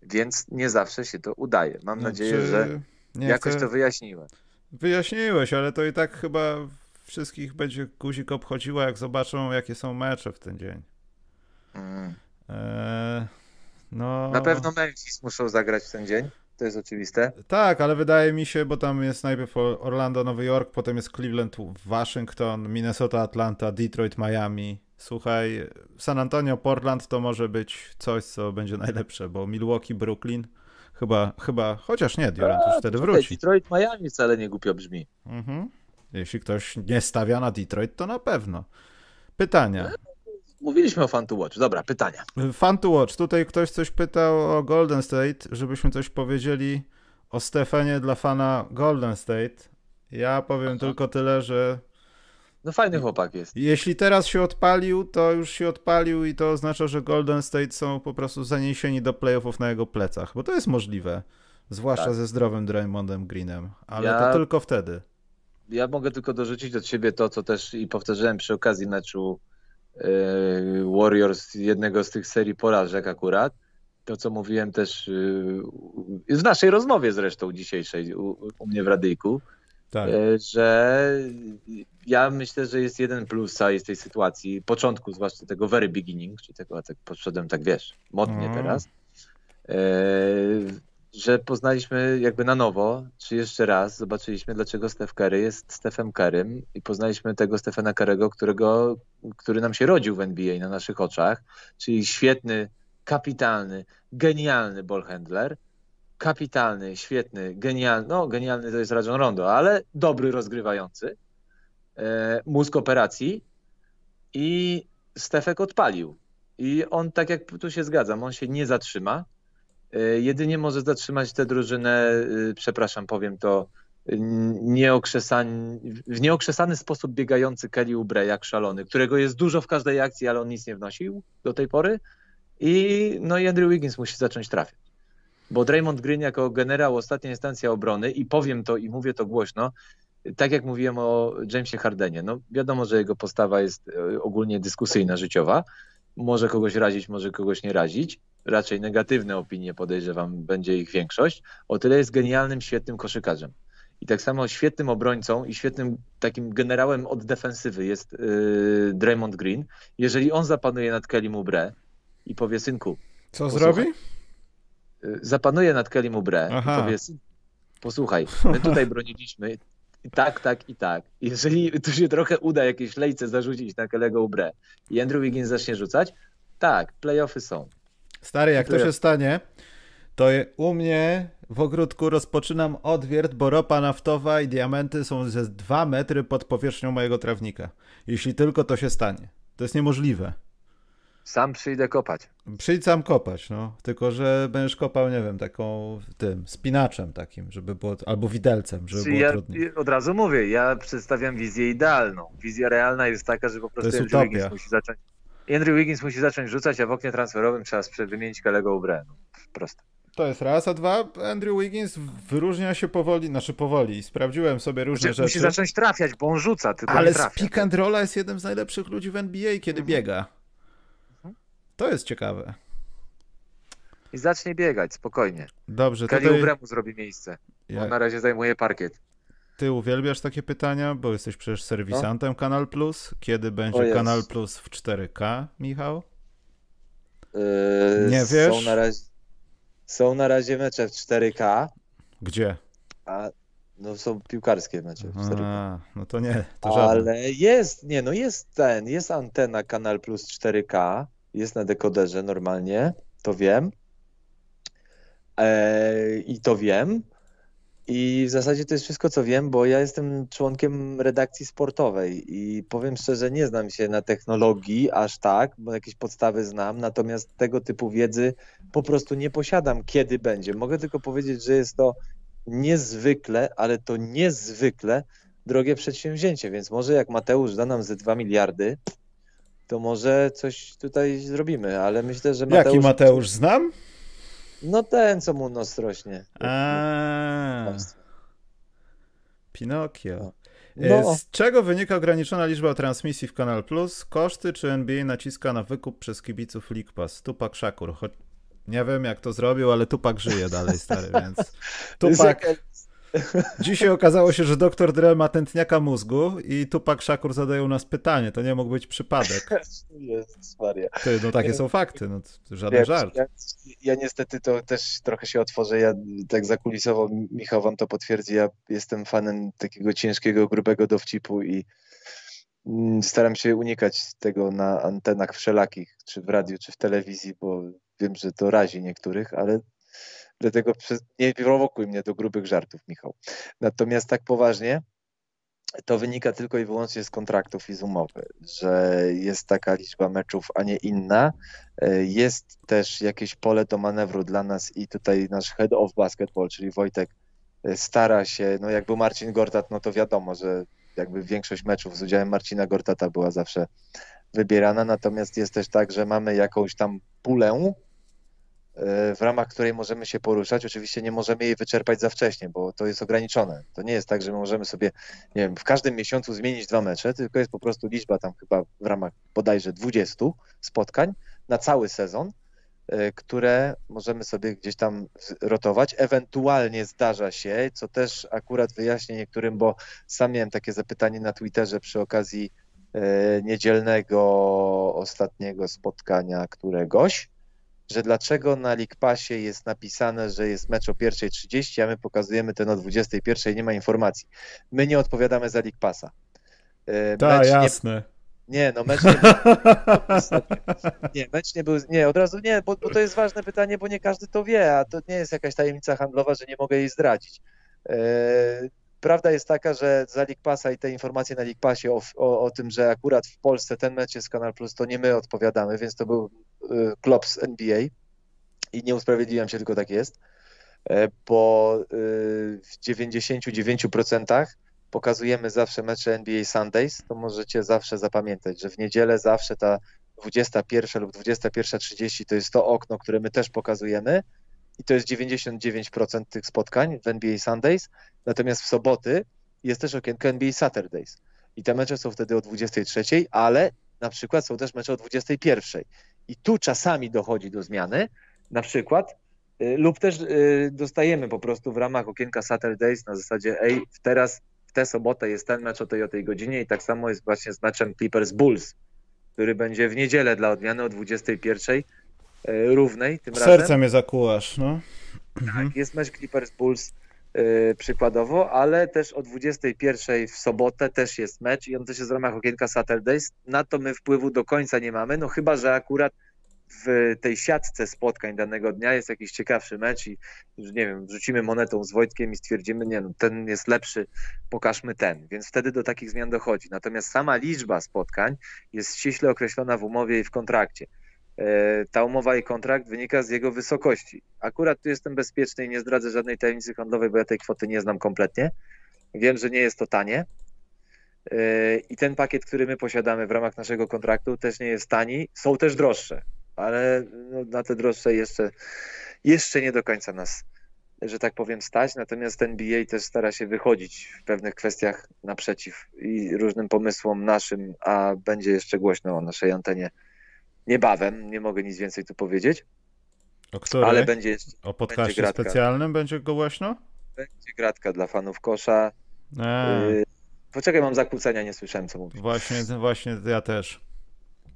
więc nie zawsze się to udaje. Mam znaczy, nadzieję, że jakoś chcę... to wyjaśniłem.
Wyjaśniłeś, ale to i tak chyba wszystkich będzie guzik obchodziła, jak zobaczą, jakie są mecze w ten dzień. Mm. Eee,
no... Na pewno Memphis muszą zagrać w ten dzień. To jest oczywiste.
Tak, ale wydaje mi się, bo tam jest najpierw Orlando, Nowy Jork, potem jest Cleveland, Waszyngton, Minnesota, Atlanta, Detroit, Miami. Słuchaj, San Antonio, Portland to może być coś, co będzie najlepsze, bo Milwaukee, Brooklyn chyba, chyba chociaż nie, Durant już wtedy wróci.
Detroit, Miami wcale nie głupio brzmi. Mhm.
Jeśli ktoś nie stawia na Detroit, to na pewno. Pytania.
Mówiliśmy o Fan to Watch. Dobra, pytania.
Fan to Watch. Tutaj ktoś coś pytał o Golden State, żebyśmy coś powiedzieli o Stefanie dla fana Golden State. Ja powiem Aha. tylko tyle, że
no fajny chłopak jest.
Jeśli teraz się odpalił, to już się odpalił i to oznacza, że Golden State są po prostu zaniesieni do playoffów na jego plecach, bo to jest możliwe. Zwłaszcza tak. ze zdrowym Draymondem Greenem, ale ja... to tylko wtedy.
Ja mogę tylko dorzucić od siebie to, co też i powtarzałem przy okazji meczu Warriors, jednego z tych serii porażek akurat. To, co mówiłem też yy, w naszej rozmowie zresztą dzisiejszej u, u mnie w radyjku, tak. yy, że ja myślę, że jest jeden plus całej tej sytuacji, początku, zwłaszcza tego very beginning, czyli tego, tak podszedłem tak, wiesz, modnie mm. teraz, że poznaliśmy jakby na nowo, czy jeszcze raz zobaczyliśmy, dlaczego Steph Curry jest Stephem Currym i poznaliśmy tego Stephena Curry'ego, którego, który nam się rodził w NBA na naszych oczach, czyli świetny, kapitalny, genialny ballhandler, kapitalny, świetny, genialny, no genialny to jest Rajon Rondo, ale dobry rozgrywający, e, mózg operacji i Stefek odpalił. I on, tak jak tu się zgadzam, on się nie zatrzyma, jedynie może zatrzymać tę drużynę, e, przepraszam, powiem to, nieokrzesany, w nieokrzesany sposób biegający Kelly Oubre jak szalony, którego jest dużo w każdej akcji, ale on nic nie wnosił do tej pory. I, no i Andrew Wiggins musi zacząć trafiać. Bo Draymond Green jako generał ostatnia instancja obrony i powiem to i mówię to głośno, tak jak mówiłem o Jamesie Hardenie, no wiadomo, że jego postawa jest e, ogólnie dyskusyjna, życiowa, może kogoś razić, może kogoś nie razić, raczej negatywne opinie, podejrzewam, będzie ich większość, o tyle jest genialnym, świetnym koszykarzem. I tak samo świetnym obrońcą i świetnym takim generałem od defensywy jest yy, Draymond Green. Jeżeli on zapanuje nad Kelly Oubre i powie, synku...
Co zrobi?
Yy, zapanuje nad Kelly Oubre i powie, posłuchaj, my tutaj broniliśmy i tak, tak i tak. Jeżeli tu się trochę uda jakieś lejce zarzucić na Kelego Oubre i Andrew Wiggins zacznie rzucać, tak, playoffy są.
Stary, jak to się stanie, to u mnie w ogródku rozpoczynam odwiert, bo ropa naftowa i diamenty są ze dwa metry pod powierzchnią mojego trawnika. Jeśli tylko to się stanie. To jest niemożliwe.
Sam przyjdę kopać.
Przyjdź sam kopać, no. Tylko, że będziesz kopał, nie wiem, taką tym spinaczem takim, żeby było, albo widelcem, żeby było
ja
trudniej.
Od razu mówię, ja przedstawiam wizję idealną. Wizja realna jest taka, że po prostu
jest utopia.
musi zacząć Andrew Wiggins musi zacząć rzucać, a w oknie transferowym trzeba wymienić Kalego Ubre. No, proste.
To jest raz, a dwa, Andrew Wiggins wyróżnia się powoli, znaczy powoli, sprawdziłem sobie różne znaczy, rzeczy.
Musi zacząć trafiać, bo on rzuca, tylko
Ale z pick and rolla jest jednym z najlepszych ludzi w NBA, kiedy mhm. biega. To jest ciekawe.
I zacznie biegać, spokojnie.
Dobrze,
Kali tutaj... Ubremu zrobi miejsce. Ja... On na razie zajmuje parkiet.
Ty uwielbiasz takie pytania, bo jesteś przecież serwisantem no? Kanal Plus. Kiedy będzie Kanal Plus w 4K, Michał?
Yy, nie wiesz? Są na, razie, są na razie mecze w 4K.
Gdzie?
A no są piłkarskie mecze w 4K. A,
no to nie, to
Ale jest, nie no jest ten, jest antena Kanal Plus 4K, jest na dekoderze normalnie, to wiem. Eee, I to wiem. I w zasadzie to jest wszystko, co wiem, bo ja jestem członkiem redakcji sportowej i powiem szczerze, nie znam się na technologii aż tak, bo jakieś podstawy znam, natomiast tego typu wiedzy po prostu nie posiadam, kiedy będzie. Mogę tylko powiedzieć, że jest to niezwykle, ale to niezwykle drogie przedsięwzięcie, więc może jak Mateusz da nam ze 2 miliardy, to może coś tutaj zrobimy, ale myślę, że
Mateusz... Jaki Mateusz znam?
No ten, co mu nos rośnie.
A. Pinokio. No. Z czego wynika ograniczona liczba transmisji w Kanal Plus? Koszty czy NBA naciska na wykup przez kibiców League Pass? Tupak Szakur. Choć nie wiem jak to zrobił, ale Tupak żyje dalej, stary, więc Tupak... Dzisiaj okazało się, że doktor Dre ma tętniaka mózgu i Tupak Szakur zadają nas pytanie. To nie mógł być przypadek.
Jezus Maria.
Ty, no takie są fakty, no, żaden Wiem, żart.
Ja, ja, niestety to też trochę się otworzę. Ja tak zakulisowo, Michał wam to potwierdzi, ja jestem fanem takiego ciężkiego, grubego dowcipu i mm, staram się unikać tego na antenach wszelakich, czy w radiu, czy w telewizji, bo wiem, że to razi niektórych, ale Dlatego nie prowokuj mnie do grubych żartów, Michał. Natomiast tak poważnie, to wynika tylko i wyłącznie z kontraktów i z umowy, że jest taka liczba meczów, a nie inna. E, jest też jakieś pole do manewru dla nas i tutaj nasz head of basketball, czyli Wojtek, e, stara się, no jak był Marcin Gortat, no to wiadomo, że jakby większość meczów z udziałem Marcina Gortata była zawsze wybierana, natomiast jest też tak, że mamy jakąś tam pulę w ramach której możemy się poruszać. Oczywiście nie możemy jej wyczerpać za wcześnie, bo to jest ograniczone. To nie jest tak, że my możemy sobie, nie wiem, w każdym miesiącu zmienić dwa mecze, tylko jest po prostu liczba tam chyba w ramach bodajże 20 spotkań na cały sezon, e, które możemy sobie gdzieś tam rotować. Ewentualnie zdarza się, co też akurat wyjaśnię niektórym, bo sam miałem takie zapytanie na Twitterze przy okazji e, niedzielnego ostatniego spotkania któregoś, że dlaczego na League Passie jest napisane, że jest mecz o 1.30, a my pokazujemy ten o 21.00 nie ma informacji. My nie odpowiadamy za League Passa.
Tak, jasne.
Nie, nie, no mecz nie był. nie, mecz nie był. Nie, od razu nie, bo, bo, to jest ważne pytanie, bo nie każdy to wie, a to nie jest jakaś tajemnica handlowa, że nie mogę jej zdradzić. E, prawda jest taka, że za League Passa i te informacje na League Passie o, o, o, tym, że akurat w Polsce ten mecz jest Kanal Plus, to nie my odpowiadamy, więc to był Klops NBA i nie usprawiedliwiam się, tylko tak jest, e, bo e, w 99% pokazujemy zawsze mecze NBA Sundays, to możecie zawsze zapamiętać, że w niedzielę zawsze ta 21 lub 21.30 to jest to okno, które my też pokazujemy i to jest 99% tych spotkań w NBA Sundays, natomiast w soboty jest też okienko NBA Saturdays i te mecze są wtedy o 23, ale na przykład są też mecze o 21 i tu czasami dochodzi do zmiany, na przykład, y, lub też y, dostajemy po prostu w ramach okienka Saturdays na zasadzie, ej, teraz w tę sobotę jest ten mecz o tej o tej godzinie i tak samo jest właśnie z meczem Clippers Bulls, który będzie w niedzielę dla odmiany o 21 y, równej tym
Serce razem. Serce mnie zakułasz, no.
Tak, jest mecz Clippers Bulls przykładowo, ale też o 21 w sobotę też jest mecz i on też jest w ramach okienka Saturdays. Na to my wpływu do końca nie mamy, no chyba, że akurat w tej siatce spotkań danego dnia jest jakiś ciekawszy mecz i nie wiem, wrzucimy monetą z Wojtkiem i stwierdzimy, nie no, ten jest lepszy, pokażmy ten, więc wtedy do takich zmian dochodzi. Natomiast sama liczba spotkań jest ściśle określona w umowie i w kontrakcie. E, ta umowa i kontrakt wynika z jego wysokości. Akurat tu jestem bezpieczny i nie zdradzę żadnej tajemnicy handlowej, bo ja tej kwoty nie znam kompletnie. Wiem, że nie jest to tanie. E, I ten pakiet, który my posiadamy w ramach naszego kontraktu, też nie jest tani. Są też droższe, ale no, na te droższe jeszcze, jeszcze nie do końca nas, że tak powiem, stać. Natomiast NBA też stara się wychodzić w pewnych kwestiach naprzeciw i różnym pomysłom naszym, a będzie jeszcze głośno o naszej antenie niebawem, nie mogę nic więcej tu powiedzieć.
O której? Ale będzie jeszcze. O podcaście będzie specjalnym będzie go głośno?
Będzie gratka dla fanów kosza. Eee. Poczekaj, mam zakłócenia, nie słyszałem co mówisz.
Właśnie, właśnie ja też.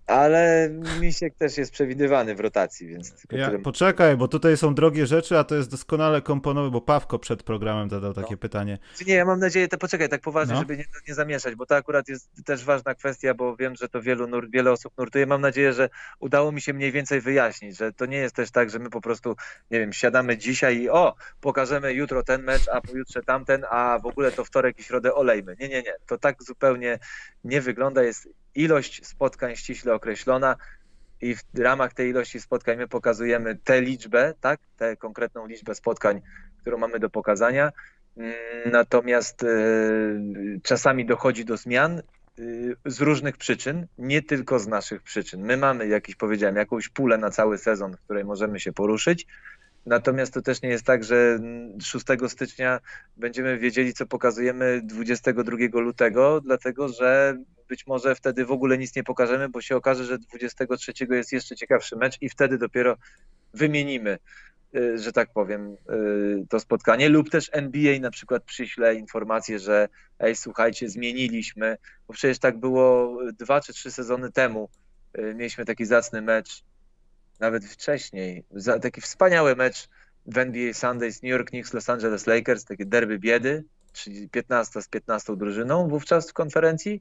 Ale Misiek też jest przewidywany w rotacji, więc...
Ja, tyle... Poczekaj, bo tutaj są drogie rzeczy, a to jest doskonale komponowane, bo Pawko przed programem zadał takie no. pytanie.
Nie, ja mam nadzieję, to poczekaj, tak poważnie, no. żeby nie, nie, zamieszać, bo to akurat jest też ważna kwestia, bo wiem, że to wielu nur, wiele osób nurtuje. Mam nadzieję, że udało mi się mniej więcej wyjaśnić, że to nie jest też tak, że my po prostu, nie wiem, siadamy dzisiaj i o, pokażemy jutro ten mecz, a pojutrze tamten, a w ogóle to wtorek i środę olejmy. Nie, nie, nie. To tak zupełnie nie wygląda. Jest ilość spotkań ściśle określona i w ramach tej ilości spotkań my pokazujemy tę liczbę, tak, tę konkretną liczbę spotkań, którą mamy do pokazania. Mm, natomiast y, czasami dochodzi do zmian y, z różnych przyczyn, nie tylko z naszych przyczyn. My mamy jakiś, powiedziałem, jakąś pulę na cały sezon, w której możemy się poruszyć. Natomiast to też nie jest tak, że 6 stycznia będziemy wiedzieli, co pokazujemy 22 lutego, dlatego że być może wtedy w ogóle nic nie pokażemy, bo się okaże, że 23 jest jeszcze ciekawszy mecz i wtedy dopiero wymienimy y, że tak powiem, y, to spotkanie, lub też NBA na przykład przyśle informację, że ej, słuchajcie, zmieniliśmy, bo przecież tak było dwa czy trzy sezony temu, mieliśmy taki zacny mecz, nawet wcześniej, taki wspaniały mecz w NBA Sundays New York Knicks, Los Angeles Lakers, takie derby biedy, czyli 15 z 15 drużyną wówczas w konferencji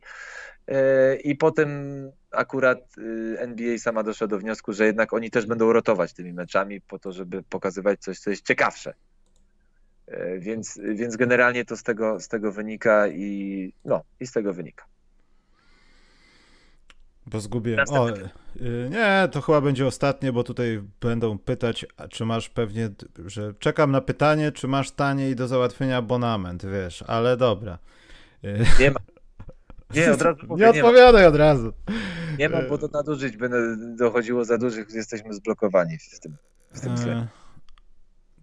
e, i potem akurat e, NBA sama doszła do wniosku, że jednak oni też będą rotować tymi meczami po to, żeby pokazywać coś, co jest ciekawsze. E, więc, więc generalnie to z tego, z tego wynika i no, i z tego wynika.
Bo zgubiłem. O, y, nie, to chyba będzie ostatnie, bo tutaj będą pytać, czy masz pewnie, że czekam na pytanie, czy masz taniej do załatwienia abonament, wiesz, ale dobra.
Y, nie ma. Nie, od razu
mówię, nie odpowiadaj nie od razu.
Nie mam, bo to nadużyć będę dochodziło za dużych, jesteśmy zblokowani w tym, w tym e,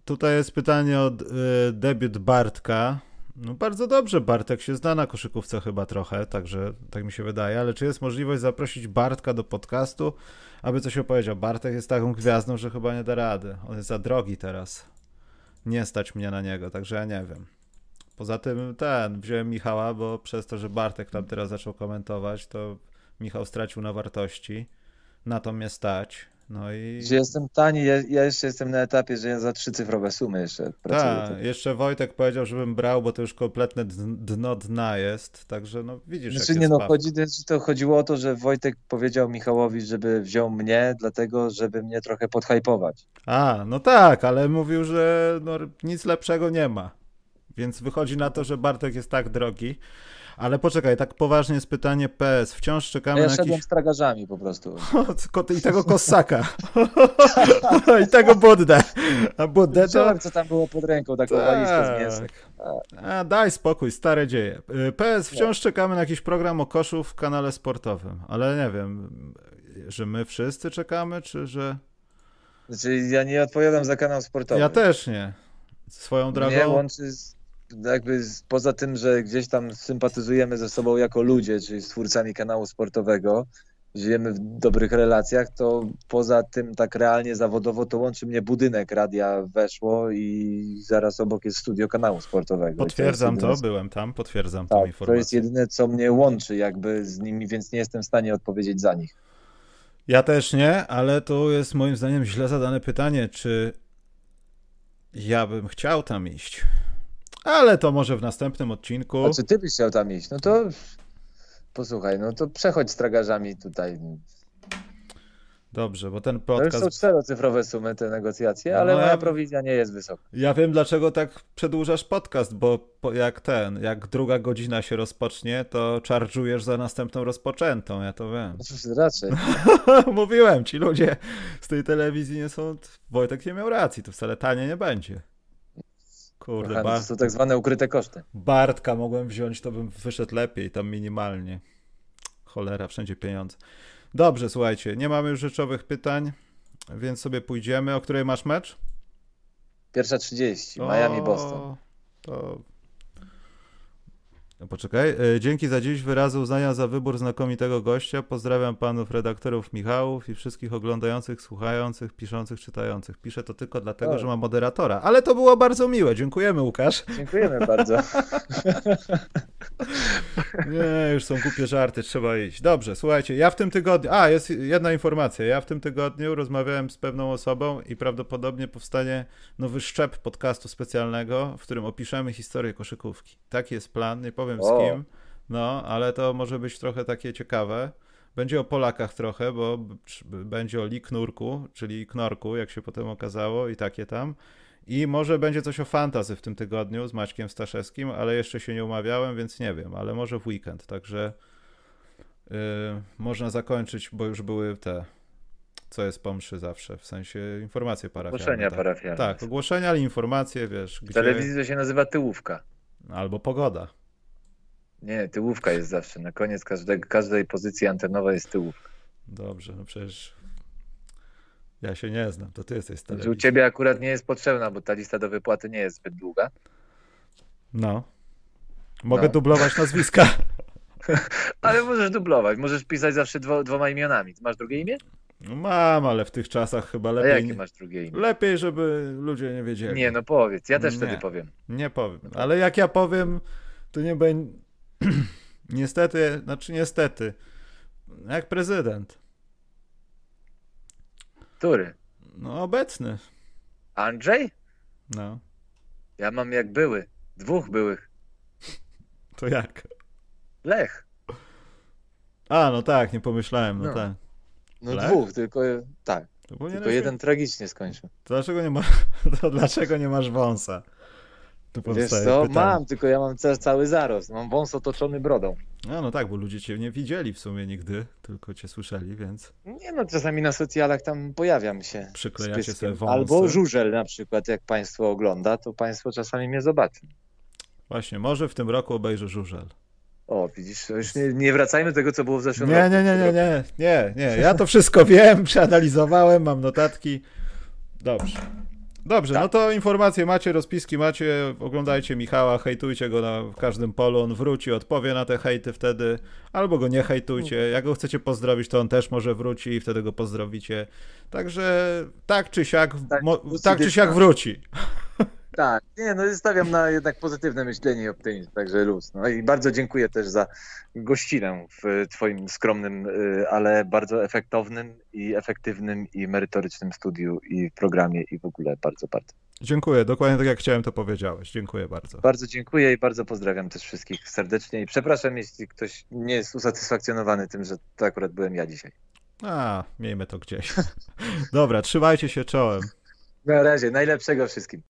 Tutaj jest pytanie od y, debiut Bartka. No bardzo dobrze, Bartek się zna na koszykówce chyba trochę, także tak mi się wydaje, ale czy jest możliwość zaprosić Bartka do podcastu, aby coś opowiedział? Bartek jest taką gwiazdą, że chyba nie da rady. On jest za drogi teraz. Nie stać mnie na niego, także ja nie wiem. Poza tym ten, wziąłem Michała, bo przez to, że Bartek tam teraz zaczął komentować, to Michał stracił na wartości. Na to mnie stać. No i...
Że jestem tani, ja, ja, jeszcze jestem na etapie, że ja za trzycyfrowe sumy jeszcze pracuję.
Tak, jeszcze Wojtek powiedział, żebym brał, bo to już kompletne dno dna jest, także no widzisz
Znaczy nie no, chodzi, to chodziło o to, że Wojtek powiedział Michałowi, żeby wziął mnie, dlatego żeby mnie trochę podhypować.
A, no tak, ale mówił, że no, nic lepszego nie ma. Więc wychodzi na to, że Bartek jest tak drogi, ale poczekaj, tak poważnie jest pytanie PS. Wciąż czekamy
ja
na
jakiś... z tragarzami po prostu.
I tego Kosaka. I tego Buddę. A Buddę
to... co tam było pod ręką, taką tak. walizkę z mięsem.
A, daj spokój, stare dzieje. Y, PS, wciąż czekamy na jakiś program o koszu w kanale sportowym, ale nie wiem, że my wszyscy czekamy, czy że...
Znaczy, ja nie odpowiadam za kanał sportowy.
Ja też nie. Swoją drogą...
Nie łączy z jakby poza tym, że gdzieś tam sympatyzujemy ze sobą jako ludzie, czyli z twórcami kanału sportowego, żyjemy w dobrych relacjach, to poza tym tak realnie zawodowo to łączy mnie budynek radia weszło i zaraz obok jest studio kanału sportowego.
Potwierdzam to, to, byłem tam, potwierdzam tak, tą informację.
To jest jedyne, co mnie łączy jakby z nimi, więc nie jestem w stanie odpowiedzieć za nich.
Ja też nie, ale to jest moim zdaniem źle zadane pytanie, czy ja bym chciał tam iść. Ale to może w następnym odcinku.
A czy ty byś chciał tam iść? No to posłuchaj, no to przechodź z tragarzami tutaj.
Dobrze, bo ten podcast... To
już są czterocyfrowe sumy te negocjacje, ale no, moja prowizja nie jest wysoka.
Ja wiem, dlaczego tak przedłużasz podcast, bo jak ten, jak druga godzina się rozpocznie, to charge'ujesz za następną rozpoczętą, ja to wiem.
Raczej.
Mówiłem, ci ludzie z tej telewizji nie są... Wojtek nie miał racji, to wcale tanie nie będzie.
Kurde, Aha, to są tak zwane ukryte koszty.
Bartka mogłem wziąć, to bym wyszedł lepiej, tam minimalnie. Cholera, wszędzie pieniądze. Dobrze, słuchajcie, nie mamy już rzeczowych pytań, więc sobie pójdziemy. O której masz mecz?
Pierwsza 30, Miami-Boston.
To poczekaj. E, dzięki za dziś wyrazy uznania za wybór znakomitego gościa. Pozdrawiam panów redaktorów Michałów i wszystkich oglądających, słuchających, piszących, czytających. Piszę to tylko dlatego, o. że mam moderatora. Ale to było bardzo miłe. Dziękujemy, Łukasz.
Dziękujemy bardzo.
Nie, już są głupie żarty, trzeba iść. Dobrze, słuchajcie, ja w tym tygodniu. A, jest jedna informacja. Ja w tym tygodniu rozmawiałem z pewną osobą i prawdopodobnie powstanie nowy szczep podcastu specjalnego, w którym opiszemy historię koszykówki. Taki jest plan. Nie powiem z kim, no, ale to może być trochę takie ciekawe. Będzie o Polakach trochę, bo będzie o Liknurku, czyli Knorku, jak się potem okazało, i takie tam. I może będzie coś o fantazy w tym tygodniu z Maćkiem Staszewskim, ale jeszcze się nie umawiałem, więc nie wiem, ale może w weekend, także yy, można zakończyć, bo już były te, co jest po mszy zawsze, w sensie informacje parafialne.
Ogłoszenia tak. parafialne.
Tak, ogłoszenia, ale informacje, wiesz.
W gdzie... telewizji to się nazywa tyłówka.
Albo pogoda.
Nie, tyłówka jest zawsze. Na koniec każdej, każdej pozycji antenowej jest tyłówka.
Dobrze, no przecież ja się nie znam, to ty jesteś
telewizji. U ciebie akurat nie jest potrzebna, bo ta lista do wypłaty nie jest zbyt długa.
No. Mogę no. dublować nazwiska.
Ale możesz dublować, możesz pisać zawsze dwo, dwoma imionami. Masz drugie imię?
No mam, ale w tych czasach chyba
A
lepiej.
jakie
nie-
masz drugie imię?
Lepiej, żeby ludzie nie wiedzieli.
Nie, no powiedz, ja też
Nie.
wtedy powiem.
Nie powiem. Ale jak ja powiem, to nie będzie. niestety, znaczy niestety. Jak prezydent.
Który?
No obecny.
Andrzej?
No.
Ja mam jak były. Dwóch byłych.
To jak?
Lech.
A, no tak, nie pomyślałem, no,
No.
tak.
No
Lech?
dwóch, tylko tak.
To
Tylko jeden tragicznie skończył.
To dlaczego nie ma... To dlaczego nie masz wąsa? To
Wiesz co,
pytanie.
mam, tylko ja mam ca- cały zarost. Mam wąs otoczony brodą.
No, no tak, bo ludzie cię nie widzieli w sumie nigdy, tylko cię słyszeli, więc
Nie no, czasami na socjalach tam pojawiam się.
przyklejacie sobie wąsy.
Albo żużel na przykład, jak państwo ogląda, to państwo czasami mnie zobaczą.
Właśnie, może w tym roku obejrzę żużel.
O, widzisz, już nie, nie wracajmy do tego, co było w zeszłym
Nie,
roku.
nie, nie, nie, nie, nie, nie. Ja to wszystko wiem, przeanalizowałem, mam notatki. Dobrze. Dobrze,
Tak.
no to informacje macie, rozpiski macie, oglądajcie Michała, hejtujcie go na w każdym polu, on wróci, odpowie na te hejty wtedy, albo go nie hejtujcie, jak go chcecie pozdrowić, to on też może wróci i wtedy go pozdrowicie. Także tak czy siak,
Tak,
tak czy siak wróci.
Tak, nie, no stawiam na jednak pozytywne myślenie i optymizm, także luz. No i bardzo dziękuję też za gościnę w twoim skromnym, y, ale bardzo efektownym i efektywnym i merytorycznym studiu i programie i w ogóle bardzo, bardzo.
Dziękuję, dokładnie tak jak chciałem to powiedziałeś. Dziękuję bardzo.
Bardzo dziękuję i bardzo pozdrawiam też wszystkich serdecznie i przepraszam, jeśli ktoś nie jest usatysfakcjonowany tym, że to akurat byłem ja dzisiaj.
A, miejmy to gdzieś. Dobra, trzymajcie się czołem.
Na razie, najlepszego wszystkim.